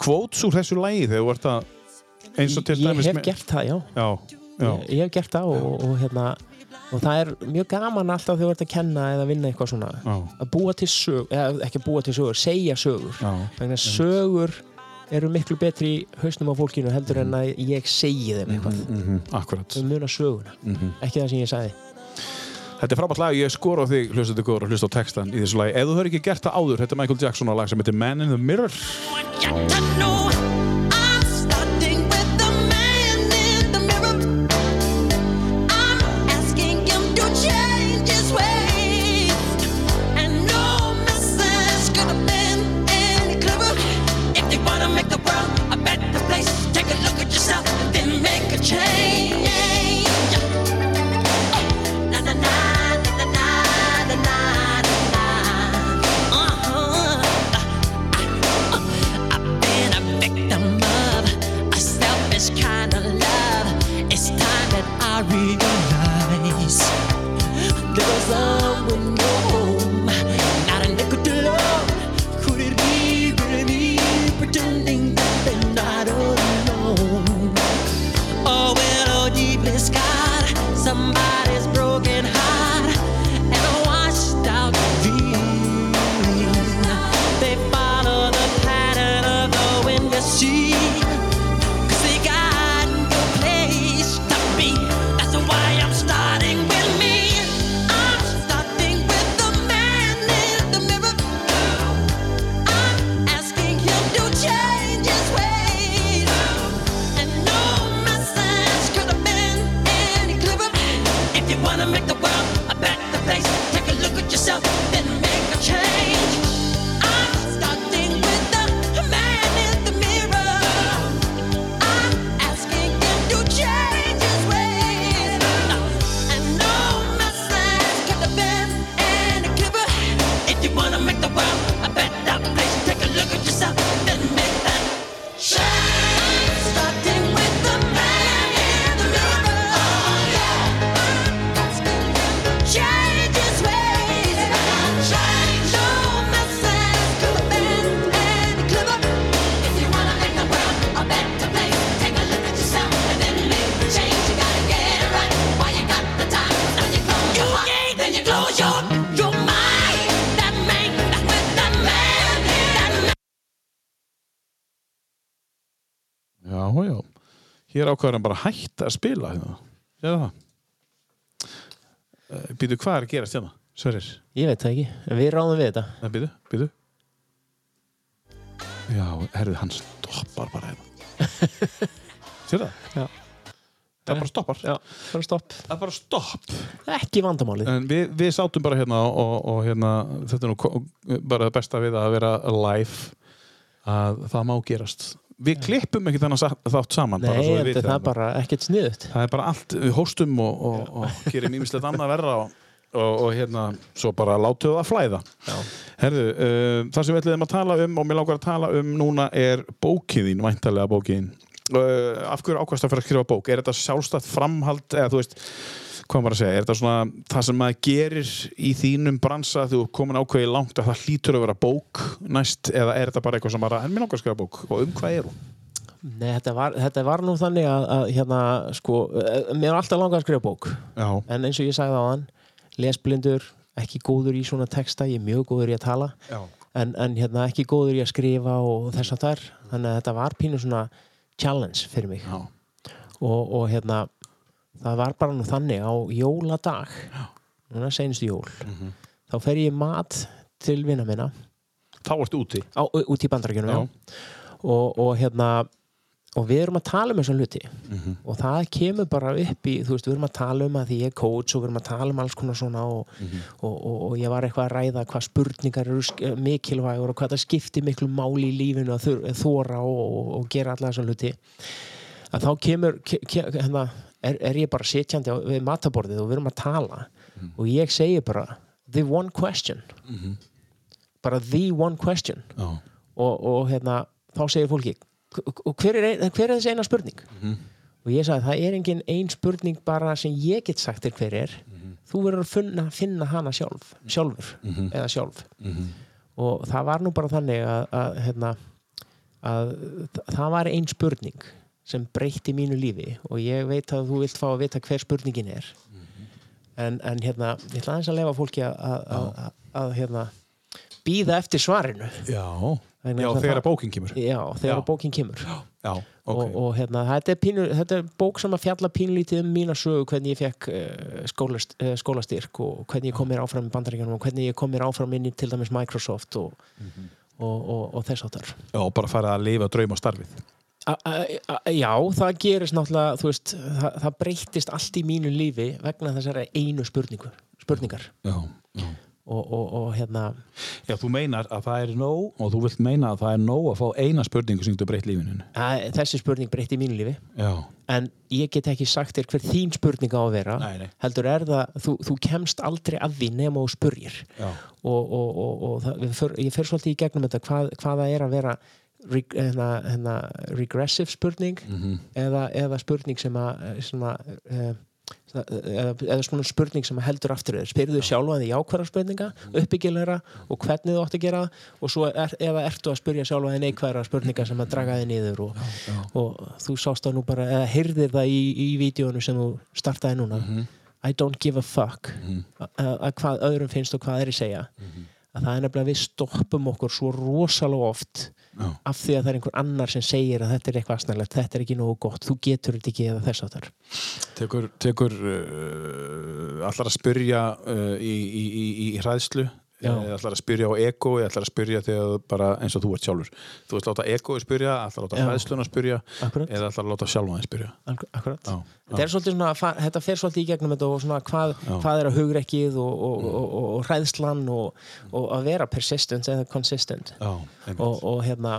kvóts úr þessu lagi þegar þú ert að eins og til ég dæmis hef með- gert það, já, Já, já, Ég, ég hef gert það og, og, hérna, og það er mjög gaman alltaf þegar þú ert að kenna eða vinna eitthvað svona já, að búa til sögur, eða ekki búa til sögur segja sögur, þannig að sögur eru miklu betri í hausnum á fólkinu heldur en að ég segi þeim eitthvað. Mm Akkurat um muna söguna, ekki það sem ég sagði. Þetta er frábært lag, ég skor á þig hlustandi góður og hlusta á textan í þessu lagi. Ef þú hefur ekki gert það áður, þetta er Michael Jackson á lag sem heitir Man in the Mirror I read. Hér ákvæður hann bara hætta að spila hérna. Býtu, hvað er að gerast hérna? Sverrir? Ég veit það ekki, við ráðum við þetta Nei, býtu, býtu. Já, herðu, hann stoppar bara hérna. Sér það? Já. Það bara stoppar. Já, bara stopp Það er bara stopp. Ekki vandamálið En við, við sátum bara hérna og, og hérna, þetta er nú bara það besta við að vera live að það má gerast. Við klippum ekki þennan sa- þátt saman. bara Nei, en vitið það er bara. ekkert sniðut það er bara allt, við hóstum og, og, og gerum ímislegt annað verra og, og, og hérna, svo bara látum það flæða. Herðu, uh, það sem við ætlum að tala um og mér langar að tala um núna er bókiðín, væntalega bókiðín uh, af hverju ákvæmst að fyrir að skrifa bók? Er þetta sjálfstætt framhald eða þú veist, hvað maður að segja er þetta svona það sem maður gerir í þínum bransa þú komin ákveði langt að það hlýtur að vera bók næst eða er þetta bara eitthvað sem bara, en mér langar að skrifa bók. Og um hvað er hún? Nei, þetta var, þetta var nú þannig að, að hérna, sko, eh, mér er alltaf langað að skrifa bók. Já, en eins og ég sagði á hann lesblindur, ekki góður í svona texta ég er mjög góður í að tala. En, en hérna, ekki góður í að skrifa og þess að þar, þannig að þetta var pínu svona challenge fyrir mig. Og, og hérna það var bara nú þannig á jóladag núna senstu jól Mhm. þá fer ég mat til vinna minna þá ertu úti á, út í bandarækjunum. Og, og hérna og við erum að tala um þessum hluti Mhm. og það kemur bara upp í þú veist, við erum að tala um að því ég er coach og við erum að tala um alls konar svona og, Mhm. og, og, og ég var eitthvað að ræða hvað spurningar eru mikilvægur og hvað það skiptir miklu máli í lífinu að þóra og, gera alla þessum hluti að þá kemur ke, ke, hérna, er, er ég bara sitjandi við mataborðið og við erum að tala. Mhm. og ég segi bara the one question. Bara the one question. Já, og, og hérna, þá segir fólki "K- og hver er, hver er þessi eina spurning? Og ég sagði það er engin ein spurning bara sem ég get sagt þér hver er. Þú verður að finna, finna hana sjálf sjálfur eða sjálf. Og það var nú bara þannig að, að, hérna, að þa- það var ein spurning sem breytti mínu lífi og ég veit að þú vilt fá að vita hver spurningin er. En, en hérna, ég ætla aðeins að lefa fólki að, að, að, að, að hérna, býða eftir svarinu. Já, Vegna já að þegar það- bókin kemur. Já, þegar Já. bókin kemur. Já, ok. Og, og hérna, þetta er, pínu, þetta er bók sem að fjalla pínlítið um mína sögu hvernig ég fekk uh, skólast, uh, skólastyrk og hvernig ég kom mér áfram í bandaríkjanum og hvernig ég kom mér áfram inn í til dæmis Microsoft og, og, og, og þess áttar Já, bara fara að lifa drauma starfið A- a- a- Já, það gerist náttúrulega þú veist, það, það breytist allt í mínu lífi vegna þessari einu spurningu spurningar. Já, já. Og, og, og hérna Já, þú meinar að það er nóg og þú vilt meina að það er nóg að fá eina spurningu sem getur breytt lífinu þessi spurning breytti mínu lífi. Já, en ég get ekki sagt þér hver þín spurning á að vera. Nei, nei. heldur er það, þú, þú kemst aldrei að því nema og spurgir já, og, og, og, og það, för, ég fer svolítið í gegnum þetta hvað, hvað það er að vera reg, hérna, hérna, regressive spurning eða, eða spurning sem að svona, uh, eða, eða svona spurning sem heldur aftur þér. Spyrðu sjálfa því jákværa spurninga uppbyggilegra og hvernig þú átt að gera og svo er, eða ertu að spyrja sjálfa því neikværa spurninga sem að draga þig niður og, og þú sást það nú bara eða heyrðir það í, í vídjónu sem þú startaði núna. I don't give a fuck. Að, að hvað öðrum finnst og hvað er í segja að það er nefnilega að við stoppum okkur svo rosalega oft Já. af því að það er einhver annar sem segir að þetta er eitthvað aðsnarlegt, þetta er ekki nógu gott þú getur þetta ekki eða þess áttar tekur, tekur uh, allar að spyrja uh, í, í, í, í hræðslu Já. eða allar að spyrja á ego eða allar að spyrja bara eins og þú ert sjálfur þú veist láta egoið spyrja, allar láta Já. hræðsluna spyrja Akkurat. eða allar láta sjálfan spyrja Ak- Akkurat. Er svolítið svona, að þetta fer svolítið í gegnum þetta og svona hvað, hvað er að hugrekkið og, og, og, og, og hræðslan og, og að vera persistent eða consistent einmitt. og, og hérna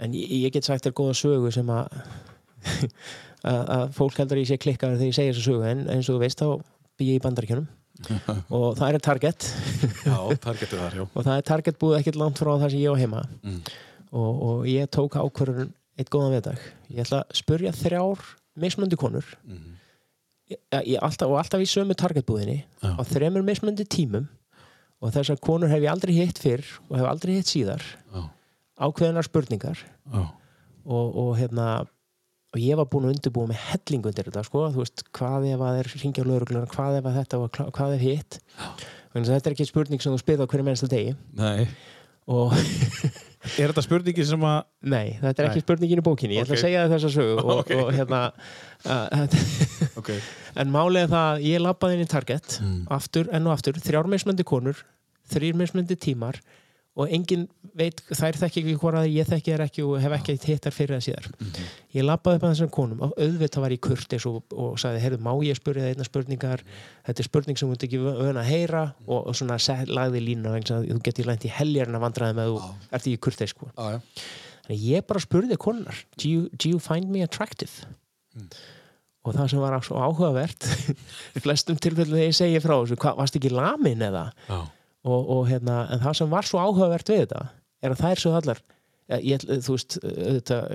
en ég, ég get sagt þér góða sögu sem að að að fólk heldur að ég sé klikkaður þegar ég segja þessu sögu en eins og þú veist þá bý ég í bandaríkjunum og það er target. Já, það getur þar, já. Og það er target búið ekkert langt frá það sem ég á heima. Mm. og, og ég tók ákvörðun eitt góðan veðdag ég ætla að spurja þrjár mismöndi konur. Mhm. ég, ég, alltaf, og alltaf í sömu targetbúðinni Já. á þremur mismöndi tímum. Og þessar konur hef ég aldrei hitt fyrr og hef aldrei hitt síðar. Já, ákveðinar spurningar. Já, og, og hérna og ég var búin að undirbúa með helling undir þetta sko, þú veist, hvað ef að þeir ringja lögregluna, hvað ef að þetta og hva- hvað ef hitt? Þess að þetta er ekki spurning sem þú spyrð á hverju mennsta degi. Nei. Og Er þetta spurningi sem að nei, þetta er ekki spurningin í bókinni. Ég ætla Ok. að segja þér þessa sögu og, Ok. og hérna uh, Ok, en málið er það að ég labbaði inn í Target aftur, enn og aftur, þrjár mismöndi konur þrýr mismöndi tímar og enginn veit, þær þekki ekki hvora ég þekki þær ekki og hef ekki hittar fyrir það síðar ég labbaði upp að þessum konum og auðvitað var ég kurtis og, og sagði, heyrðu, má ég spyrja það einna spurningar þetta er spurning sem ert ekki vön að heyra og, og svona lagði að þú getur lænt í heljarna vandræði með þú ert ekki kurtis sko. já, já. Þannig að ég bara spurði konunar do you, do you find me attractive? og það sem var áhugavert í flestum tilfellum þegar ég segi frá þessu, varst ekki lamin eða? já. Og, og hérna, en það sem var svo áhugavert við þetta er að það er svo allar ég, þú veist, auðvitað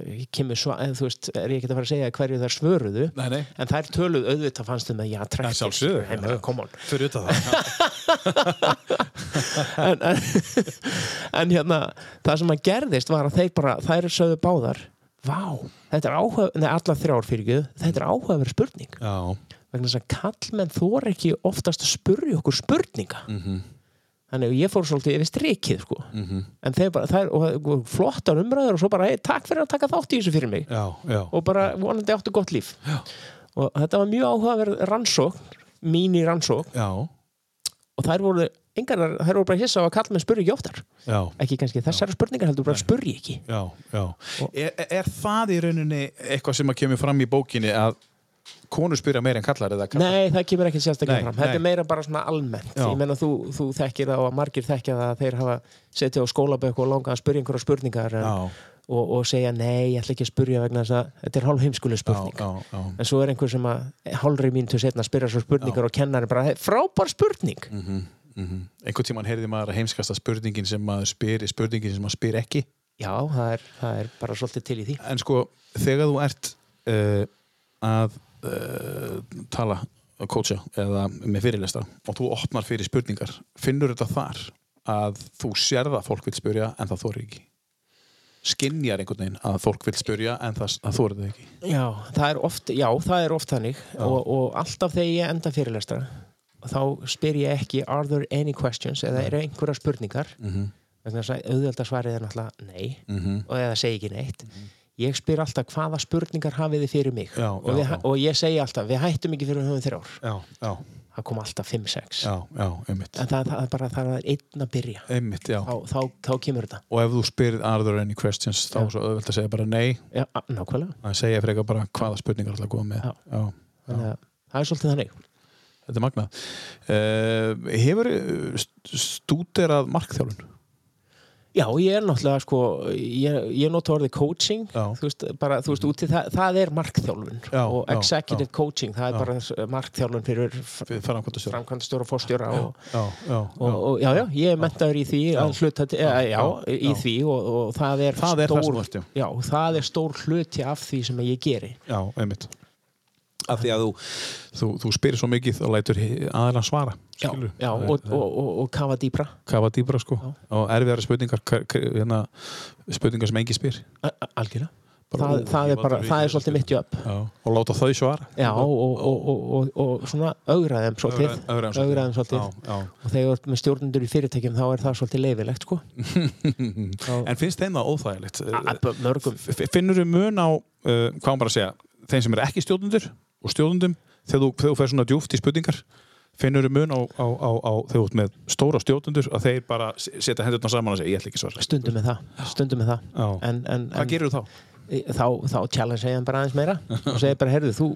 eða, þú veist, er ég ekki að fara að segja hverju þær svöruðu, Nei, nei, en þær töluð auðvitað fannst þeim að já, já. come on. Fyrir utan það. En, en, en hérna það sem að gerðist var að þeir bara þær sögðu báðar vá, þetta er áhuga, neða allar þrjár fyrir ekki þetta er áhugaverð spurning. Já, vegna þess að kallmenn þor ekki oftast að spurja okkur spurninga þannig að ég fór svolítið yfir strikið sko. en þeir bara, og, og flottar umræður og svo bara, hey, takk fyrir að taka þátt í þessu fyrir mig. Já, já. Og bara vonandi áttu gott líf. Já. og þetta var mjög áhugaverð rannsókn mín í rannsókn. Já, og þær voru, engar, þær voru bara hissa á að kallmenn spurja ekki oftar. Já, ekki kannski þessara spurningar heldur bara spurja ekki. Já, já. Er, er það í rauninni eitthvað sem að kemur fram í bókinni að konur spyrja meira en kallar kallar? Nei, það kemur ekki sérstaklega fram. Þetta er meira bara svona almennt. Já. Ég meina þú, þú þekkir það og margir þekkja það að þeir hafa setið á skólabökk og langað að spyrja einhverja spurningar en, og, og segja nei, ég ætla ekki að spurja vegna þess að þetta er hálf heimskuleg spurning. já, já. En svo er einhver sem að hálfri mínútu setna spyrja svo spurningar og kennar bara "Hey, frábær spurning. Mm. Einhvern tímann heyrði maður að heimskasta spurningin sem maður spyr spurningin sem maður spyr ekki. Já, það er, það er bara svolítið til í því. En sko, þegar þú ert uh, að uh, tala, að coacha eða með fyrirlesta og þú opnar fyrir spurningar finnur þetta þar að þú sérð að fólk vil spyrja en það þorir ekki? Skinjar einhvern veginn að fólk vil spyrja en það, það þorir það ekki? Já, það er oft, já, það er oft þannig og, og alltaf þegar ég enda fyrirlestra þá spyr ég ekki are there any questions? Eða eru einhverja spurningar? Mhm. vegna þess að auðvelda svarið er náttúrulega nei Mhm. og eða segi ekki neitt ég spyr alltaf hvaða spurningar hafið þið fyrir mig? Já, og, við, og ég segi alltaf við hættum ekki fyrir höfum þrjár. Já, já, það kom alltaf 5-6 já, já, einmitt. En það, það er bara það er einn að byrja. Einmitt, þá, þá, þá kemur þetta. Og ef þú spyrir are there any questions þá er auðvelt að segja bara nei. Já, að segja frekar bara hvaða spurningar að koma með. Já. það er svolítið þannig. Þetta er magnað. Uh, hefur stúderað markþjálun? Já, ég er náttúrulega sko, ég, ég nota orðið coaching, Já. þú veist, bara, þú veist, úti það, það er markþjálfun Já, og já, executive coaching, það er Já. bara markþjálfun fyrir framkvæmstjóra og fórstjóra og, Já, já, og, já, já, ég er mentaður í því að hluta til, já, já, já, í já. því og, og það er Það er stór, já. já, það er stór hluti af því sem ég geri. já, einmitt. Af því að þú, þú, þú spyrir svo mikið og lætur aðeins svara. Já, já og, og, og, og kafa dýbra, kafa dýbra sko og erfiðara spurningar hérna, spurningar sem engi spyr algjörlega. Það, það er það er svolítið mitt jobb. já. og láta þau svara Já, og, og, og, og, og svona augraðum svolítið, augraðum svolítið. Já, já. og þegar þú ert með stjórnendur í fyrirtækjum þá er það svolítið leifilegt sko en finnst þeim það óþægilegt mörgum finnur þú mun á uh, hvað bara að segja, þeim sem eru ekki stjórnundur og stjórnundum, þegar þú, þú fer svona djúft í spurningar, finnur þú mun á, á, á, á þegar þú ert með stóra stjórnundur að þeir bara setja hendurna saman og segja, ég ætla ekki svara. Stundum með það, stundum með það. En, en, hvað en gerir þú þá? þá, þá challenge ég hann bara aðeins meira og segir bara, heyrðu, þú,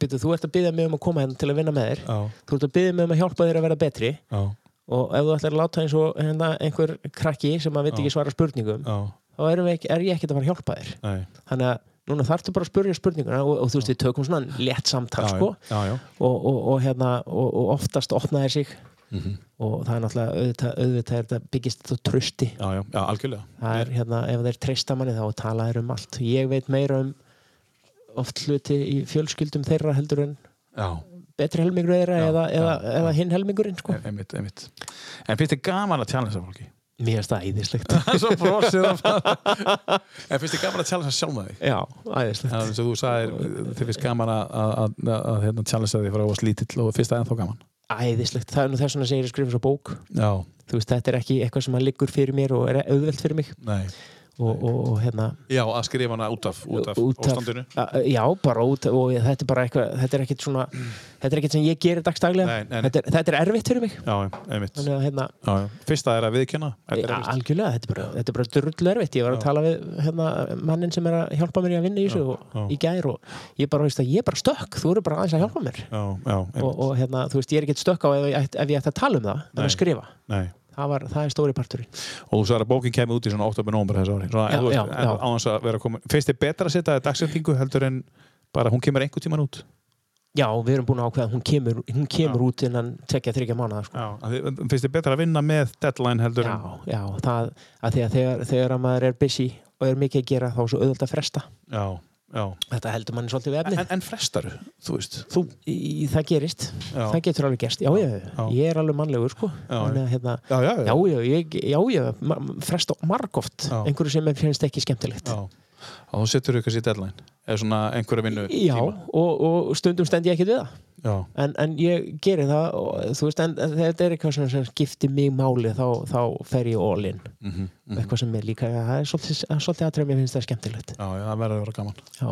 byrju, þú ert að byggja mig um að koma hérna til að vinna með þér. Já, þú ert að byggja mig um að hjálpa þér að vera betri já, og ef þú ætlar að láta eins og hérna, einhver krakki sem að veit ekki svara spurningum já, þá ekki, er ég ekkert að fara að hjálpa þér. Nei. Þannig að núna þarftu bara að spurja spurninguna og, og þú veist, við tökum svona létt samtal sko, já, já, og, og, og, hérna, og, og oftast opna þér sig. Mhm. og það er náttúrulega auðvitað, auðvitað er þetta byggist þú trösti já, það er hérna, ef þeir treysta manni þá tala þeir um allt. Ég veit meira um oft hluti í fjölskyldum þeirra heldur en já, betri helmingur eða, eða, eða hinn helmingurinn sko. einmitt en finnst þið gaman að challengea fólki? Mér er það æðislegt. Svo brosið en finnst þið gaman að challengea sjálf með því? já, æðislegt. Já, eins og þú sagðir, þið finnst gaman að, að, að, að hérna, challengea því frá að slítill og finnst það ennþá gaman? Æðislegt, það er nú þess segir ég skrifa svo bók. Já, þú veist, þetta er ekki eitthvað sem að liggur fyrir mér og er auðvelt fyrir mig. Nei. Og, og, og hérna Já, að skrifa hana út af, út af út ástandinu. A- já, bara út og þetta er bara eitthvað, þetta er ekkit svona þetta er ekkit sem ég gerir dagstaglega þetta, er, þetta er erfitt fyrir mig Já, já, einmitt. þannig að hérna, Já, já. Fyrsta er að ja, erfitt. algjörlega þetta er bara, þetta er bara drullu erfitt, ég var að tala við hérna, mannin sem er að hjálpa mér í að vinna í þessu og, já. í gær og ég bara veist að ég er bara stökk, þú eru bara aðeins að hjálpa mér Já, já, og, og hérna, þú veist, ég er ekkit stökk á ef, ef ég ætti að tala um það, en að skrifa Nei. Það, var, það er stóri parturinn Og þú sagði að bókin kemur út í svona 8. nómur þessu ári. Svona, Já, veist, já, en já. á þess að vera komin. Finnst þið betra að setja dagsendingu heldur en bara hún kemur einhver tíman út? já, við erum búin að ákveða að hún kemur, hún kemur út innan tekja þryggja mánuða sko. Að Finnst þið betra að vinna með deadline heldur en... já, það að því að þegar, þegar að maður er busy og er mikið að gera þá er svo auðvöld að fresta Já, já. þetta heldur manni svolítið við efnið. En, en frestar, þú veist, þú... í, það gerist, Já. það getur alveg gerst. Já, já, Já. ég er alveg mannlegur sko. Hérna, Já, já, já, já, ég, já, já ma- fresta margóft einhverju sem mér finnst ekki skemmtilegt. Já. Og þú setur ykkur sér deadline. Eða svona einhverja vinnu já, og, og stundum stend ég ekkert við það en, en ég geri það og, þú veist, en, þetta er eitthvað sem, skiptir mig máli þá, þá fer ég all in Mm eitthvað sem er líka, það er svolítið, svolítið aðtrið mér finnst það skemmtilegt Já, já, það verður að vera gaman. já,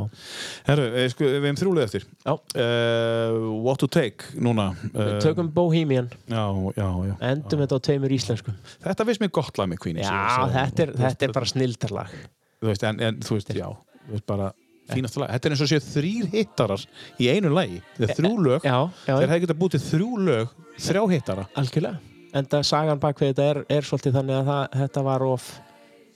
Herru, við, sko, við hefum þrjúlið eftir. Uh, what to take núna. Uh, tökum Bohemian Já, endum þetta á tveimur íslenskum Þetta finnst mér gott lag með Queen. já, þetta er, þetta er bara snildarlag Þú veist, en, en þú veist, já, þú veist bara fínast lag. Þetta er eins og séu þrýr hittarar í einu lagi. Þetta er þrjú lög. já, já, Þeir hefði getað búið til þrjú lög, þrjá hittara. algjörlega en það sagan bak við þetta er, er svolítið þannig að það, þetta var of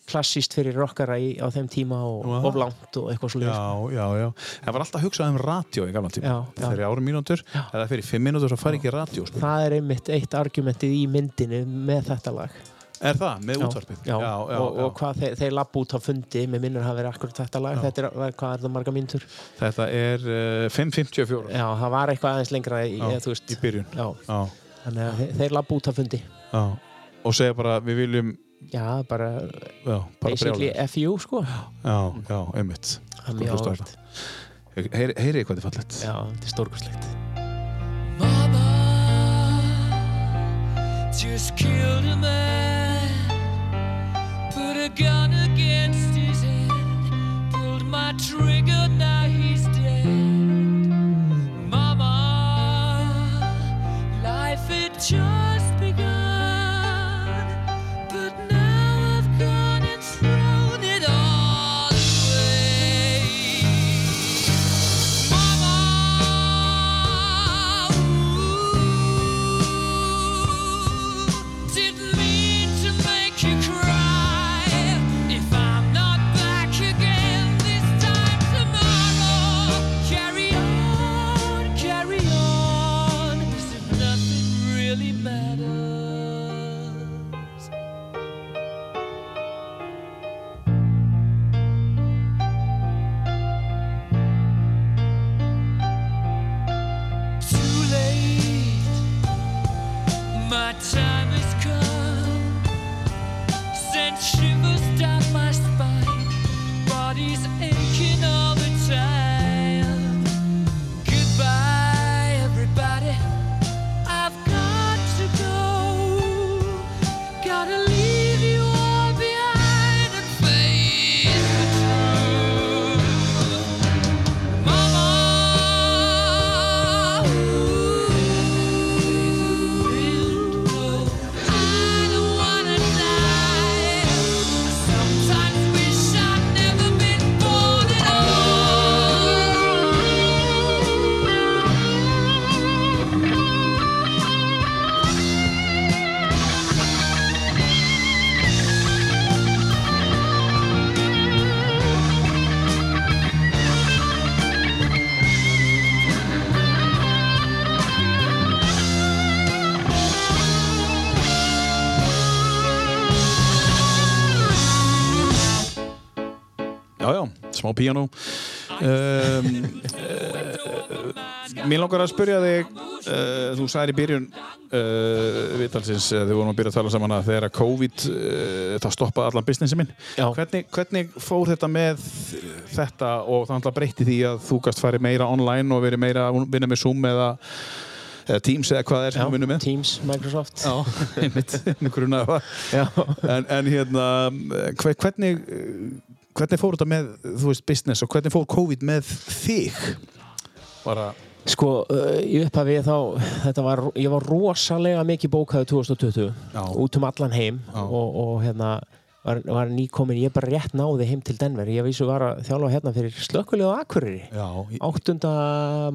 klassíst fyrir rockara í, á þeim tíma og Já. of langt og eitthvað svo Já, já, já. Það var alltaf hugsað um radio í gamla tíma. Já, já. Þegar árum mínútur, eða fyrir fimm mínútur þá fari ekki radio. Sko. það er einmitt eitt argumentið í myndinu með þetta lag Er það, með Já, útvarpið? já, já, og, og hvað þeir, þeir lapp út á fundi með minnur hafa verið akkurat þetta lag. Já. þetta er, hvað er það marga mínútur? Þetta er uh, 5.54 já, það var eitthvað aðeins lengra í, Já, veist, í byrjun. já, Já, þannig að þeir, þeir lapp út á fundi. Já. Og segja bara, við viljum, já, bara já, bara. FU sko. Já, já, einmitt. Er Heyri, heyri hvað þið fallegt. já, þetta er stórkostlegt. Mama just killed a man, gun against his head, pulled my trigger, now he's dead. Mama, life just Já, já, smá píanó. Um, uh, mér langar að spyrja þig, uh, þú sagðir í byrjun uh, viðtalsins, við vorum að byrja að tala saman að þegar að COVID, það stoppaði allan businessi minn. Hvernig, hvernig fór þetta með þetta og það alltaf breytti því að þú gast farið meira online og verið meira að vinna með Zoom eða eða Teams eða hvað það er sem við vinnum með Teams, Microsoft Já, einmitt, einmitt grunaði það. En, en hérna hve- hvernig hvernig fór þetta með, þú veist, business og hvernig fór COVID með þig? Bara, Sko, uh, í upphafi þá, þetta var, ég var rosalega mikið bókaði 2020 Já. út um allan heim og, og hérna var, var nýkomin, ég bara rétt náði heim til Denver. Ég vissu var að þjálfa hérna fyrir slökkulegu á Akureyri já, ég 8.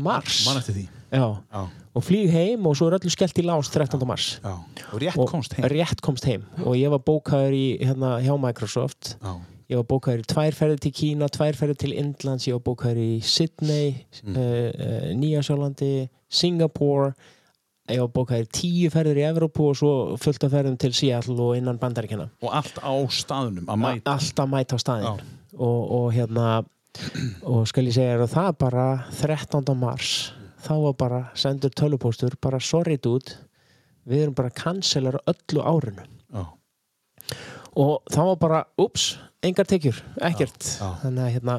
mars. Man eftir því. Já. já, og flýg heim og svo er öllu skellt í lás 13. mars. Já, og rétt og komst heim. rétt komst heim. Og ég var bókaður í hérna hjá Microsoft. Já, ég var bókaður í tvær ferðir til Kína tvær ferðir til Indlands, ég var bókaður í Sydney mm. uh, Nýjasjólandi Singapore. Ég var bókaður tíu ferðir í Evrópu og svo fullt af ferðum til Seattle og innan bandaríkjana og allt á staðunum að mæta. alltaf mæta á staðinn. Og, og hérna og skal ég segja þér að það bara 13. mars. Þá var bara sendur tölupóstur bara sorry dude. Við erum bara að cancelara öllu árinu. Já, og það var bara, ups, engar tekjur ekkert, Já, já. þannig að hérna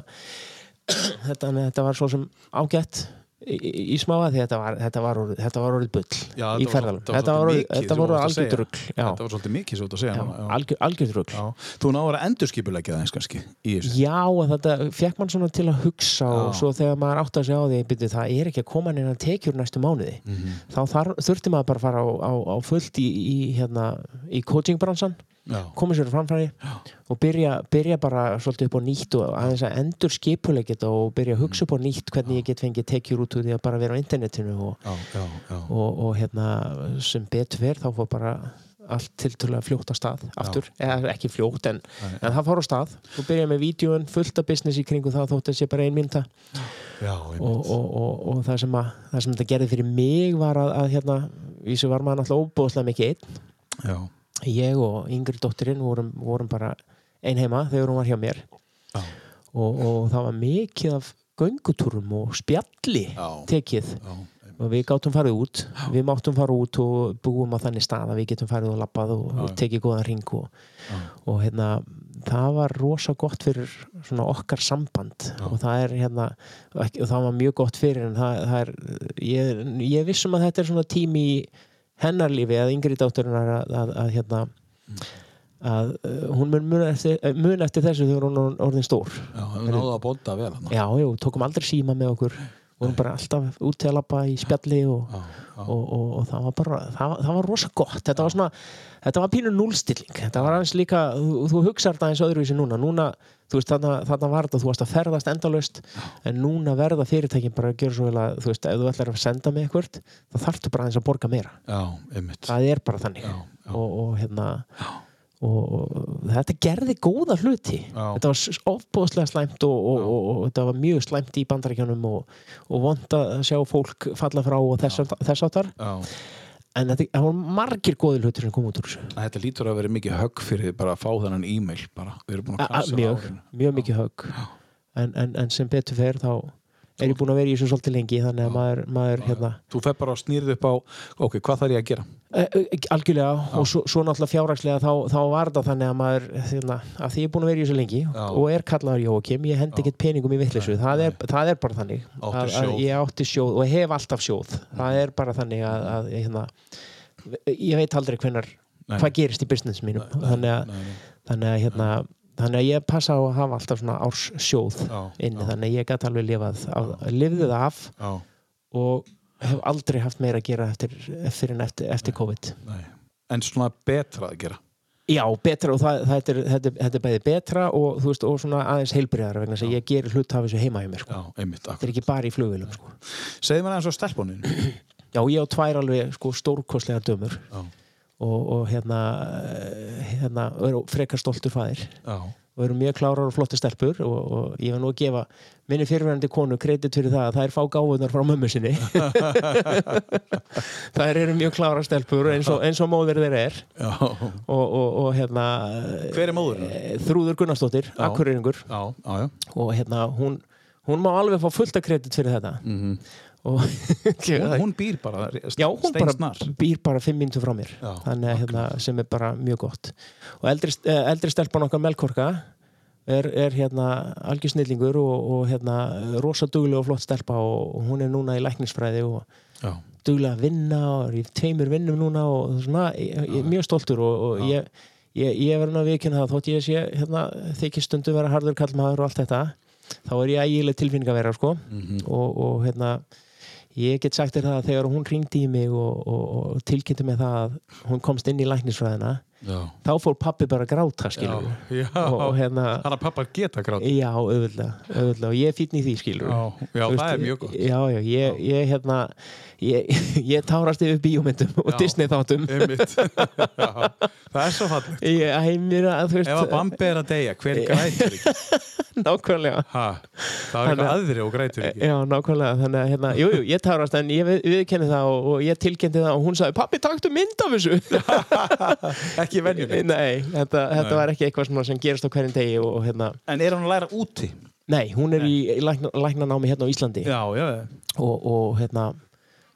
þetta, þetta var svo sem ágætt í, í, smáa því þetta var, þetta var, orðið, þetta var orðið bull Já, í þetta var ferðalum, þetta var orðið, mikið þetta var svolítið mikið svo að segja já, núna, já. algjör, algjört rugl. Já, þú náður að endurskipulegja það eins kannski Já, þetta fekk mann svona til að hugsa og svo þegar maður átti að segja á því byrju, það er ekki að koma neina tekjur næstu mánuði. Mhm. þá þar, þurfti maður bara að fara á, á, á fullt í, í, hérna, í coachingbransan koma sér framfæri og byrja, byrja bara svolítið upp á nýtt og aðeins að endur skipuleg þetta og byrja að hugsa upp á nýtt hvernig ég get fengið tekjur út úr því að bara vera á internetinu og, já, já, já. og, og hérna sem betur fer þá fór bara allt tiltölulega fljótt á stað aftur, eða ekki fljótt en, en það fór á stað. Og byrja með vídjóin fullt af business í kringu það þótt að sé bara ein mynda. Já og, og, og, og það, sem að, það sem þetta gerði fyrir mig var að, að hérna, vísu var maður náttúrulega óbúðslega mikið einn. Já, ég og yngri dóttirinn vorum, vorum bara ein heima þegar hún var hjá mér. Já. og, og það var mikið af göngutúrum og spjalli Já. tekið. Já, og við gátum farið út. Við máttum fara út og búum á þannig stað að við getum farið og labbað og, og tekið góðan ring og, og hérna það var rosa gott fyrir svona okkar samband. Og það er hérna og það var mjög gott fyrir en það, það er ég, ég vissum að þetta er svona tími í hennar lífi eða yngri dátturinnar að, að, að hérna að uh, hún mun mun eftir, eh, mun eftir þessu þegar hún er orðin stór. Já, þú náðu að bóta vel já, já, tókum aldrei síma með okkur vorum bara alltaf út til að labba í spjalli og, og, og, og það var bara það, það var rosa gott, þetta var svona þetta var pínu núlstilling, þetta var aðeins líka þú, þú hugsar þetta eins öðruvísi núna. Núna, þú veist, þarna, þarna var þetta þú varst að ferðast endalaust, en núna verða fyrirtækin bara að gera svo vel að þú veist, ef þú ætlar að senda með eitthvað, þá þarftu bara aðeins að borga meira, já, það er bara þannig. Já, já. Og, og hérna og, og þetta gerði góða hluti. Já. þetta var ofboðslega slæmt og, og, og, og þetta var mjög slæmt í bandaríkjunum og, og vond að sjá fólk falla frá og þess, þess áttar já, en þetta það var margir góði hlutir sem kom út úr þessu. Þetta lítur að vera mikið högg fyrir bara að fá þennan e-mail bara, við erum búin að A- a- klassa mjög, mjög mikið högg. En, en, en sem betur fer þá er ég búin að vera í þessu svolítið lengi þannig að maður, maður hérna þú fer bara að snýrið upp á ok, hvað þarf ég að gera? Algjörlega og svo, svo náttúrulega fjárrakslega þá, þá var það þannig að maður hérna, að því ég er búin að vera í þessu lengi Já. og er kallaður Jóakim, ég hendi ekkert peningum í vittlisu það, það er bara þannig. Að, að ég átti sjóð og hef alltaf sjóð. Það er bara þannig að, að hérna, ég veit aldrei hvenar Nei. hvað gerist í business mínum. Þannig að, Nei, nei. þannig að hérna, þannig að ég passa á að hafa alltaf svona árs sjóð inni já. þannig að ég gæti alveg lifað á, lifði það af já, og hef aldrei haft meira að gera eftir, eftir, eftir, eftir COVID. nei. en svona betra að gera? Já, betra og það, þetta, er, þetta, er, þetta er bæði betra og, veist, og svona aðeins heilbriðar vegna að ég gerir hlut af þessu heima hjá mér sko. Þetta er ekki bara í flugvélum sko. segðu mér aðeins á stelpuninu Já, ég á tvær alveg sko, stórkostlega dömur. Já, og, og hérna, eh, hérna frekar stoltur fæðir og eru mjög klárar og flotti stelpur og, og ég var nú að gefa minni fyrirverandi konu kredit fyrir það að það er fá gáfunar frá mömmu sinni. Þær eru mjög klárar stelpur eins og, eins og móðir þeir er. Og, og, og hérna hver er móðurinn? eh, Þrúður Gunnarsdóttir, já, og hérna hún, hún má alveg fá fullt af kredit fyrir þetta. Mhm. og hún, hún býr bara Já, hún bara býr bara fimm minntu frá mér. Já, þannig hérna, sem er bara mjög gott. Og eldri, eh, eldri stelpan okkar Melkorka er, er hérna algjör snillingur og, og hérna rosa duglega og flott stelpa og, og hún er núna í læknisfræði og Já. duglega að vinna og er í tveimur vinnum núna og svona, ég, ég er mjög stoltur og, og ég, ég, ég verður að vikina það þótt ég sé hérna, þykir stundu vera harður kallmaður og allt þetta þá er ég ægileg tilfinning að vera sko. og, og hérna ég get sagt þér það að þegar hún ringdi í mig og, og, og tilkynnti mig það að hún komst inn í læknisfræðina Já. þá fór pappi bara að gráta skilur Já. og, og hérna Þannig að pappar geta grátt. Já, auðvitað, auðvitað og ég er fítn í því skilur Já, já, það er mjög gott. Já, já, ég, ég hérna ég, ég tárast yfir bíómyndum og Já. Disney þáttum það er svo fallegt. ég heimir að þú veist Ef að Bambi er að deyja, hver grætur ekki? nákvæmlega Ha, það er eitthvað aðri og grætur ekki. Já, nákvæmlega, þannig að hérna, jú, jú, ég tárast en ég við, viðkenni það og, og ég tilkendi það og hún sagði, pappi, taktu mynd af þessu Ekki venjulegt. Nei, þetta, þetta var ekki eitthvað sem gerist á hverjum degi og, og hérna, En er hann að læra úti? nei, hún er í, í lækna, læknanámi hérna á Íslandi Já, já, og, og hérna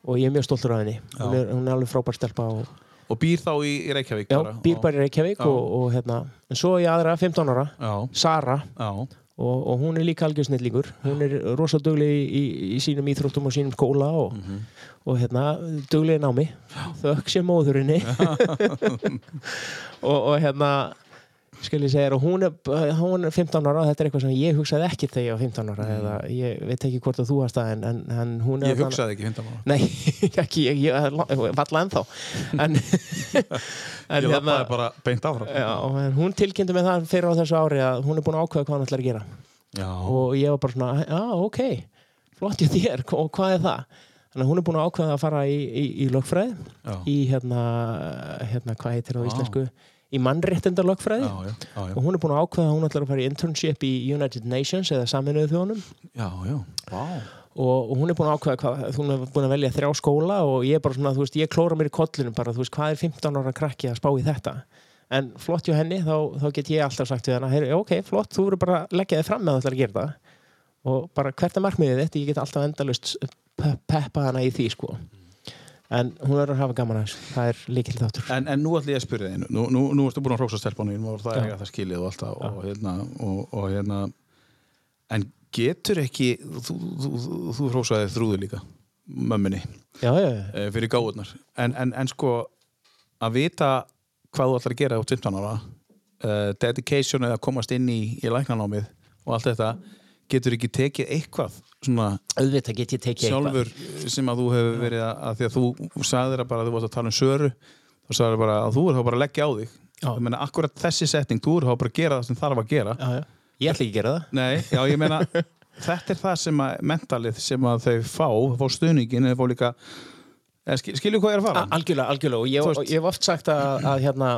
og ég er mjög stoltur af henni. Hún er, hún er alveg frábær stelpa og og býr þá í, í Reykjavík já, bara? býr bara í Reykjavík og, og hérna, en svo er ég aðra 15 ára. Sara. Og, og hún er líka algjör snillingur. Hún er rosa dugleg í, í, í sínum íþróttum og sínum skóla og, Mhm. og hérna, dugleg í námi. Þökk sem móðurinni. Og, og hérna skal ég segja, og hún er, hún er 15 ára og þetta er eitthvað sem ég hugsaði ekki þegar ég var 15 ára eða ég veit ekki hvort að þú varst það en, en, en hún er Mm. ég hugsaði ekki finna maður. Nei, ekki, ég, ég valla ennþá. En, en Ég lappaði bara beint áfram. já, hún tilkynnti mig það fyrir á þessu ári að hún er búin að ákveða hvað hann ætlar að gera. Já, og ég var bara svona, já, ok flott ég þér, og hvað er það? Þannig að hún er búin að ákveða að fara í, í, í lögfræði, já, í hérna, hérna hvað heitir það í mannréttinda lögfræði já, já, já, já, og hún er búin að ákveða að hún ætlar að fara í internship í United Nations eða saminuðu þjónum já, já. Vá. og, og hún er búin að ákveða hvað, hún er búin að velja þrjá skóla og ég er bara svona, þú veist, ég klóra mér í kollinu bara, þú veist, hvað er 15 ára krakki að spá í þetta? En flott hjá henni, þá, þá get ég alltaf sagt við hana, heyri, ok, flott, þú verður bara að leggja þig fram með að það að gera það. Og bara hvert er markmiðið þitt, ég get alltaf endalust pe- peppa hana í því, sko en hún verður að hafa gaman að þessu. Það er líkil þáttur En, en nú ætlum ég að spyrja þínu. Nú, nú, nú ertu búin að hrósa stelpunum og það er ekki það skilið og alltaf og hérna, og, og hérna en getur ekki þú, þú, þú, þú hrósaði þrúðu líka mömminni já, já, já, eh, fyrir gáðunar en, en, en sko að vita hvað þú ætlar að gera á 15 ára uh, dedication eða komast inn í, í læknanámið og allt þetta getur ekki tekið eitthvað svona auðvitað get ég tekið sjálfur sem að þú hefur verið að, að því að þú sagðir að bara þú varst að tala um söru þá sagðir bara að þú er þá bara að leggja á þig. Ég meina akkurat þessi setning þú er þá bara að gera það sem þarf að gera. Já, já. ég ætla ekki að gera það. Nei, já ég meina þetta er það sem að mentalið sem að þau fá, fá stuðningin eða fá líka skilju hvað ég er að fara? Algjörlega, algjörlega. Og ég, hef oft sagt að, að hérna,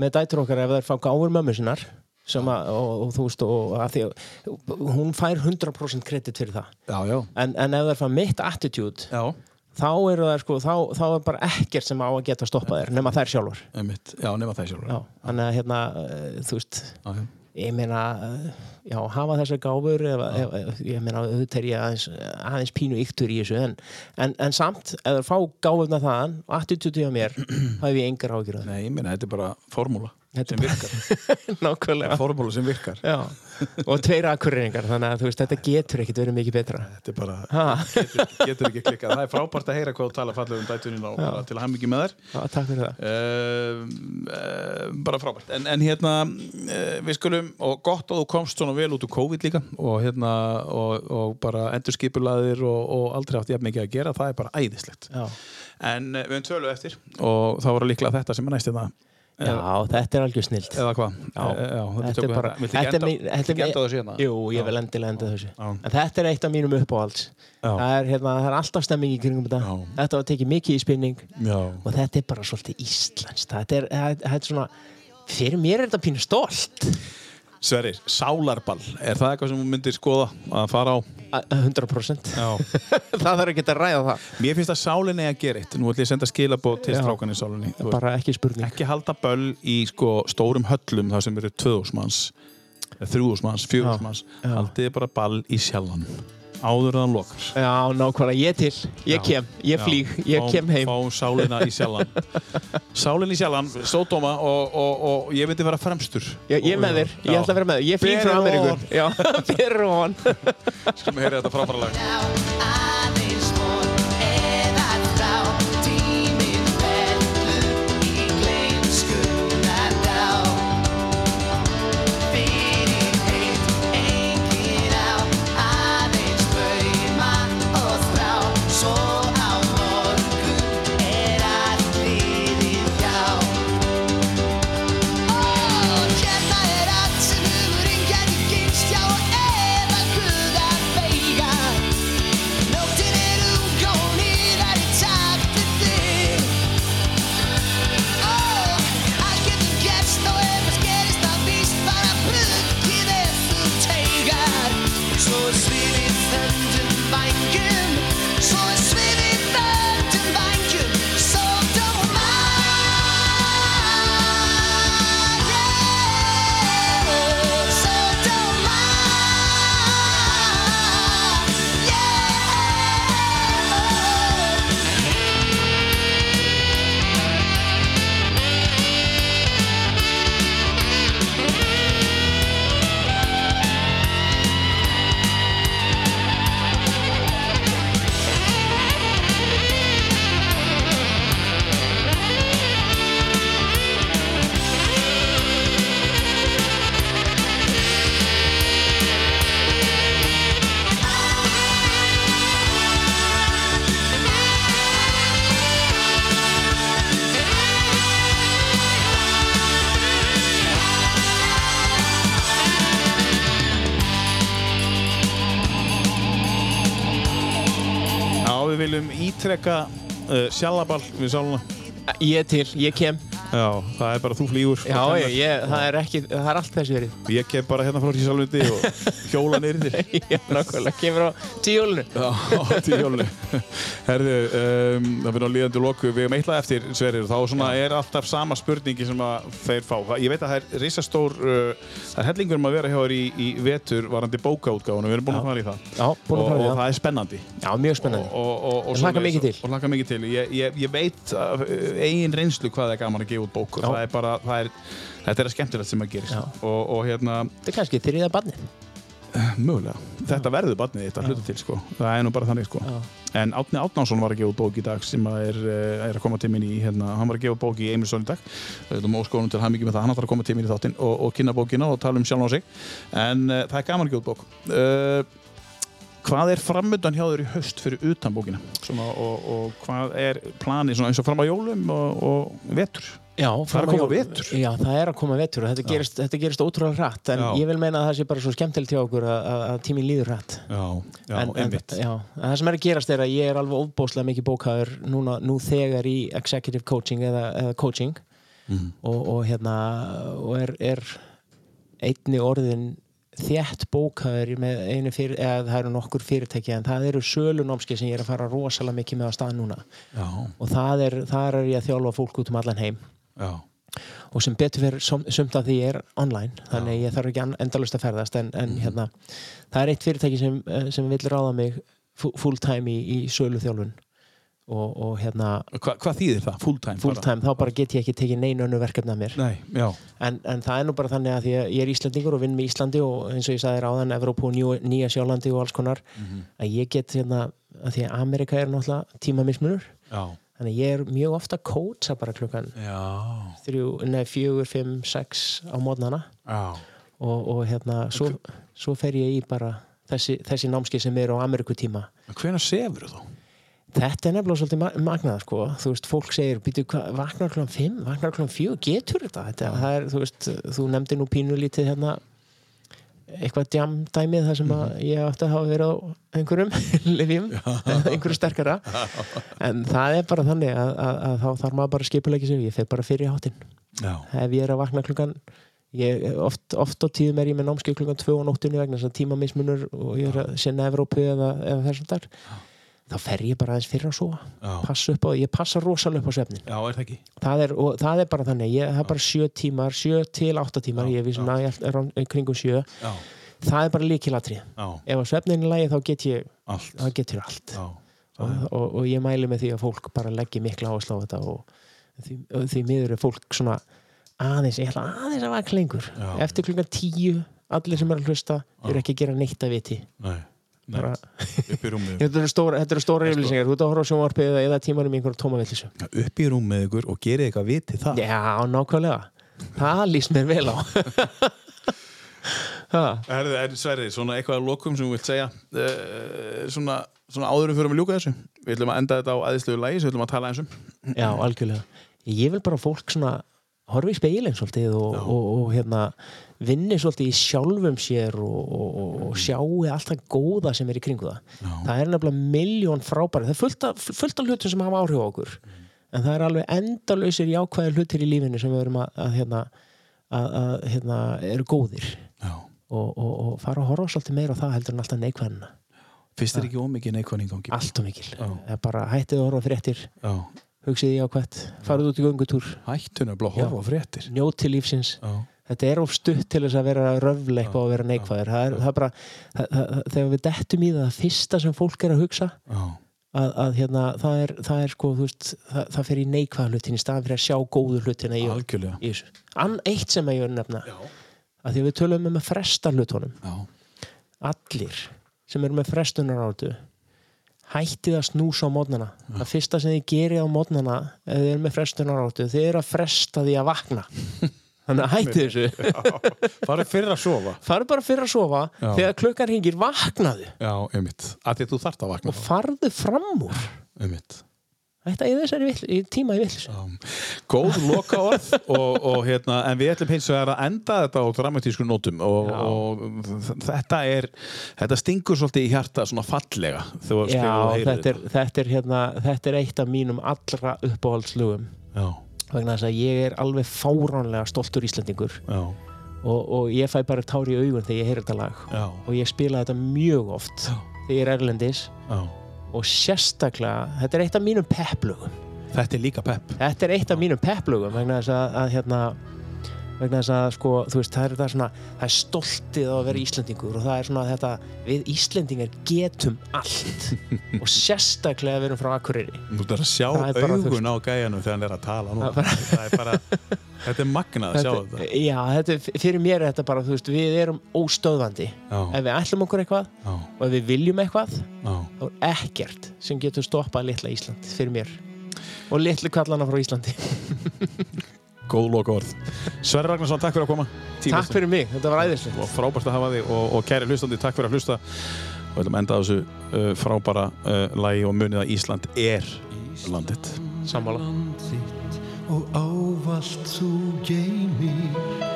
með dætur okkar ef þær fá gáfur mömmu sinnar að, og, og þú veist og að því að hún fær 100% kredit fyrir það. Já, já, en, en ef þær fá mitt attitude já, þá eru það sko, þá, þá er bara ekkert sem á að geta stoppað þér nema þær sjálfur. Já, nema það sjálfur. Já, þannig að hérna, eh, þú veist já, ég meina, eh, já, hafa þessar gáfur ef, ef, ég meina, auðvitað er ég aðeins, aðeins pínu yktur í þessu en, en, en samt, ef þær fá gáfurna þaðan og attitude hjá mér, þá hef ég engar ágjur Nei, ég meina, þetta er bara formúla sem virkar. nákvæmlega. Formúla sem virkar. Já, og tveir akkurreiningar þannig að þú veist, þetta getur ekkit verið mikið betra. Þetta er bara, getur, getur ekki klikkað. Það er frábært að heyra hvað þú tala fallega um dætunin og bara til að hafa mikið með þær. Já, takk fyrir það. Uh, uh, bara frábært. En, en hérna uh, við skulum og gott að þú komst svona vel út úr COVID líka og hérna og, og bara endurskipulaðir og, og aldrei átt jafn mikið að gera, það er bara æðislegt. Já, en uh, við höfum tölu eftir og þá var líklega þetta sem er næst hérna já þetta er algjör snilt. Eða hvað? Þetta er bara þetta er enda, er þessu hérna? Jú, ég vil endilega enda þessu. En þetta er eitt af mínum uppáhalds. Það er, hérna, það er alltaf stemming í kringum þetta. Þetta var tekið mikið í spinning. Já. og þetta er bara svolítið íslenskt. Þetta er, þetta er svona fyrir mér er þetta pínu stolt Sverrir, sálarball er það eitthvað sem þú myndir skoða að fara á? A- 100% Já. Það þarf ekki að ræða það. Mér finnst að sálinni að gera eitt. Nú ætlum ég að senda skilabóð til strákan í sálinni bara ekki spurning. Ekki halda böll í sko, stórum höllum þar sem eru 2000 manns 3000 manns, 4000 Já, manns. Já. haldið bara ball í sjálfan áður en það lokar. Já, nákvæmlega, ég til, ég Já. kem, ég Já. flýg, ég Fáum- kem heim. Fáum sálina í sjalan Sálin í sjalan, sódóma og, og, og ég myndi vera fremstur. Ég, ég er með þér, ég Já. ætla að vera með þér, ég flýg frá Fyrir Ameríku. ofan. Já, fyrir ofan Skulum heyra þetta frábæra lag ítrekka uh, sjallaball við sáluna Ég til, ég kem Já, það er bara þú flýgur. Já, ég, ég, það er ekki, það er allt þessi verið. Ég kem bara hérna frá Rísalvundi og hjóla neyri þér. Já, nákvæmlega, kemur á tíólinu Já, til hjólinu Herðu, um, það fyrir á líðandi loku. Við hefum eitthvað eftir, Sverrir Þá svona er alltaf sama spurningi sem að þeir fá. Ég veit að það er risastór uh, Það er hellingur um að vera hjá þér í, í vetur varandi bókaútgáfunu, við erum búin að fara í það. Já, búin að og, fara í og það. það er spennandi. Já, mjög spennandi. Og, og, og, Gefa út bók og það er bara, það er, þetta er að skemmtilegt sem að Já. og, og hérna, Þetta er kannski þriða barnið. Mögulega. Þetta verður barnið þitt að hluta til sko. það er nú bara þannig sko. Já. en Átni Átnánsson var að gefa út bók í dag sem að er, eh, er að koma til mín í hérna, hann var að gefa bók í Eimilsson í dag. Og óskonum til hann mikið með það, hann ætlar að koma til mín í þáttinn og, og kynna bókina og tala um sjálf á sig. En uh, það er gaman að gefa út bók. Uh, hvað er framöndan hjá þér í haust fyrir utan bókina? Svona, og, og hvað er planið eins og fram á jólum og, og vetur Já, Það er vetur. Já, það er að koma vetur og þetta gerist, þetta gerist ótrúlega hratt en Já. ég vil meina að það sé bara svo skemmtilegt hjá okkur að, að, tíminn líður hratt. Já, já, en, en, já, það sem er að gerast er að ég er alveg ofbóðslega mikið bókaður núna, nú þegar í executive coaching eða, eða coaching. Mhm. og, og hérna og er, er einni orðin þétt bókaður með einu fyrir, eða það eru nokkur fyrirtæki en það eru sölunámski sem ég er að fara rosalega mikið með á stað núna. Já, og það er, þar er ég að þjálfa fólk út um allan heim já, og sem betur fyrir sumt af því er online þannig að ég þarf ekki endalust að ferðast en, en hérna, það er eitt fyrirtæki sem, eh, sem vill ráða mig fu- full time í, í sölu þjálfun og, og hérna Hva, hvað þýðir það? Full time? full time, þá bara get ég ekki tekið neina önnu verkefni af mér. Nei, já, en, en það er nú bara þannig að að ég er Íslandingur og vinn með Íslandi og eins og ég sagði ráðan Evrópu og Nýja, Sjálandi og alls konar að ég get hérna, að því að Amerika er náttúrulega tímamismunur. Já, þannig að ég er mjög ofta að kótsa bara klukkan þrjú, nei, fjögur, fimm, sex á mótnana og, og hérna, svo, svo fer ég í bara þessi, þessi námski sem eru á Amerikutíma Hvenær sefur þú? þetta er nefnilega svolítið ma- magnað sko. þú veist, fólk segir, býtu, vaknar klokkan 5 vaknar klokkan 4, getur þetta, þetta er, þú veist, þú nefndi nú pínu lítið hérna eitthvað djamdæmið þar sem að ég átti að hafa verið á einhverjum livjum, einhverju sterkara. En það er bara þannig að, að, að þá þarf maður bara sig. Ég fer bara fyrir hátinn ef ég er að vakna klukkan ég, oft, oft á tíðum er ég með námskeið klukkan 2 á nóttunni vegna þess að tímamismunur og ég er að sinna Evrópu eða, eða þessum þar þá fer ég bara aðeins fyrir að sofa. Já. passa upp á, ég passa rosalega upp á svefnin já, er það ekki? það er, og það er bara þannig, ég það er bara 7 tímar 7 til 8 tímar, Já, ég við svona ég er kringum 7 Já, það er bara líkilatri Já, ef að svefnin er lægi þá get ég allt. þá getur allt. Já, og, og, og ég mæli með því að fólk bara leggja mikla áherslu á þetta og því, því miður er fólk svona aðeins, ég ætla aðeins að vaka lengur. Eftir klukkan tíu, allir sem er að hlusta eru ekki að gera neitt að viti. Nei, upp í rúmið. þetta eru stóra, þetta eru stóra yfirlýsingar, þú ert að horfa á sjónvarpið eða, eða tímanum í einhverjum tóma villisu Upp í rúmið ykkur og gerið eitthvað vitið það. já, nákvæmlega. Það líst mér vel á. Ha, Herðu, er Sverri, svona eitthvað að lokum sem þú vilt segja. Uh, svona, svona áðurum fyrir að ljúka þessu. Við ætlum að enda þetta á aðeinslegu lægi sem við ætlum að tala eins um. Já, algjörlega. Ég vil bara fólk svona horfi í speilin svolítið og, og, og hérna vinni svolítið í sjálfum sér og, og, og, og sjáu allt það góða sem er í kringu það. Já. það er nefnilega miljón frábæri það er fullt af, fullt af hlutum sem hafa áhrif á okkur. En það er alveg endalausir jákvæðir hlutir í lífinu sem við erum að, að, hérna, að, að hérna, eru góðir. Og, og, og fara að horfa svolítið meira á það heldur en alltaf neikvæðina. Fyrst er ekki ómikið neikvæðning allt og mikil. Bara hættið að horfa fréttir. Já. Hugsið í ákvætt, farið út í göngutúr Hættun er blá að horfa á fréttir njóti lífsins Já. þetta er of stutt til þess að vera röfleik og að vera neikvæður það er, það er bara, það, það, þegar við dettum í það það fyrsta sem fólk er að hugsa Já. að, að hérna, það er, það er sko, þú veist, það, það fer í neikvæða hlutin í staðan fyrir að sjá góðu hlutina í, þessu. Ann eitt sem ég vil nefna Já. að því að við tölum um að fresta hlutunum Já. allir sem eru með frestunar áttu hættið að snúsa á mótnana. Það fyrsta sem þið gerir á mótnana ef þið eru með frestunar áttu þið eru að fresta því að vakna. Þannig að hættið þessu. Farið fyrir að sofa. Farðu bara fyrir að sofa Já. þegar klukkar hringir vaknaðu. Já, einmitt. Að því að þú þarft að vakna. Og farðu fram úr. Einmitt þetta er þessari vill, tíma í villis Góð loka orð og, og hérna, en við ætlum hins vegar að enda þetta á dramatísku nótum og, og þetta er þetta stingur svolítið í hjarta svona fallega Já, þetta er, þetta, er, hérna, þetta er eitt af mínum allra uppáhaldslugum vegna þess að ég er alveg fáránlega stoltur Íslandingur og, og ég fæ bara tár í augun þegar ég heyr þetta lag. Já, og ég spila þetta mjög oft Já. þegar ég er erlendis. Já. Og sérstaklega, þetta er eitt af mínum pepplugum Þetta er líka pepp. Þetta er eitt af mínum pepplugum vegna þess að, að hérna vegna þess að sko, þú veist, það er þetta svona það er stoltið að vera Íslendingur og það er svona þetta, við Íslendingar getum allt. Og sérstaklega við erum frá Akureyri. Þú ert að sjá Það er augun á gæjanum þegar hann er að tala. Það er bara- Það er þetta er magnað að sjá þetta. Já, þetta, er- fyrir mér er þetta bara, veist, við erum óstöðvandi. Já, ef við ætlum okkur eitthvað já, og ef við viljum eitthvað já. þá er ekkert sem getur stoppað litla Ísland fyrir mér. Og litlu kallana frá Íslandi Góð loka orð Sverri Ragnarsson, takk fyrir að koma. Tímast. Takk fyrir mig, þetta var æðislegt. Og frábært að hafa þig og, og kæri hlustandi, takk fyrir að hlusta. Og við ætlum að enda þessu uh, frábæra uh, lagi og munið að Ísland er landið. Sammála. Og ávallt þú geymir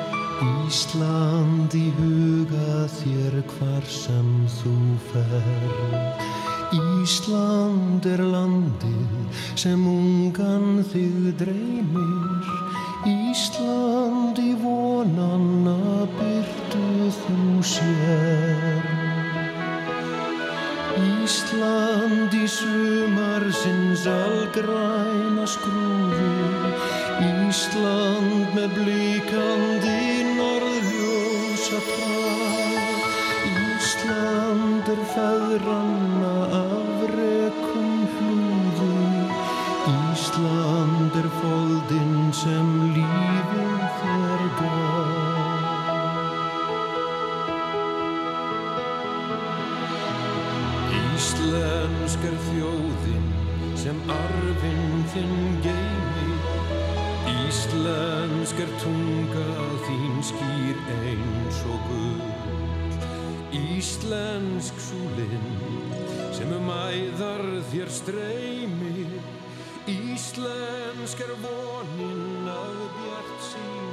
Ísland í huga þér hvar sem þú fer. Ísland er landið sem ungan þig dreymir Ísland í vonanna byrtu þú sér. Ísland í sumar sinns algræna skrúfi Ísland með blíkandi norðljósa traf Ísland er feðranna af rekum hlúði Ísland er foldinn sem lífið þér gaf Íslensk er þjóðin sem arfinn þinn geimi Íslensk er tunga þín skýr eins og gull. Íslensk súlinn sem um æðar þér streymir Íslensk er vonin að bjart sín.